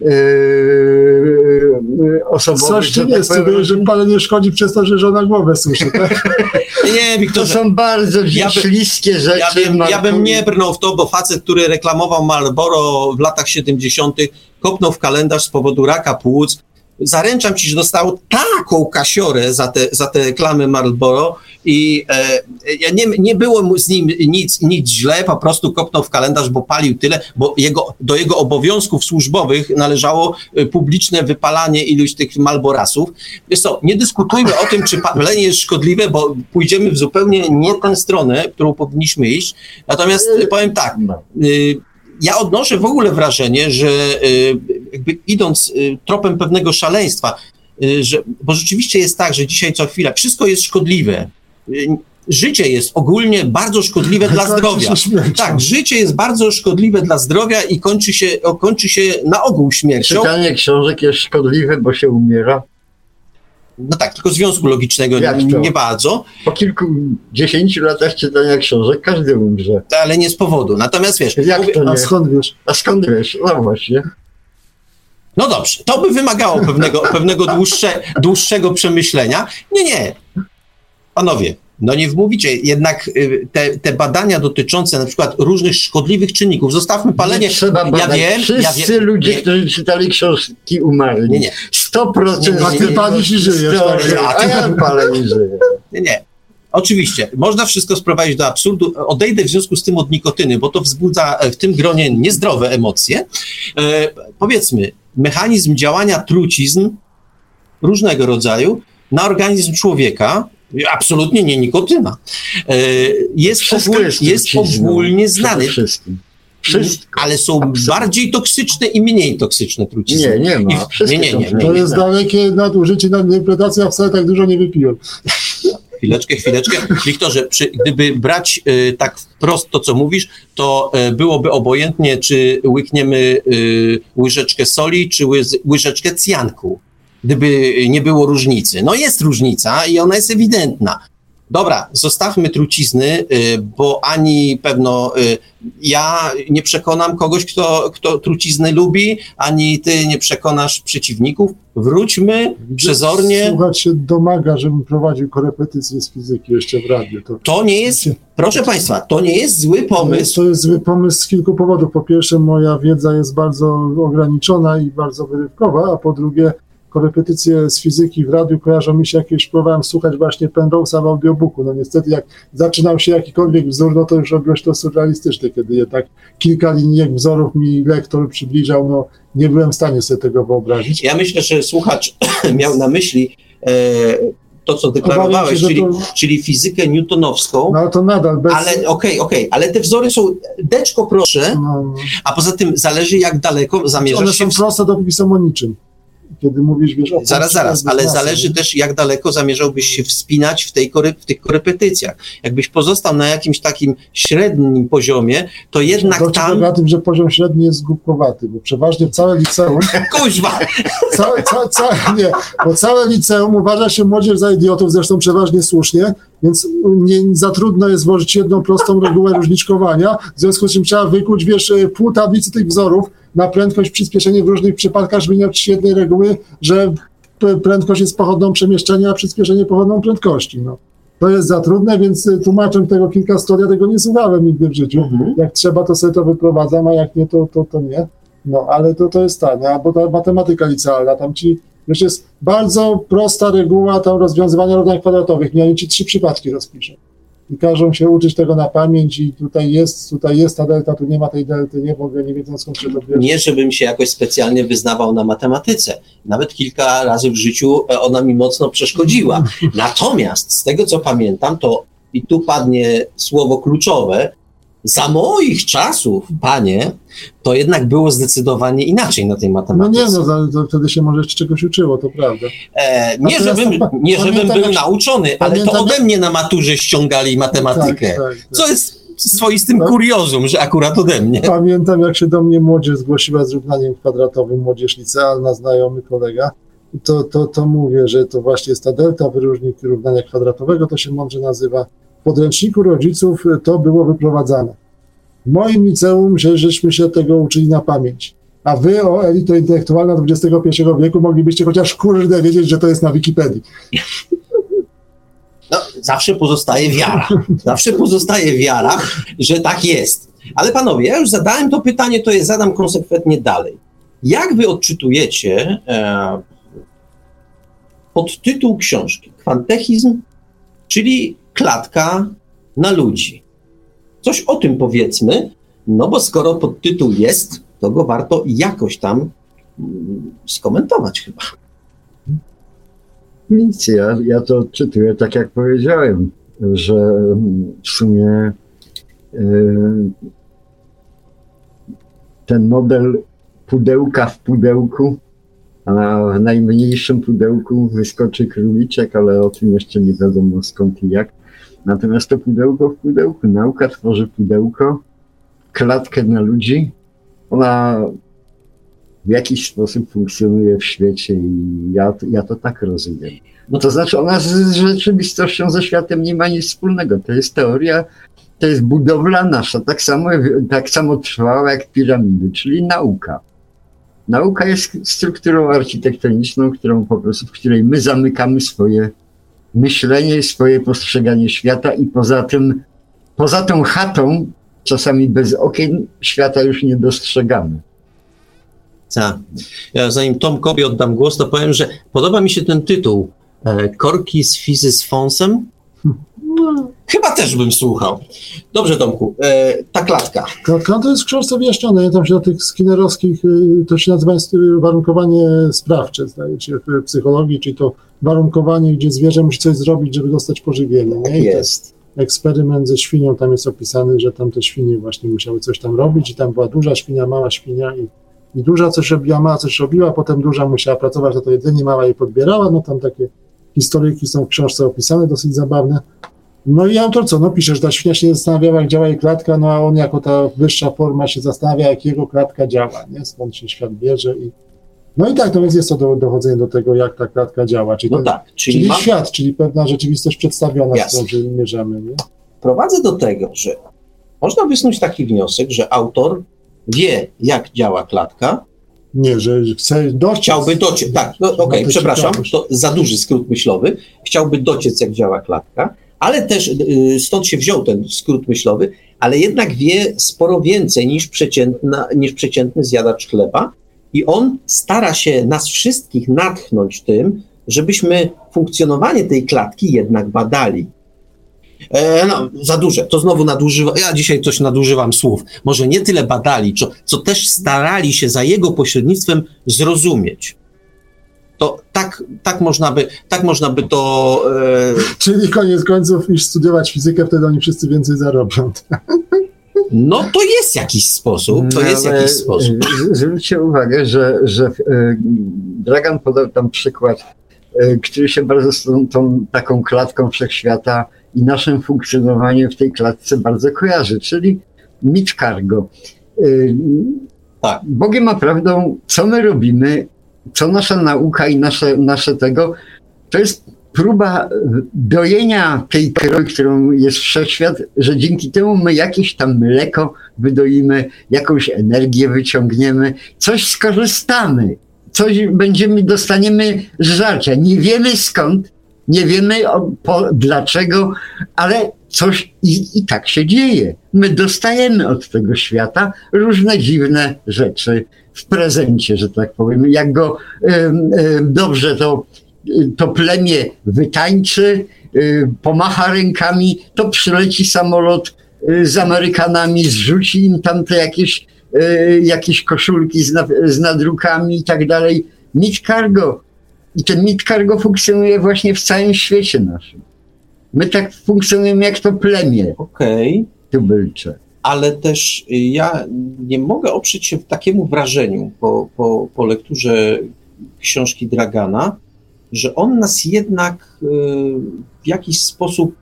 yy, osobowych. Coś jest, tak powiem, że palenie szkodzi przez to, że żona głowę suszy, tak? nie, Wiktorze. To są bardzo ja śliskie rzeczy. Ja bym, ja bym nie brnął w to, bo facet, który reklamował Marlboro w latach 70., kopnął w kalendarz z powodu raka płuc, zaręczam ci, że dostał taką kasiorę za te, za te reklamy Marlboro i e, ja nie, nie było mu z nim nic, nic źle, po prostu kopnął w kalendarz, bo palił tyle, bo jego, do jego obowiązków służbowych należało e, publiczne wypalanie iluś tych Malborasów. Wiesz co, nie dyskutujmy o tym, czy palenie jest szkodliwe, bo pójdziemy w zupełnie nie tę stronę, którą powinniśmy iść. Natomiast powiem tak, y, ja odnoszę w ogóle wrażenie, że y, jakby idąc y, tropem pewnego szaleństwa, y, że, bo rzeczywiście jest tak, że dzisiaj co chwila wszystko jest szkodliwe. życie jest ogólnie bardzo szkodliwe dla zdrowia. Tak, życie jest bardzo szkodliwe dla zdrowia i kończy się, kończy się na ogół śmiercią. Czytanie książek jest szkodliwe, bo się umiera. No tak, tylko związku logicznego Jak nie, nie bardzo, Po kilkudziesięciu latach czytania książek każdy umrze. ale nie z powodu. Natomiast wiesz, Jak mówię- to A nie? skąd wiesz? A skąd wiesz? No właśnie. no dobrze, to by wymagało pewnego, pewnego dłuższe, dłuższego przemyślenia. Nie, nie. Panowie, no nie wmówicie, jednak y, te, te badania dotyczące na przykład różnych szkodliwych czynników, zostawmy palenie, Nie trzeba ja badać. wiem, ja Wszyscy wiem, ludzie, nie, którzy czytali książki umarli. Nie, nie. 100% Nie, nie, A ty nie. palisz i żyjesz. A ja palę i żyję. Nie, nie. Oczywiście, można wszystko sprowadzić do absurdu. Odejdę w związku z tym od nikotyny, bo to wzbudza e, w tym gronie niezdrowe emocje. E, powiedzmy, mechanizm działania trucizn różnego rodzaju na organizm człowieka, absolutnie nie nikotyna, e, jest, ogól, jest ogólnie znany. Wszystko. Ale są Absolutnie. bardziej toksyczne i mniej toksyczne trucizny. Nie, nie ma. Wszystkie nie, nie, nie. To jest dalekie nadużycie, nadinterpretacja, a wcale tak dużo nie wypiłem. Chwileczkę, chwileczkę. Wiktorze, przy, gdyby brać y, tak wprost to, co mówisz, to y, byłoby obojętnie, czy łykniemy y, łyżeczkę soli, czy łyz, łyżeczkę cjanku. Gdyby nie było różnicy. No jest różnica i ona jest ewidentna. Dobra, zostawmy trucizny, y, bo ani pewno y, ja nie przekonam kogoś, kto, kto trucizny lubi, ani ty nie przekonasz przeciwników. Wróćmy przezornie. Słuchać się domaga, żebym prowadził korepetycje z fizyki jeszcze w radiu. To, To nie jest, proszę Państwa, to nie jest zły pomysł. to jest zły pomysł z kilku powodów. Po pierwsze, moja wiedza jest bardzo ograniczona i bardzo wyrywkowa, a po drugie, korepetycje z fizyki w radiu kojarzą mi się, jak kiedyś próbowałem słuchać właśnie Penrose'a w audiobooku. No niestety, jak zaczynał się jakikolwiek wzór, no to już robiłeś to surrealistyczne, kiedy jednak kilka linijek wzorów mi lektor przybliżał, no nie byłem w stanie sobie tego wyobrazić. Ja myślę, że słuchacz miał na myśli e, to, co deklarowałeś, się, czyli, to- czyli fizykę newtonowską. No ale to nadal bez... Ale okej, okej, ale te wzory są, deczko proszę, no, a poza tym zależy jak daleko one zamierzasz się... są proste, dopóki są o niczym. Kiedy mówisz, wiesz... O Zaraz, zaraz, ale zależy też jak daleko zamierzałbyś się wspinać w, tej kory, w tych korepetycjach. Jakbyś pozostał na jakimś takim średnim poziomie, to jednak Dowcip tam... na tym, że poziom średni jest głupkowaty, bo przeważnie całe liceum, Kuźwa! całe, całe, całe, nie, bo całe liceum uważa się młodzież za idiotów, zresztą przeważnie słusznie, więc nie, za trudno jest włożyć jedną prostą regułę różniczkowania, w związku z czym trzeba wykuć, wiesz, e, pół tablicy tych wzorów na prędkość, przyspieszenie w różnych przypadkach, żeby nie jednej reguły, że prędkość jest pochodną przemieszczenia, a przyspieszenie pochodną prędkości, no. To jest za trudne, więc y, tłumaczę tego kilka stron, ja tego nie słuchałem nigdy w życiu. Jak trzeba, to sobie to wyprowadzam, a jak nie, to, to, to nie. No, ale to, to jest tanie, bo ta matematyka licealna, tam ci, wiesz, jest bardzo prosta reguła tam rozwiązywania równań kwadratowych, nie oni ci trzy przypadki rozpiszą. I każą się uczyć tego na pamięć i tutaj jest, tutaj jest ta delta, tu nie ma tej delty, nie, w ogóle nie wiedzą skąd się to bierze. Nie, żebym się jakoś specjalnie wyznawał na matematyce. Nawet kilka razy w życiu e, ona mi mocno przeszkodziła. Natomiast z tego, co pamiętam, to i tu padnie słowo kluczowe, za moich czasów, panie, to jednak było zdecydowanie inaczej na tej No matematyce. nie, no za- to wtedy się może jeszcze czegoś uczyło, to prawda. E, nie, żebym, pa- nie żebym pamiętam, był jak- nauczony, ale to ode mnie na maturze ściągali matematykę. Tak, tak, tak. Co jest swoistym Tak. kuriozum, że akurat ode mnie. Pamiętam, jak się do mnie młodzież zgłosiła z równaniem kwadratowym, młodzież licealna, znajomy kolega. To, to, to mówię, że to właśnie jest ta delta, wyróżnik równania kwadratowego, to się mądrze nazywa. Podręczniku rodziców y, to było wyprowadzane. W moim liceum że, żeśmy się tego uczyli na pamięć. A wy, o elito intelektualna XXI wieku, moglibyście chociaż kurde wiedzieć, że to jest na Wikipedii. No, zawsze pozostaje wiara. Zawsze pozostaje wiara, że tak jest. Ale panowie, ja już zadałem to pytanie, to je zadam konsekwentnie dalej. Jak wy odczytujecie e, podtytuł książki? Kwantechizm, czyli klatka na ludzi. Coś o tym powiedzmy, no bo skoro podtytuł jest, to go warto jakoś tam mm, skomentować chyba. Nic, ja, ja to czytuję tak jak powiedziałem, że mm, w sumie y, ten model pudełka w pudełku, a na najmniejszym pudełku wyskoczy króliczek, ale o tym jeszcze nie wiadomo skąd i jak. Natomiast to pudełko w pudełku, nauka tworzy pudełko, klatkę na ludzi. Ona w jakiś sposób funkcjonuje w świecie i ja, ja to tak rozumiem. No to znaczy ona z, rzeczywistością, ze światem nie ma nic wspólnego. To jest teoria, to jest budowla nasza, tak samo, tak samo trwała jak piramidy, czyli nauka. Nauka jest strukturą architektoniczną, którą po prostu, w której my zamykamy swoje myślenie, swoje postrzeganie świata i poza tym, poza tą chatą, czasami bez okien, świata już nie dostrzegamy. Tak. Ja zanim Tomkowi oddam głos, to powiem, że podoba mi się ten tytuł. E, Korki z fizy z fonsem. No, chyba też bym słuchał. Dobrze, Tomku. E, ta klatka. Klatka to jest w książce wyjaśnione. Ja tam się do tych skinnerowskich, y, to się nazywa warunkowanie sprawcze, zdaje się, w psychologii, czyli to warunkowanie, gdzie zwierzę musi coś zrobić, żeby dostać pożywienie. Nie? I Jest. Eksperyment ze świnią tam jest opisany, że tam te świnie właśnie musiały coś tam robić i tam była duża świnia, mała świnia i i duża coś robiła, mała coś robiła, potem duża musiała pracować na to jedzenie, mała jej podbierała, no tam takie historyjki są w książce opisane, dosyć zabawne. No i autor co, no pisze, że ta świnia się zastanawiała, jak działa jej klatka, no a on jako ta wyższa forma się zastanawia, jak jego klatka działa, nie? Skąd się świat bierze i no i tak, no więc jest to do, dochodzenie do tego, jak ta klatka działa, czyli, No ten, tak, czyli, czyli mam, świat, czyli pewna rzeczywistość przedstawiona, Jasne. z którą się mierzymy, nie? prowadzę do tego, że można wysnuć taki wniosek, że autor wie, jak działa klatka, Nie, że chce dociec. chciałby dociec, tak, no, okej, to przepraszam, to za duży skrót myślowy, chciałby dociec, jak działa klatka, ale też y, stąd się wziął ten skrót myślowy, ale jednak wie sporo więcej niż, przeciętna, niż przeciętny zjadacz chleba i on stara się nas wszystkich natchnąć tym, żebyśmy funkcjonowanie tej klatki jednak badali. E, no, za duże, to znowu nadużywam, ja dzisiaj coś nadużywam słów. Może nie tyle badali, co, co też starali się za jego pośrednictwem zrozumieć. To tak, tak, można, by, tak można by to. E, Czyli koniec końców, iż studiować fizykę, wtedy oni wszyscy więcej zarobią. no to jest jakiś sposób. To jest Ale, jakiś sposób. e, Zwróćcie uwagę, że, że e, Dragan podał tam przykład, e, który się bardzo z tą, tą taką klatką wszechświata i naszym funkcjonowaniem w tej klatce bardzo kojarzy, czyli mit cargo. Tak. Bogiem a prawdą, co my robimy, co nasza nauka i nasze, nasze tego, to jest próba dojenia tej krowy, którą jest wszechświat, że dzięki temu my jakieś tam mleko wydoimy, jakąś energię wyciągniemy, coś skorzystamy, coś będziemy, dostaniemy z żarcia. Nie wiemy skąd, nie wiemy o, po, dlaczego, ale coś i, i tak się dzieje. My dostajemy od tego świata różne dziwne rzeczy w prezencie, że tak powiem. Jak go em, em, dobrze to, to plemię wytańczy, y, pomacha rękami, to przyleci samolot y, z Amerykanami, zrzuci im tam te jakieś, y, jakieś koszulki z, na, z nadrukami i tak dalej. Mit cargo. I ten mit cargo funkcjonuje właśnie w całym świecie naszym. My tak funkcjonujemy jak to plemię Okej. tubylcze. ale też ja nie mogę oprzeć się takiemu wrażeniu po, po, po lekturze książki Dragana, że on nas jednak y, w jakiś sposób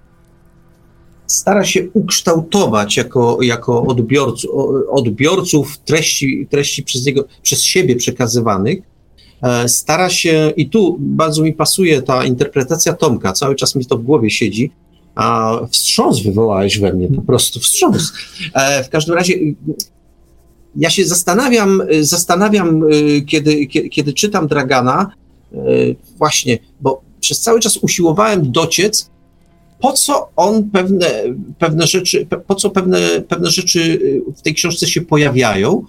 stara się ukształtować jako, jako odbiorcu, o- odbiorców treści, treści przez, niego, przez siebie przekazywanych. E, Stara się, i tu bardzo mi pasuje ta interpretacja Tomka, cały czas mi to w głowie siedzi, a wstrząs wywołałeś we mnie, po prostu wstrząs. E, w każdym razie ja się zastanawiam, zastanawiam, y, kiedy, kiedy, kiedy czytam Dragana, właśnie, bo przez cały czas usiłowałem dociec, po co on pewne, pewne rzeczy, po co pewne, pewne rzeczy y, w tej książce się pojawiają.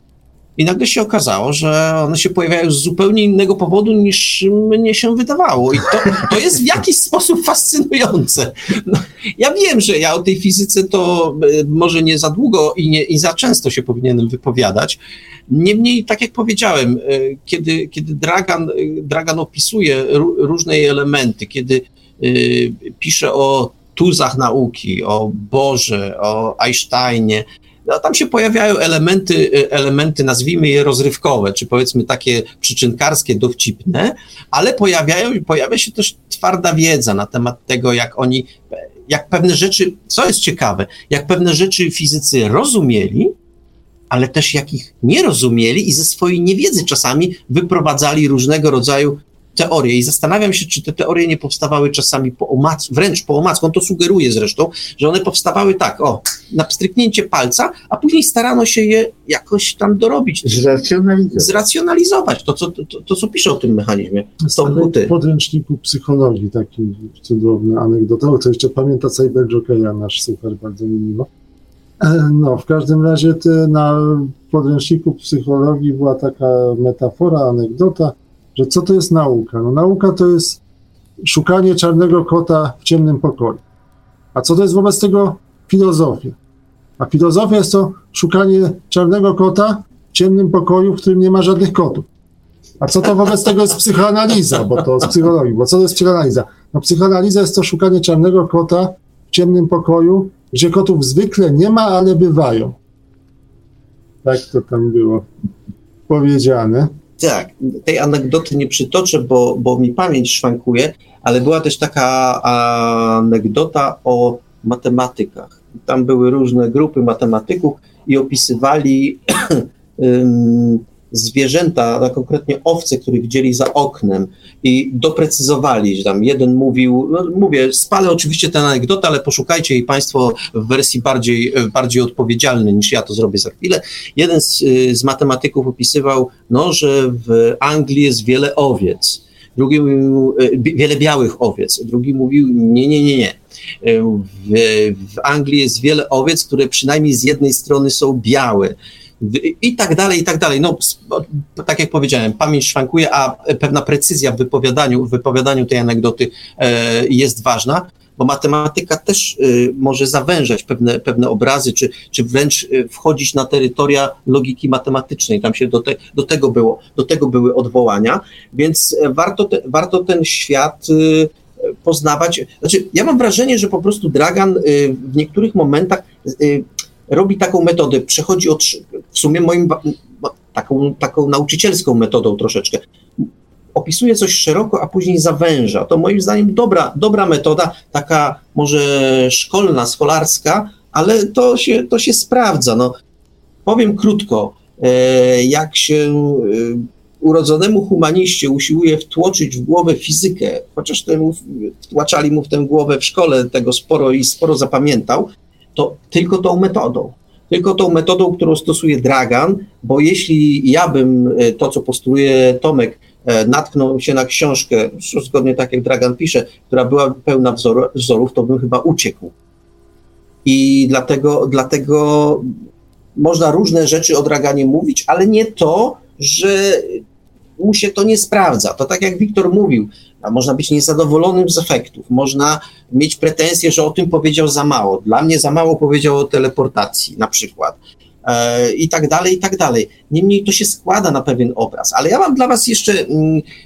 I nagle się okazało, że one się pojawiają z zupełnie innego powodu niż mnie się wydawało. I to, to jest w jakiś sposób fascynujące. No, ja wiem, że ja o tej fizyce to y, może nie za długo i nie i za często się powinienem wypowiadać. Niemniej, tak jak powiedziałem, y, kiedy, kiedy Dragan, y, Dragan opisuje ró- różne elementy, kiedy pisze o tuzach nauki, o Boże, o Einsteinie, no, tam się pojawiają elementy, y, elementy, nazwijmy je rozrywkowe, czy powiedzmy takie przyczynkarskie, dowcipne, ale pojawiają, pojawia się też twarda wiedza na temat tego, jak oni, jak pewne rzeczy, co jest ciekawe, jak pewne rzeczy fizycy rozumieli, ale też jak ich nie rozumieli i ze swojej niewiedzy czasami wyprowadzali różnego rodzaju teorie i zastanawiam się, czy te teorie nie powstawały czasami po omacku, wręcz po omacku, on to sugeruje zresztą, że one powstawały tak, o, na pstryknięcie palca, a później starano się je jakoś tam dorobić. Zracjonalizować. Zracjonalizować, to co, to, to, co pisze o tym mechanizmie. Są buty. W podręczniku psychologii taki cudowny anegdota, to jeszcze pamięta Cyber Jokeja, nasz super, bardzo mi miło. E, No, w każdym razie na podręczniku psychologii była taka metafora, anegdota, że co to jest nauka? No nauka to jest szukanie czarnego kota w ciemnym pokoju. A co to jest wobec tego filozofia? A filozofia jest to szukanie czarnego kota w ciemnym pokoju, w którym nie ma żadnych kotów. A co to wobec tego jest psychoanaliza, bo to z psychologii, bo co to jest psychoanaliza? No psychoanaliza jest to szukanie czarnego kota w ciemnym pokoju, gdzie kotów zwykle nie ma, ale bywają. Tak to tam było powiedziane. Tak, tej anegdoty nie przytoczę, bo, bo mi pamięć szwankuje, ale była też taka anegdota o matematykach. Tam były różne grupy matematyków i opisywali zwierzęta, a konkretnie owce, które widzieli za oknem i doprecyzowali, że tam jeden mówił, no mówię, spalę oczywiście tę anegdotę, ale poszukajcie jej Państwo w wersji bardziej, bardziej odpowiedzialnej niż ja to zrobię za chwilę. Jeden z, z matematyków opisywał, no, że w Anglii jest wiele owiec, drugi mówił, bi- wiele białych owiec, drugi mówił, nie, nie, nie, nie. E, W, w Anglii jest wiele owiec, które przynajmniej z jednej strony są białe, i tak dalej, i tak dalej. No, tak jak powiedziałem, pamięć szwankuje, a pewna precyzja w wypowiadaniu, w wypowiadaniu tej anegdoty e, jest ważna, bo matematyka też e, może zawężać pewne, pewne obrazy, czy, czy wręcz e, wchodzić na terytoria logiki matematycznej. Tam się do, te, do, tego, było, do tego były odwołania, więc warto, te, warto ten świat poznawać. Znaczy, ja mam wrażenie, że po prostu Dragan w niektórych momentach robi taką metodę, przechodzi od, w sumie moim, taką, taką nauczycielską metodą troszeczkę. Opisuje coś szeroko, a później zawęża. To moim zdaniem dobra, dobra metoda, taka może szkolna, scholarska, ale to się, to się sprawdza. No, powiem krótko, e, jak się e, urodzonemu humaniście usiłuje wtłoczyć w głowę fizykę, chociaż temu wtłaczali mu w tę głowę w szkole tego sporo i sporo zapamiętał, to tylko tą metodą. Tylko tą metodą, którą stosuje Dragan, bo jeśli ja bym e, to, co postuluje Tomek, e, natknął się na książkę, zgodnie tak jak Dragan pisze, która była pełna wzoru, wzorów, to bym chyba uciekł. I dlatego, dlatego można różne rzeczy o Draganie mówić, ale nie to, że mu się to nie sprawdza. To tak jak Wiktor mówił, można być niezadowolonym z efektów, można mieć pretensje, że o tym powiedział za mało. Dla mnie za mało powiedział o teleportacji na przykład. E, I tak dalej, i tak dalej. Niemniej to się składa na pewien obraz. Ale ja mam dla Was jeszcze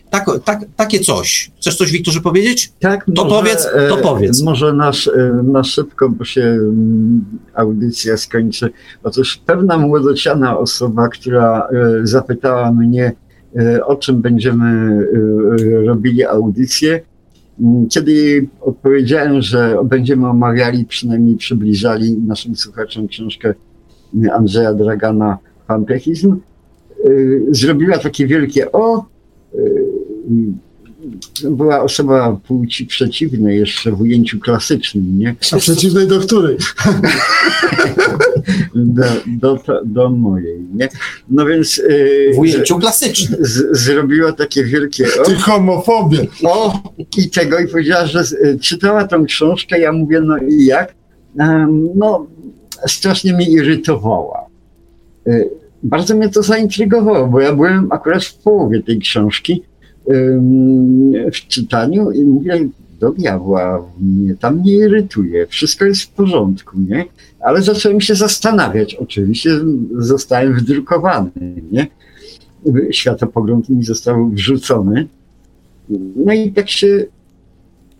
tak, tak, takie coś. Chcesz coś, Wiktorze, powiedzieć? Tak, To powiedz, to e, powiedz. Może nasz, e, na szybko, bo się mm, audycja skończy. Otóż pewna młodociana osoba, która e, zapytała mnie, o czym będziemy e, robili audycję, m, kiedy odpowiedziałem, że będziemy omawiali, przynajmniej przybliżali naszym słuchaczom książkę Andrzeja Dragana Pantechizm, e, zrobiła takie wielkie o. była osoba płci przeciwnej jeszcze w ujęciu klasycznym, nie? A przeciwnej do której? Do, do, do mojej, nie? No więc yy, W ujęciu klasycznym. z, zrobiła takie wielkie o, Ty homofobie. o i tego i powiedziała, że y, czytała tą książkę, ja mówię, no i jak? No, strasznie mnie irytowała. Y, bardzo mnie to zaintrygowało, bo ja byłem akurat w połowie tej książki w czytaniu i mówię, do diabła, mnie tam nie irytuje, wszystko jest w porządku, nie? Ale zacząłem się zastanawiać, oczywiście zostałem wydrukowany, nie? Światopogląd mi został wrzucony. No i tak się,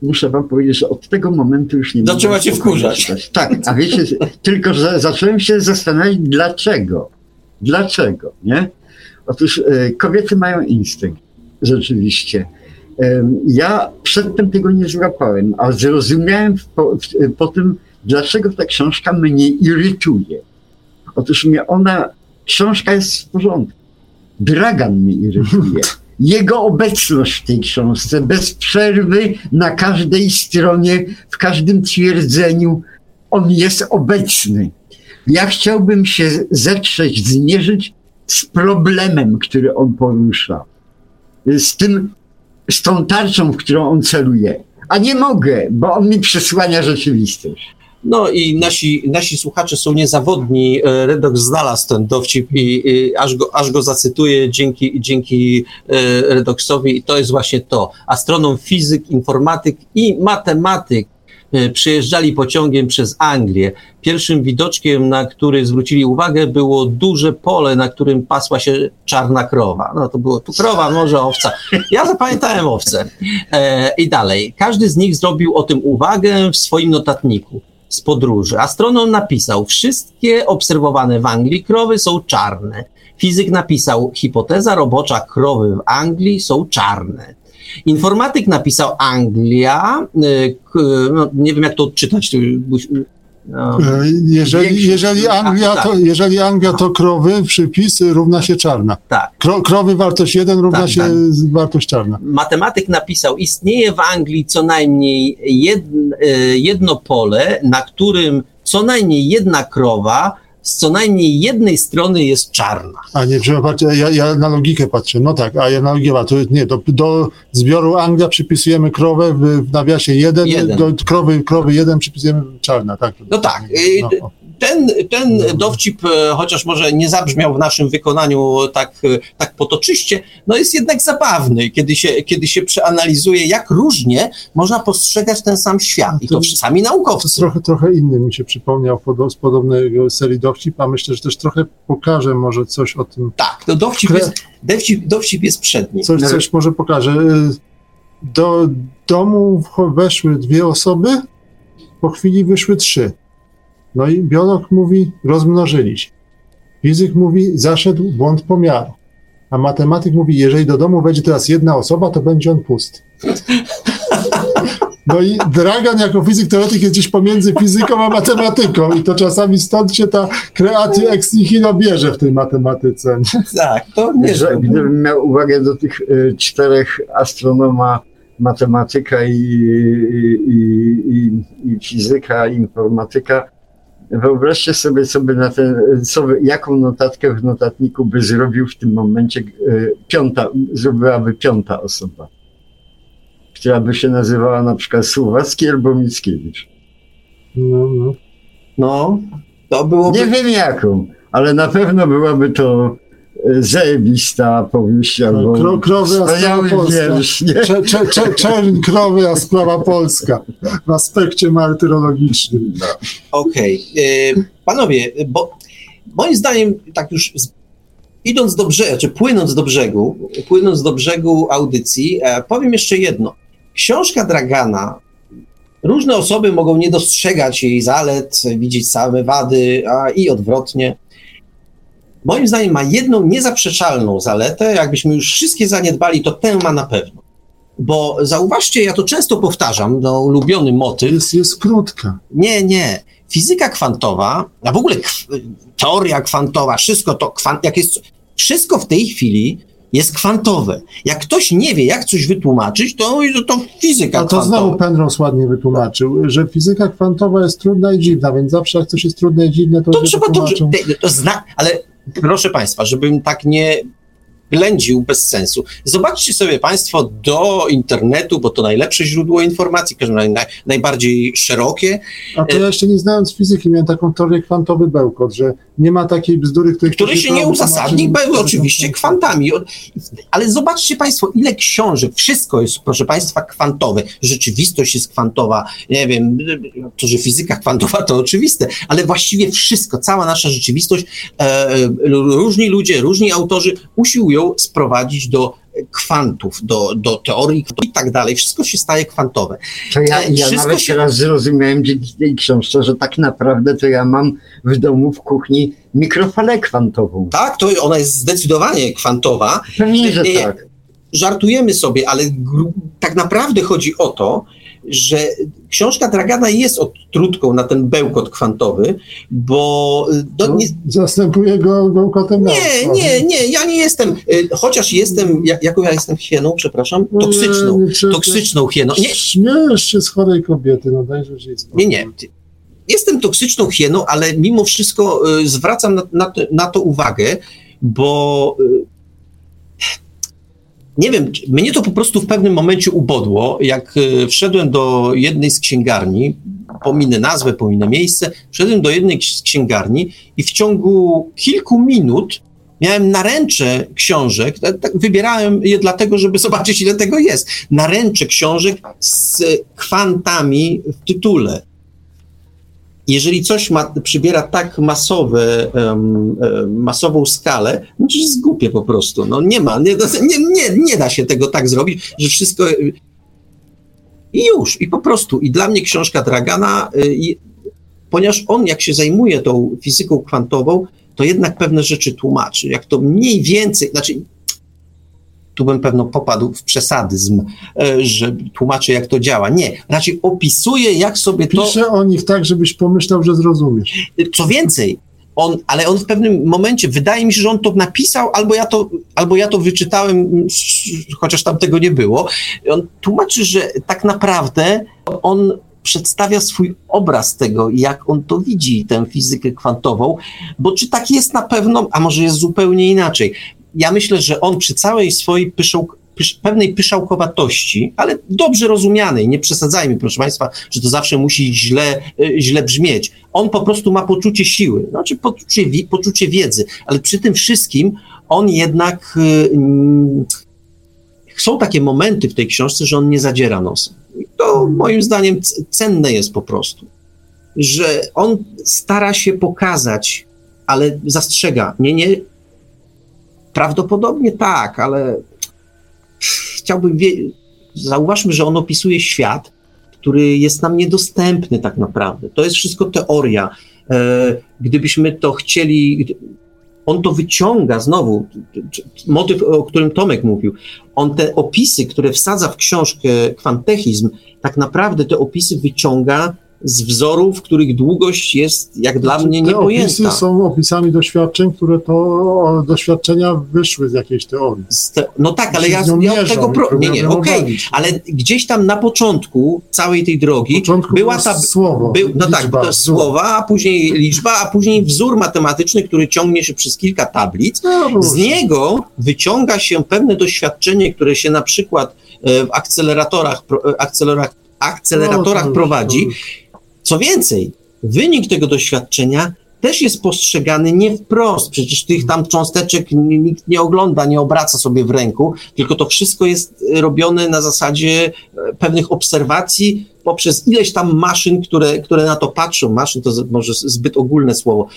muszę wam powiedzieć, że od tego momentu już nie Zaczęła cię wkurzać. Tak, a wiecie, tylko że zacząłem się zastanawiać, dlaczego. Dlaczego, nie? Otóż e, kobiety mają instynkt, rzeczywiście. Ja przedtem tego nie złapałem, a zrozumiałem po, po tym, dlaczego ta książka mnie irytuje. Otóż mnie ona, książka jest w porządku. Dragan mnie irytuje. Jego obecność w tej książce, bez przerwy, na każdej stronie, w każdym twierdzeniu, on jest obecny. Ja chciałbym się zetrzeć, zmierzyć z problemem, który on porusza. Z tym, z tą tarczą, w którą on celuje. A nie mogę, bo on mi przesłania rzeczywistość. No i nasi, nasi słuchacze są niezawodni. E, Redox znalazł ten dowcip i, i aż, go, aż go zacytuję dzięki, dzięki e, Redoxowi i to jest właśnie to. Astronom, fizyk, informatyk i matematyk przyjeżdżali pociągiem przez Anglię. Pierwszym widoczkiem, na który zwrócili uwagę, było duże pole, na którym pasła się czarna krowa. No to było tu krowa, może owca. Ja zapamiętałem owce. E, I dalej. Każdy z nich zrobił o tym uwagę w swoim notatniku z podróży. Astronom napisał, wszystkie obserwowane w Anglii krowy są czarne. Fizyk napisał, hipoteza robocza krowy w Anglii są czarne. Informatyk napisał Anglia, y, no, nie wiem jak to odczytać. no, E, Jeżeli, jeżeli, Anglia, A, to, tak. jeżeli Anglia to krowy, przypis równa się czarna. tak. Kro, krowy wartość 1 równa Tak, się tak. wartość czarna. matematyk napisał, istnieje w Anglii co najmniej e, jedno pole, na którym co najmniej jedna krowa z co najmniej jednej strony jest czarna. A nie, trzeba patrzeć, ja, ja na logikę patrzę. No tak, a ja na logikę, to nie, do, do zbioru Anglia przypisujemy krowę w, w nawiasie 1, Jeden. do krowy, krowy 1 przypisujemy czarna, tak? No tak, y, No. Ten, ten dowcip, e, chociaż może nie zabrzmiał w naszym wykonaniu tak, e, tak potoczyście, no jest jednak zabawny, kiedy się, kiedy się przeanalizuje, jak różnie można postrzegać ten sam świat. I to To- sami To naukowcy. trochę, trochę inny mi się przypomniał podo- z podobnego serii dowcip, a myślę, że też trochę pokażę może coś o tym, Tak, to dowcip Kre- jest, dowcip, dowcip jest przedni. coś, coś może pokażę. Do domu weszły dwie osoby, po chwili wyszły trzy. No i biolog mówi, rozmnożyli się. Fizyk mówi, zaszedł błąd pomiaru. A matematyk mówi, jeżeli do domu wejdzie teraz jedna osoba, to będzie on pusty. No i Dragan jako fizyk teoretyk jest gdzieś pomiędzy fizyką a matematyką i to czasami stąd się ta creatio ex nihilo bierze w tej matematyce. Tak, to nie Że gdybym miał uwagę do tych y, czterech astronoma, matematyka i, i, i, i, fizyka, informatyka, wyobraźcie sobie, co by na ten, co by, jaką notatkę w notatniku by zrobił w tym momencie y, piąta, zrobiłaby piąta osoba, która by się nazywała na przykład Słowacki albo Mickiewicz. No, no. No, to byłoby... Nie wiem jaką, ale na pewno byłaby to y, zajebista powieść albo Kro, krowy, a sprawa polska. wiersz, nie? Cze, cze, cze, czerń krowy, a sprawa polska w aspekcie martyrologicznym. Okej. E, Panowie, bo moim zdaniem, tak już z, idąc do brzegu, czy płynąc do brzegu, płynąc do brzegu audycji, e, powiem jeszcze jedno. Książka Dragana, różne osoby mogą nie dostrzegać jej zalet, widzieć same wady, a i odwrotnie. Moim zdaniem ma jedną niezaprzeczalną zaletę, jakbyśmy już wszystkie zaniedbali, to tę ma na pewno. Bo zauważcie, ja to często powtarzam, no ulubiony motyw, Jest, jest krótka. nie, nie. Fizyka kwantowa, a w ogóle teoria kwantowa, wszystko to, kwan- jak jest, wszystko w tej chwili jest kwantowe. Jak ktoś nie wie, jak coś wytłumaczyć, to, to fizyka A to kwantowa. znowu Penrose ładnie wytłumaczył, że fizyka kwantowa jest trudna i dziwna, więc zawsze jak coś jest trudne i dziwne, to, To trzeba to, to zna, ale proszę Państwa, żebym tak nie ględził bez sensu. Zobaczcie sobie Państwo do internetu, bo to najlepsze źródło informacji, naj, najbardziej szerokie, A to ja jeszcze nie znając fizyki miałem taką teorię kwantowy bełkot, że nie ma takiej bzdury, której który się nie uzasadni, były oczywiście kwantami. Ale zobaczcie Państwo, ile książek, wszystko jest, proszę Państwa, kwantowe. Rzeczywistość jest kwantowa, nie wiem, to, że fizyka kwantowa to oczywiste, ale właściwie wszystko, cała nasza rzeczywistość, e, różni ludzie, różni autorzy usiłują sprowadzić do kwantów, do, do teorii i tak dalej. Wszystko się staje kwantowe. To ja, E, ja wszystko nawet się- teraz zrozumiałem dzięki tej książce, że tak naprawdę to ja mam w domu w kuchni mikrofalę kwantową. Tak, to ona jest zdecydowanie kwantowa. Pewnie, że Nie, tak. żartujemy sobie, ale tak naprawdę chodzi o to, że książka Dragana jest odtrutką na ten bełkot kwantowy, bo y, No, do, nie, Zastępuje go bełkotem nie, nie, nie, ja nie jestem, y, chociaż jestem, jak, jaką ja jestem hieną, przepraszam, No toksyczną, nie, nie, toksyczną hieną. Nie, Śmiejesz się z chorej kobiety, no dajże się nie, nie. Jestem toksyczną hieną, ale mimo wszystko y, zwracam na, na, to- na to uwagę, bo nie wiem, mnie to po prostu w pewnym momencie ubodło, jak y, wszedłem do jednej z księgarni, pominę nazwę, pominę miejsce, wszedłem do jednej z księgarni i w ciągu kilku minut miałem naręcze książek, tak, tak, wybierałem je dlatego, żeby zobaczyć, ile tego jest, naręcze książek z kwantami w tytule. Jeżeli coś ma, przybiera tak masowe, em, masową skalę, no to jest głupie po prostu. No nie ma, nie, nie, nie, nie da się tego tak zrobić, że wszystko... I już, i po prostu. I dla mnie książka Dragana, y, ponieważ on jak się zajmuje tą fizyką kwantową, to jednak pewne rzeczy tłumaczy. Jak to mniej więcej, znaczy tu bym pewno popadł w przesadyzm, e, że tłumaczy jak to działa. Nie, raczej opisuje jak sobie to... Pisze o nich tak, żebyś pomyślał, że zrozumiesz. Co więcej, on, ale on w pewnym momencie, wydaje mi się, że on to napisał, albo ja to, albo ja to wyczytałem, chociaż tam tego nie było. On tłumaczy, że tak naprawdę on przedstawia swój obraz tego, jak on to widzi, tę fizykę kwantową, bo czy tak jest na pewno, a może jest zupełnie inaczej. Ja myślę, że on przy całej swojej pysz, pewnej pyszałkowatości, ale dobrze rozumianej, nie przesadzajmy, proszę Państwa, że to zawsze musi źle, y, źle brzmieć. On po prostu ma poczucie siły, znaczy poczucie, poczucie wiedzy, ale przy tym wszystkim on jednak. y, mm, Są takie momenty w tej książce, że on nie zadziera nosem. I to moim zdaniem cenne jest po prostu, że on stara się pokazać, ale zastrzega, nie, nie, prawdopodobnie tak, ale chciałbym wie- zauważmy, że on opisuje świat, który jest nam niedostępny tak naprawdę. To jest wszystko teoria. E, gdybyśmy to chcieli, on to wyciąga znowu, motyw, o którym Tomek mówił. On te opisy, które wsadza w książkę Kwantechizm, tak naprawdę te opisy wyciąga z wzorów, których długość jest, jak dla mnie, Znaczy, Te niepojęta. opisy są opisami doświadczeń, które to doświadczenia wyszły z jakiejś teorii. Z te, no tak, ale ja, ja od tego. Pro, nie, nie, okej, obalić. ale gdzieś tam na początku całej tej drogi początku była ta. słowo, Był, no tak, liczba, to wzór. słowa, a później liczba, a później wzór matematyczny, który ciągnie się przez kilka tablic. No, Z niego wyciąga się pewne doświadczenie, które się na przykład e, w akceleratorach, e, akceleratorach No, to już, prowadzi. Co więcej, wynik tego doświadczenia też jest postrzegany nie wprost. Przecież tych tam cząsteczek nikt nie ogląda, nie obraca sobie w ręku, tylko to wszystko jest e, robione na zasadzie e, pewnych obserwacji poprzez ileś tam maszyn, które, które na to patrzą. Maszyn to może zbyt ogólne słowo.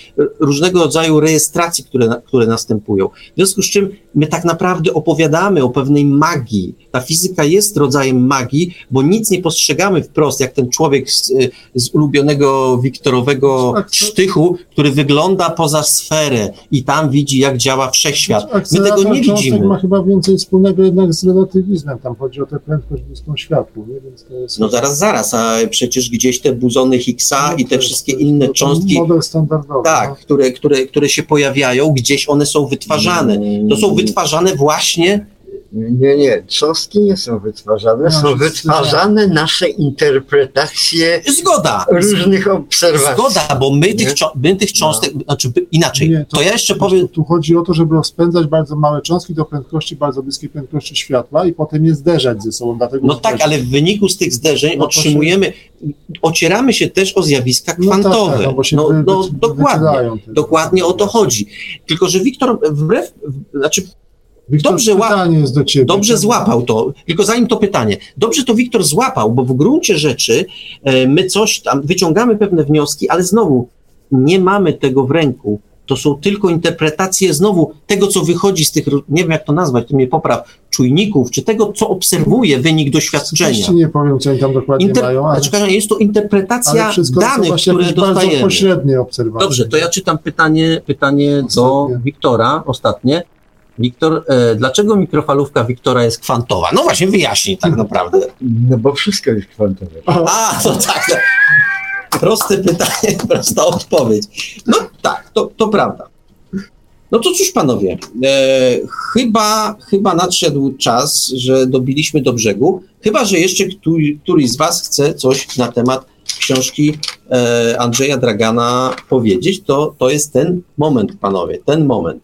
Różnego rodzaju rejestracji, które, które następują. W związku z czym my tak naprawdę opowiadamy o pewnej magii. Ta fizyka jest rodzajem magii, bo nic nie postrzegamy wprost, jak ten człowiek z, z ulubionego Wiktorowego to- sztychu, który wygląda poza sferę i tam widzi, jak działa wszechświat. My tego nie widzimy. ma chyba więcej wspólnego jednak z relatywizmem. Tam chodzi o tę prędkość bliską światłu, nie? Więc to jest... No zaraz, zaraz, a przecież gdzieś te buzony Higgsa No i te wszystkie inne cząstki, tak, które, które, które się pojawiają, gdzieś one są wytwarzane. To są wytwarzane właśnie Nie, nie, cząstki nie są wytwarzane, No, są wytwarzane nasze interpretacje Zgoda. różnych obserwacji. Zgoda, bo my Nie? tych, my tych cząstek, znaczy by- inaczej, Nie, to, ja jeszcze powiem, Tu, chodzi o to, żeby rozpędzać bardzo małe cząstki do prędkości bardzo bliskiej prędkości światła i potem je zderzać ze sobą. Dlatego no tak, ale w wyniku z tych zderzeń No to się- otrzymujemy, ocieramy się też o zjawiska No tak, kwantowe. tak, no No, wy- no wy- dokładnie, dokładnie o to chodzi. Tylko, że Wiktor wbrew, znaczy Wiktor, dobrze pytanie jest do ciebie. Dobrze złapał to, tylko zanim to pytanie, dobrze to Wiktor złapał, bo w gruncie rzeczy e, my coś tam, wyciągamy pewne wnioski, ale znowu nie mamy tego w ręku. To są tylko interpretacje znowu tego, co wychodzi z tych, nie wiem jak to nazwać, ty mnie popraw, czujników, czy tego, co obserwuje wynik doświadczenia. Oczywiście nie powiem, co oni tam dokładnie Inter... mają, ale, Znaczy, jest to interpretacja to danych, które jakieś bardzo dostajemy. pośrednie obserwacje. Dobrze, to ja czytam pytanie, pytanie do. Wiktora, ostatnie. Wiktor, e, dlaczego mikrofalówka Wiktora jest kwantowa? No właśnie, wyjaśnij tak naprawdę. No bo wszystko jest kwantowe. A, to tak. tak. Proste pytanie, prosta odpowiedź. No tak, to, to prawda. No to cóż, panowie, e, chyba, chyba nadszedł czas, że dobiliśmy do brzegu. Chyba, że jeszcze któryś, któryś z was chce coś na temat książki e, Andrzeja Dragana powiedzieć, to, to jest ten moment, panowie, ten moment.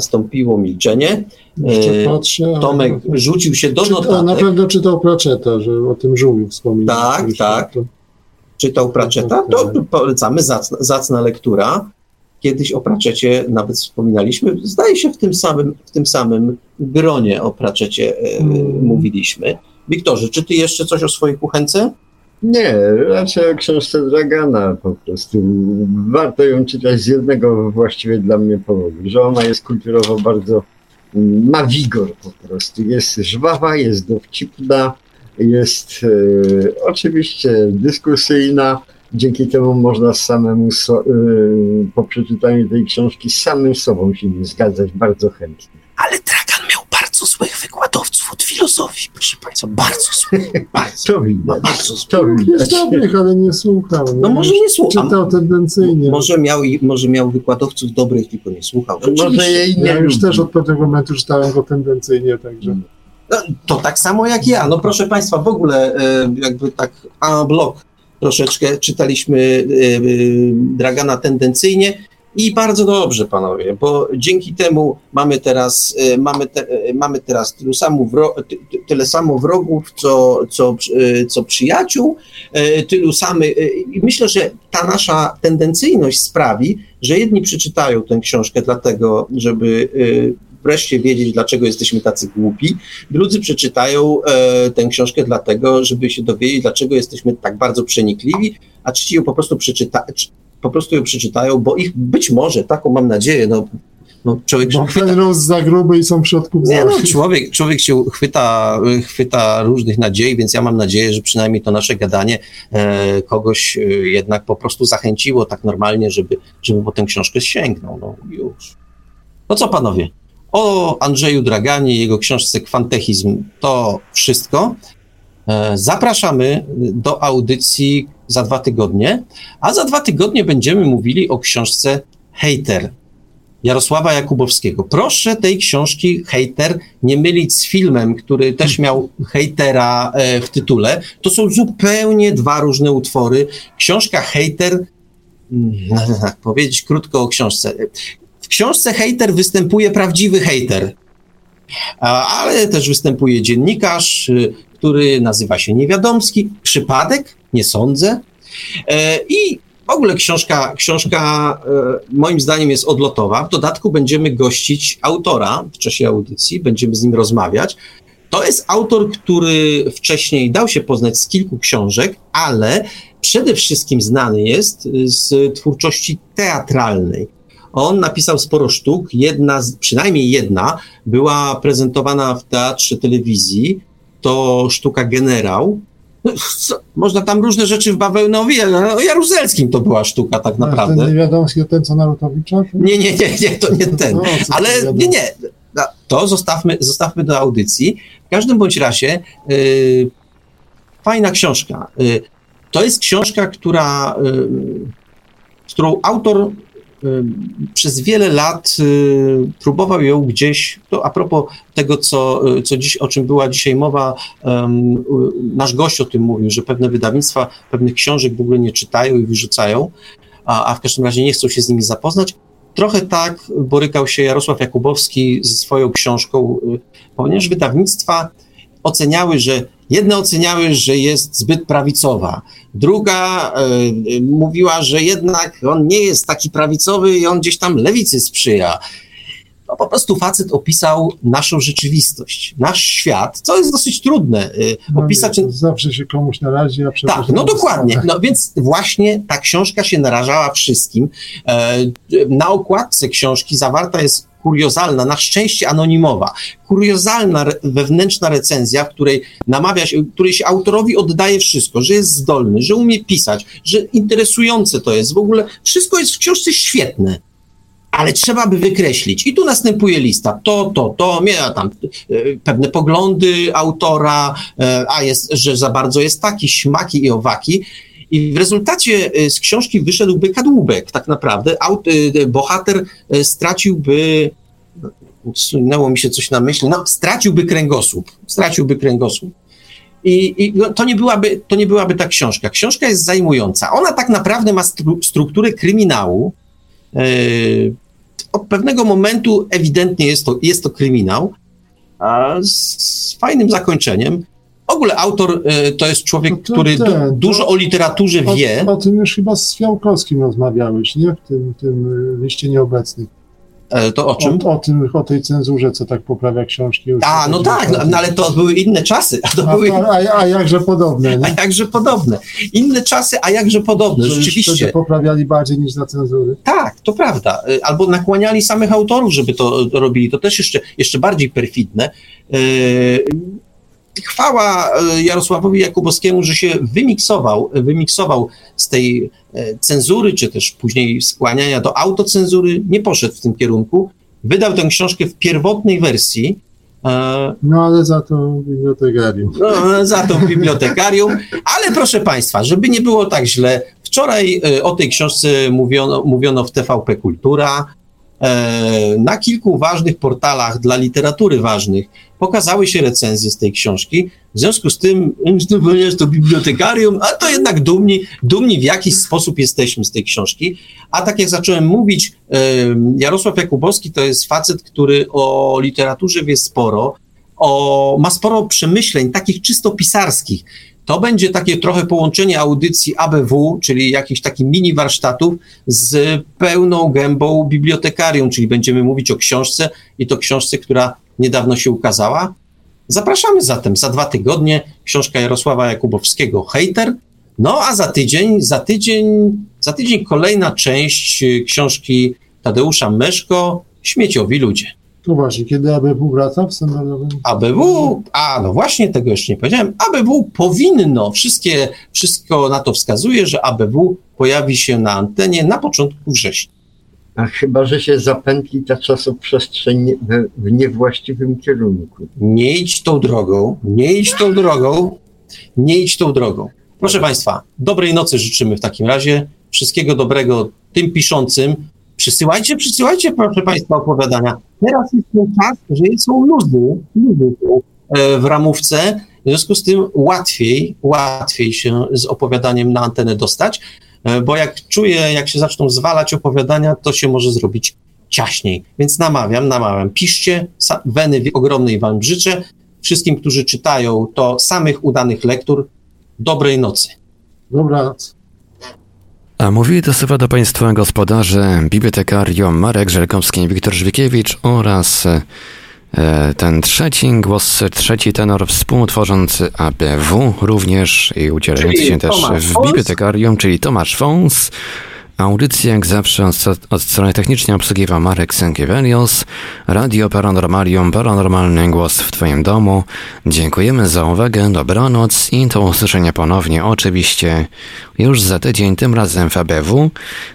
Nastąpiło milczenie. E, Tomek rzucił się do Czyta, na notatek, pewno czytał Pratchetta, że o tym żółwiu wspominał. Tak, tak. To, czytał Pratchetta, to polecamy, zacna, zacna lektura. Kiedyś o Pratchetcie nawet wspominaliśmy, zdaje się w tym samym, w tym samym gronie o Pratchetcie e, Mm. mówiliśmy. Wiktorze, czy ty jeszcze coś o swojej kuchence? Nie, raczej o książce Dragana po prostu. Warto ją czytać z jednego właściwie dla mnie powodu, że ona jest kulturowo bardzo, mm, ma wigor po prostu. Jest żwawa, jest dowcipna, jest e, oczywiście dyskusyjna. Dzięki temu można samemu, so, e, po przeczytaniu tej książki, samym sobą się nie zgadzać bardzo chętnie. Ale miał bardzo złych wykładowców od filozofii, proszę państwa, bardzo złych, bardzo, To widać, bardzo złych. to jest widać. dobrych, ale nie słuchał. No może nie słucham. Czytał tendencyjnie. Może miał, może miał wykładowców dobrych, tylko nie słuchał. Może jej nie ja już lubi. też od pewnego momentu czytałem go tendencyjnie, także... No, to tak samo jak ja. No proszę Państwa, w ogóle e, jakby tak en bloc troszeczkę czytaliśmy e, e, Dragana tendencyjnie i bardzo dobrze, panowie, bo dzięki temu mamy teraz, e, mamy, te, e, mamy teraz tylu samo wro, ty, ty- tyle samo wrogów, co, co, e, co przyjaciół, tylu samych. I myślę, że ta nasza tendencyjność sprawi, że jedni przeczytają tę książkę dlatego, żeby wreszcie wiedzieć, dlaczego jesteśmy tacy głupi, Drudzy przeczytają tę książkę dlatego, żeby się dowiedzieć, dlaczego jesteśmy tak bardzo przenikliwi, a trzeci ją po prostu, przeczyta, czy- po prostu ją przeczytają, bo ich być może, taką mam nadzieję, no, no człowiek się chwyta, za gruby i są w środku nie, no, człowiek, człowiek się chwyta, chwyta różnych nadziei, więc ja mam nadzieję, że przynajmniej to nasze gadanie e, kogoś e, jednak po prostu zachęciło tak normalnie, żeby, żeby po tę książkę sięgnął. No już. No co panowie? O Andrzeju Draganie i jego książce Kwantechizm to wszystko. E, Zapraszamy do audycji za dwa tygodnie, a za dwa tygodnie będziemy mówili o książce Hater Jarosława Jakubowskiego. Proszę tej książki Hater nie mylić z filmem, który też miał hejtera e, w tytule. To są zupełnie dwa różne utwory. Książka Hater, mm, jak powiedzieć krótko o książce. W książce Hater występuje prawdziwy hejter, a- ale też występuje dziennikarz, y, który nazywa się Niewiadomski. Przypadek? Nie sądzę. E, I w ogóle książka, książka e, moim zdaniem jest odlotowa. W dodatku będziemy gościć autora w czasie audycji, będziemy z nim rozmawiać. To jest autor, który wcześniej dał się poznać z kilku książek, ale przede wszystkim znany jest z twórczości teatralnej. On napisał sporo sztuk, jedna, przynajmniej jedna, była prezentowana w teatrze telewizji. To sztuka Generał. No, co, można tam różne rzeczy w Bawełnowie, ale o Jaruzelskim to była sztuka tak Ten naprawdę. niewiadomski, ten co Narutowicza? Nie, nie, nie, nie, to nie ten. No, Ale nie, nie, no, to zostawmy, zostawmy do audycji. W każdym bądź razie y, fajna książka. Y, to jest książka, która, y, z którą autor przez wiele lat y, próbował ją gdzieś, to a propos tego, co, y, co dziś, o czym była dzisiaj mowa, y, nasz gość o tym mówił, że pewne wydawnictwa pewnych książek w ogóle nie czytają i wyrzucają, a, a w każdym razie nie chcą się z nimi zapoznać. Trochę tak borykał się Jarosław Jakubowski ze swoją książką, y, ponieważ wydawnictwa oceniały, że jedne oceniały, że jest zbyt prawicowa, druga y, mówiła, że jednak on nie jest taki prawicowy i on gdzieś tam lewicy sprzyja. No po prostu facet opisał naszą rzeczywistość, nasz świat, co jest dosyć trudne y, No opisać. zawsze się komuś narazi, a. Tak, no dokładnie. No więc właśnie ta książka się narażała wszystkim. E, na okładce książki zawarta jest kuriozalna, na szczęście anonimowa, kuriozalna wewnętrzna recenzja, w której namawia się, której się autorowi oddaje wszystko, że jest zdolny, że umie pisać, że interesujące to jest. W ogóle wszystko jest w książce świetne. ale trzeba by wykreślić. I tu następuje lista. To, to, to, miała tam e, pewne poglądy autora, e, a jest, że za bardzo jest taki, śmaki i owaki. I w rezultacie e, z książki wyszedłby kadłubek, tak naprawdę. Aut, bohater straciłby, sunęło mi się coś na myśl, no, straciłby kręgosłup. Straciłby kręgosłup. I, i no, to, nie byłaby, to nie byłaby ta książka. Książka jest zajmująca. Ona tak naprawdę ma stru, strukturę kryminału, od pewnego momentu ewidentnie jest to, jest to kryminał, a z fajnym zakończeniem. W ogóle autor y, to jest człowiek, no to który ten, du, dużo o literaturze wie. O, o, tym już chyba z Fiałkowskim rozmawiałeś, nie? W tym, tym y, liście nieobecnych. E, to o czym? O, o, tym, o tej cenzurze, co tak poprawia książki. A, no tak, no, no, ale to były inne czasy. A, były... a, a jakże podobne. Nie? A jakże podobne. Inne czasy, a jakże podobne, Że rzeczywiście. poprawiali bardziej niż za cenzury. Tak, to prawda. E, albo nakłaniali samych autorów, żeby to robili. To też jeszcze, jeszcze bardziej perfidne. Yy chwała e, Jarosławowi Jakubowskiemu, że się wymiksował, wymiksował z tej e, cenzury, czy też później skłaniania do autocenzury, nie poszedł w tym kierunku. Wydał tę książkę w pierwotnej wersji. E, no ale za to bibliotekarium. No, za to bibliotekarium. Ale proszę Państwa, żeby nie było tak źle, wczoraj o tej książce mówiono, mówiono w TVP Kultura. E, na kilku ważnych portalach dla literatury ważnych pokazały się recenzje z tej książki. W związku z tym, jest to bibliotekarium, a to jednak dumni, dumni w jakiś sposób jesteśmy z tej książki. A tak jak zacząłem mówić, e, Jarosław Jakubowski to jest facet, który o literaturze wie sporo, o, ma sporo przemyśleń, takich czysto pisarskich. To będzie takie trochę połączenie audycji ABW, czyli jakichś takich mini warsztatów z pełną gębą bibliotekarium, czyli będziemy mówić o książce i to książce, która niedawno się ukazała. Zapraszamy zatem za dwa tygodnie książka Jarosława Jakubowskiego Hejter. No a za tydzień, za tydzień, za tydzień kolejna część książki Tadeusza Meszko Śmieciowi ludzie. No właśnie, kiedy ABW wraca w standardowym? ABW, a no właśnie, tego jeszcze nie powiedziałem. ABW powinno, wszystkie, wszystko na to wskazuje, że ABW pojawi się na antenie na początku września. A chyba, że się zapętli ta czasoprzestrzeń w, w niewłaściwym kierunku. Nie idź tą drogą, nie idź tą drogą, nie idź tą drogą. Proszę Państwa, dobrej nocy życzymy w takim razie. Wszystkiego dobrego tym piszącym, Przysyłajcie, przysyłajcie, proszę Państwa, opowiadania. Teraz jest ten czas, że są luzy, luzy e, w ramówce, w związku z tym łatwiej, łatwiej się z opowiadaniem na antenę dostać, e, bo jak czuję, jak się zaczną zwalać opowiadania, to się może zrobić ciaśniej. Więc namawiam, namawiam, piszcie, weny ogromnej Wam życzę. Wszystkim, którzy czytają, to samych udanych lektur. Dobrej nocy. Dobranoc. A mówili to słowa do Państwa gospodarze, bibliotekarium Marek Żelkowski, Wiktor Żwikiewicz oraz e, ten trzeci głos, trzeci tenor współtworzący ABW również i udzielający się też w bibliotekarium, czyli Tomasz Fons. Audycję jak zawsze od, strony technicznej obsługiwał Marek Sękiewelios. Radio Paranormalium, paranormalny głos w Twoim domu. Dziękujemy za uwagę, dobranoc i do usłyszenia ponownie oczywiście już za tydzień, tym razem w ABW,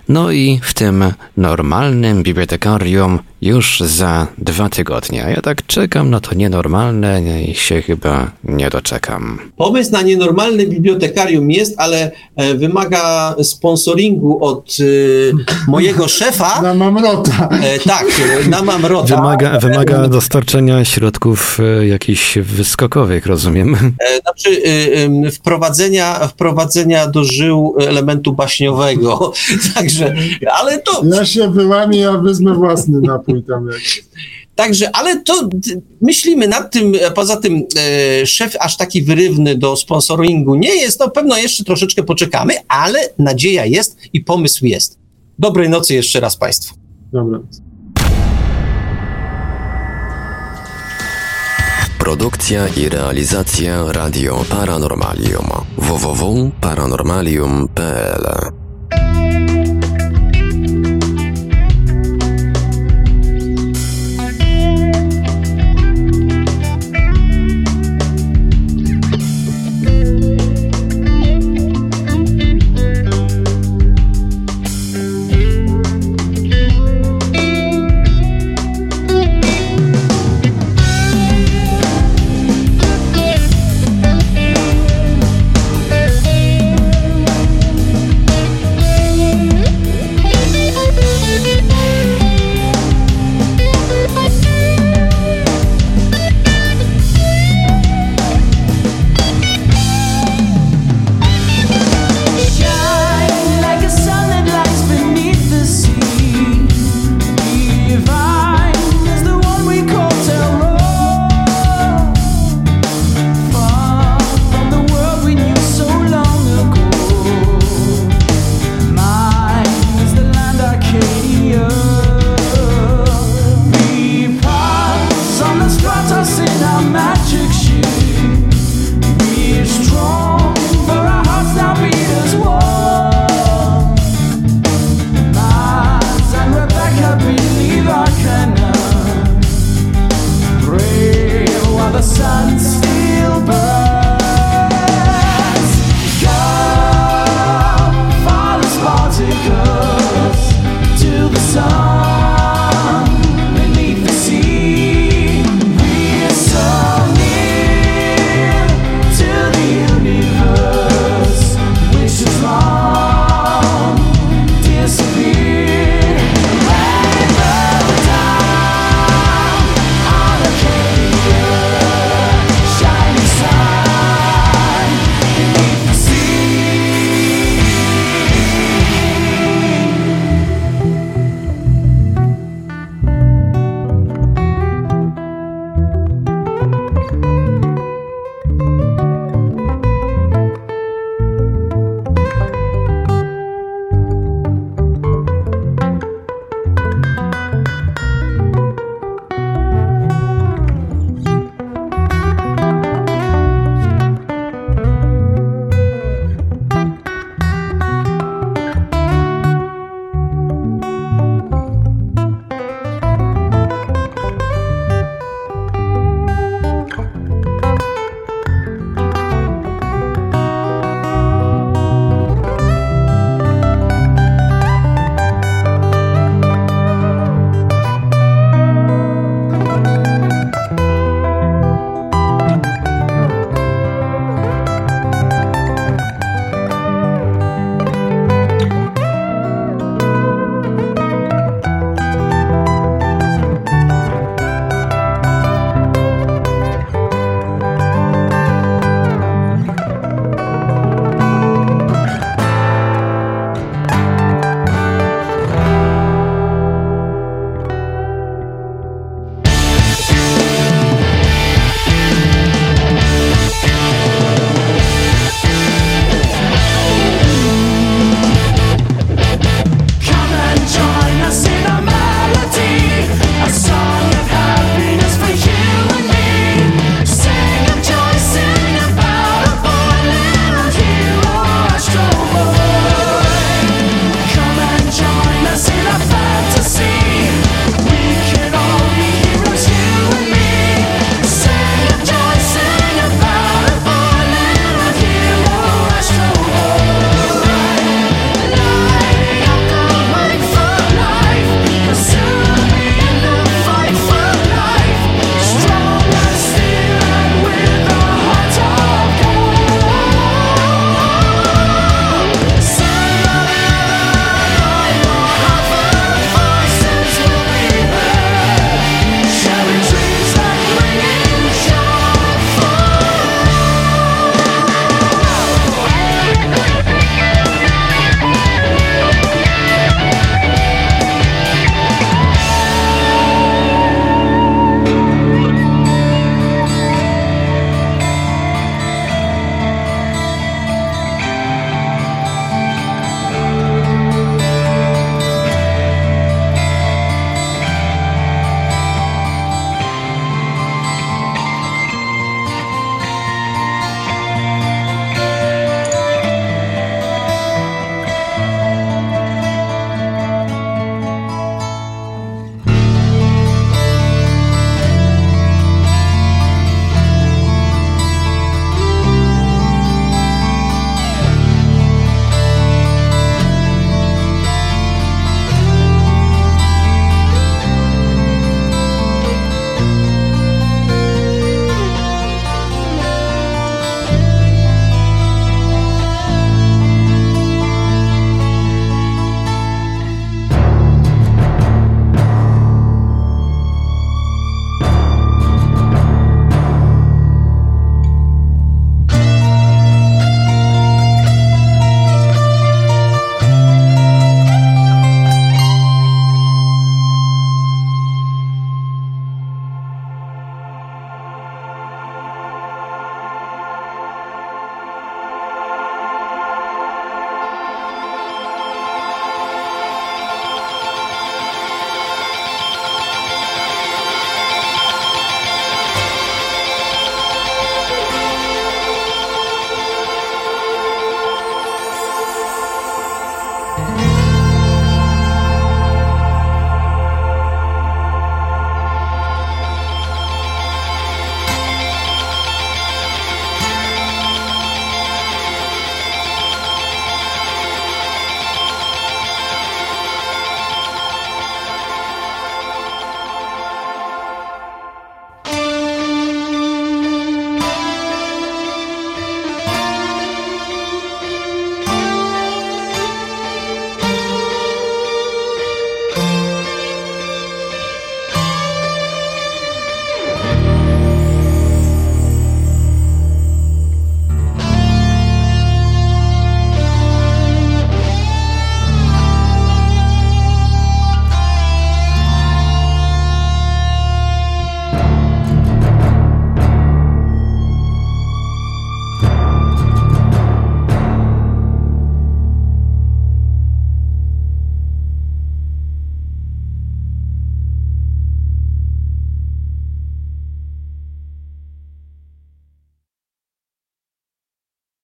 no i w tym normalnym bibliotekarium już za dwa tygodnie. A ja tak czekam na to nienormalne i się chyba nie doczekam. Pomysł na nienormalne bibliotekarium jest, ale e, wymaga sponsoringu od e, mojego szefa. Na Mamrota. E, tak, na Mamrota. Wymaga, wymaga dostarczenia środków e, jakichś wyskokowych, rozumiem. E, znaczy wprowadzenia, wprowadzenia do żył elementu baśniowego. Także, ale to... Ja się wyłamię, ja wezmę własny napój tam jak. Także, ale to myślimy nad tym, poza tym e, szef aż taki wyrywny do sponsoringu nie jest, no pewno jeszcze troszeczkę poczekamy, ale nadzieja jest i pomysł jest. Dobrej nocy jeszcze raz Państwu. Dobranoc. Produkcja i realizacja Radio Paranormalium www.paranormalium.pl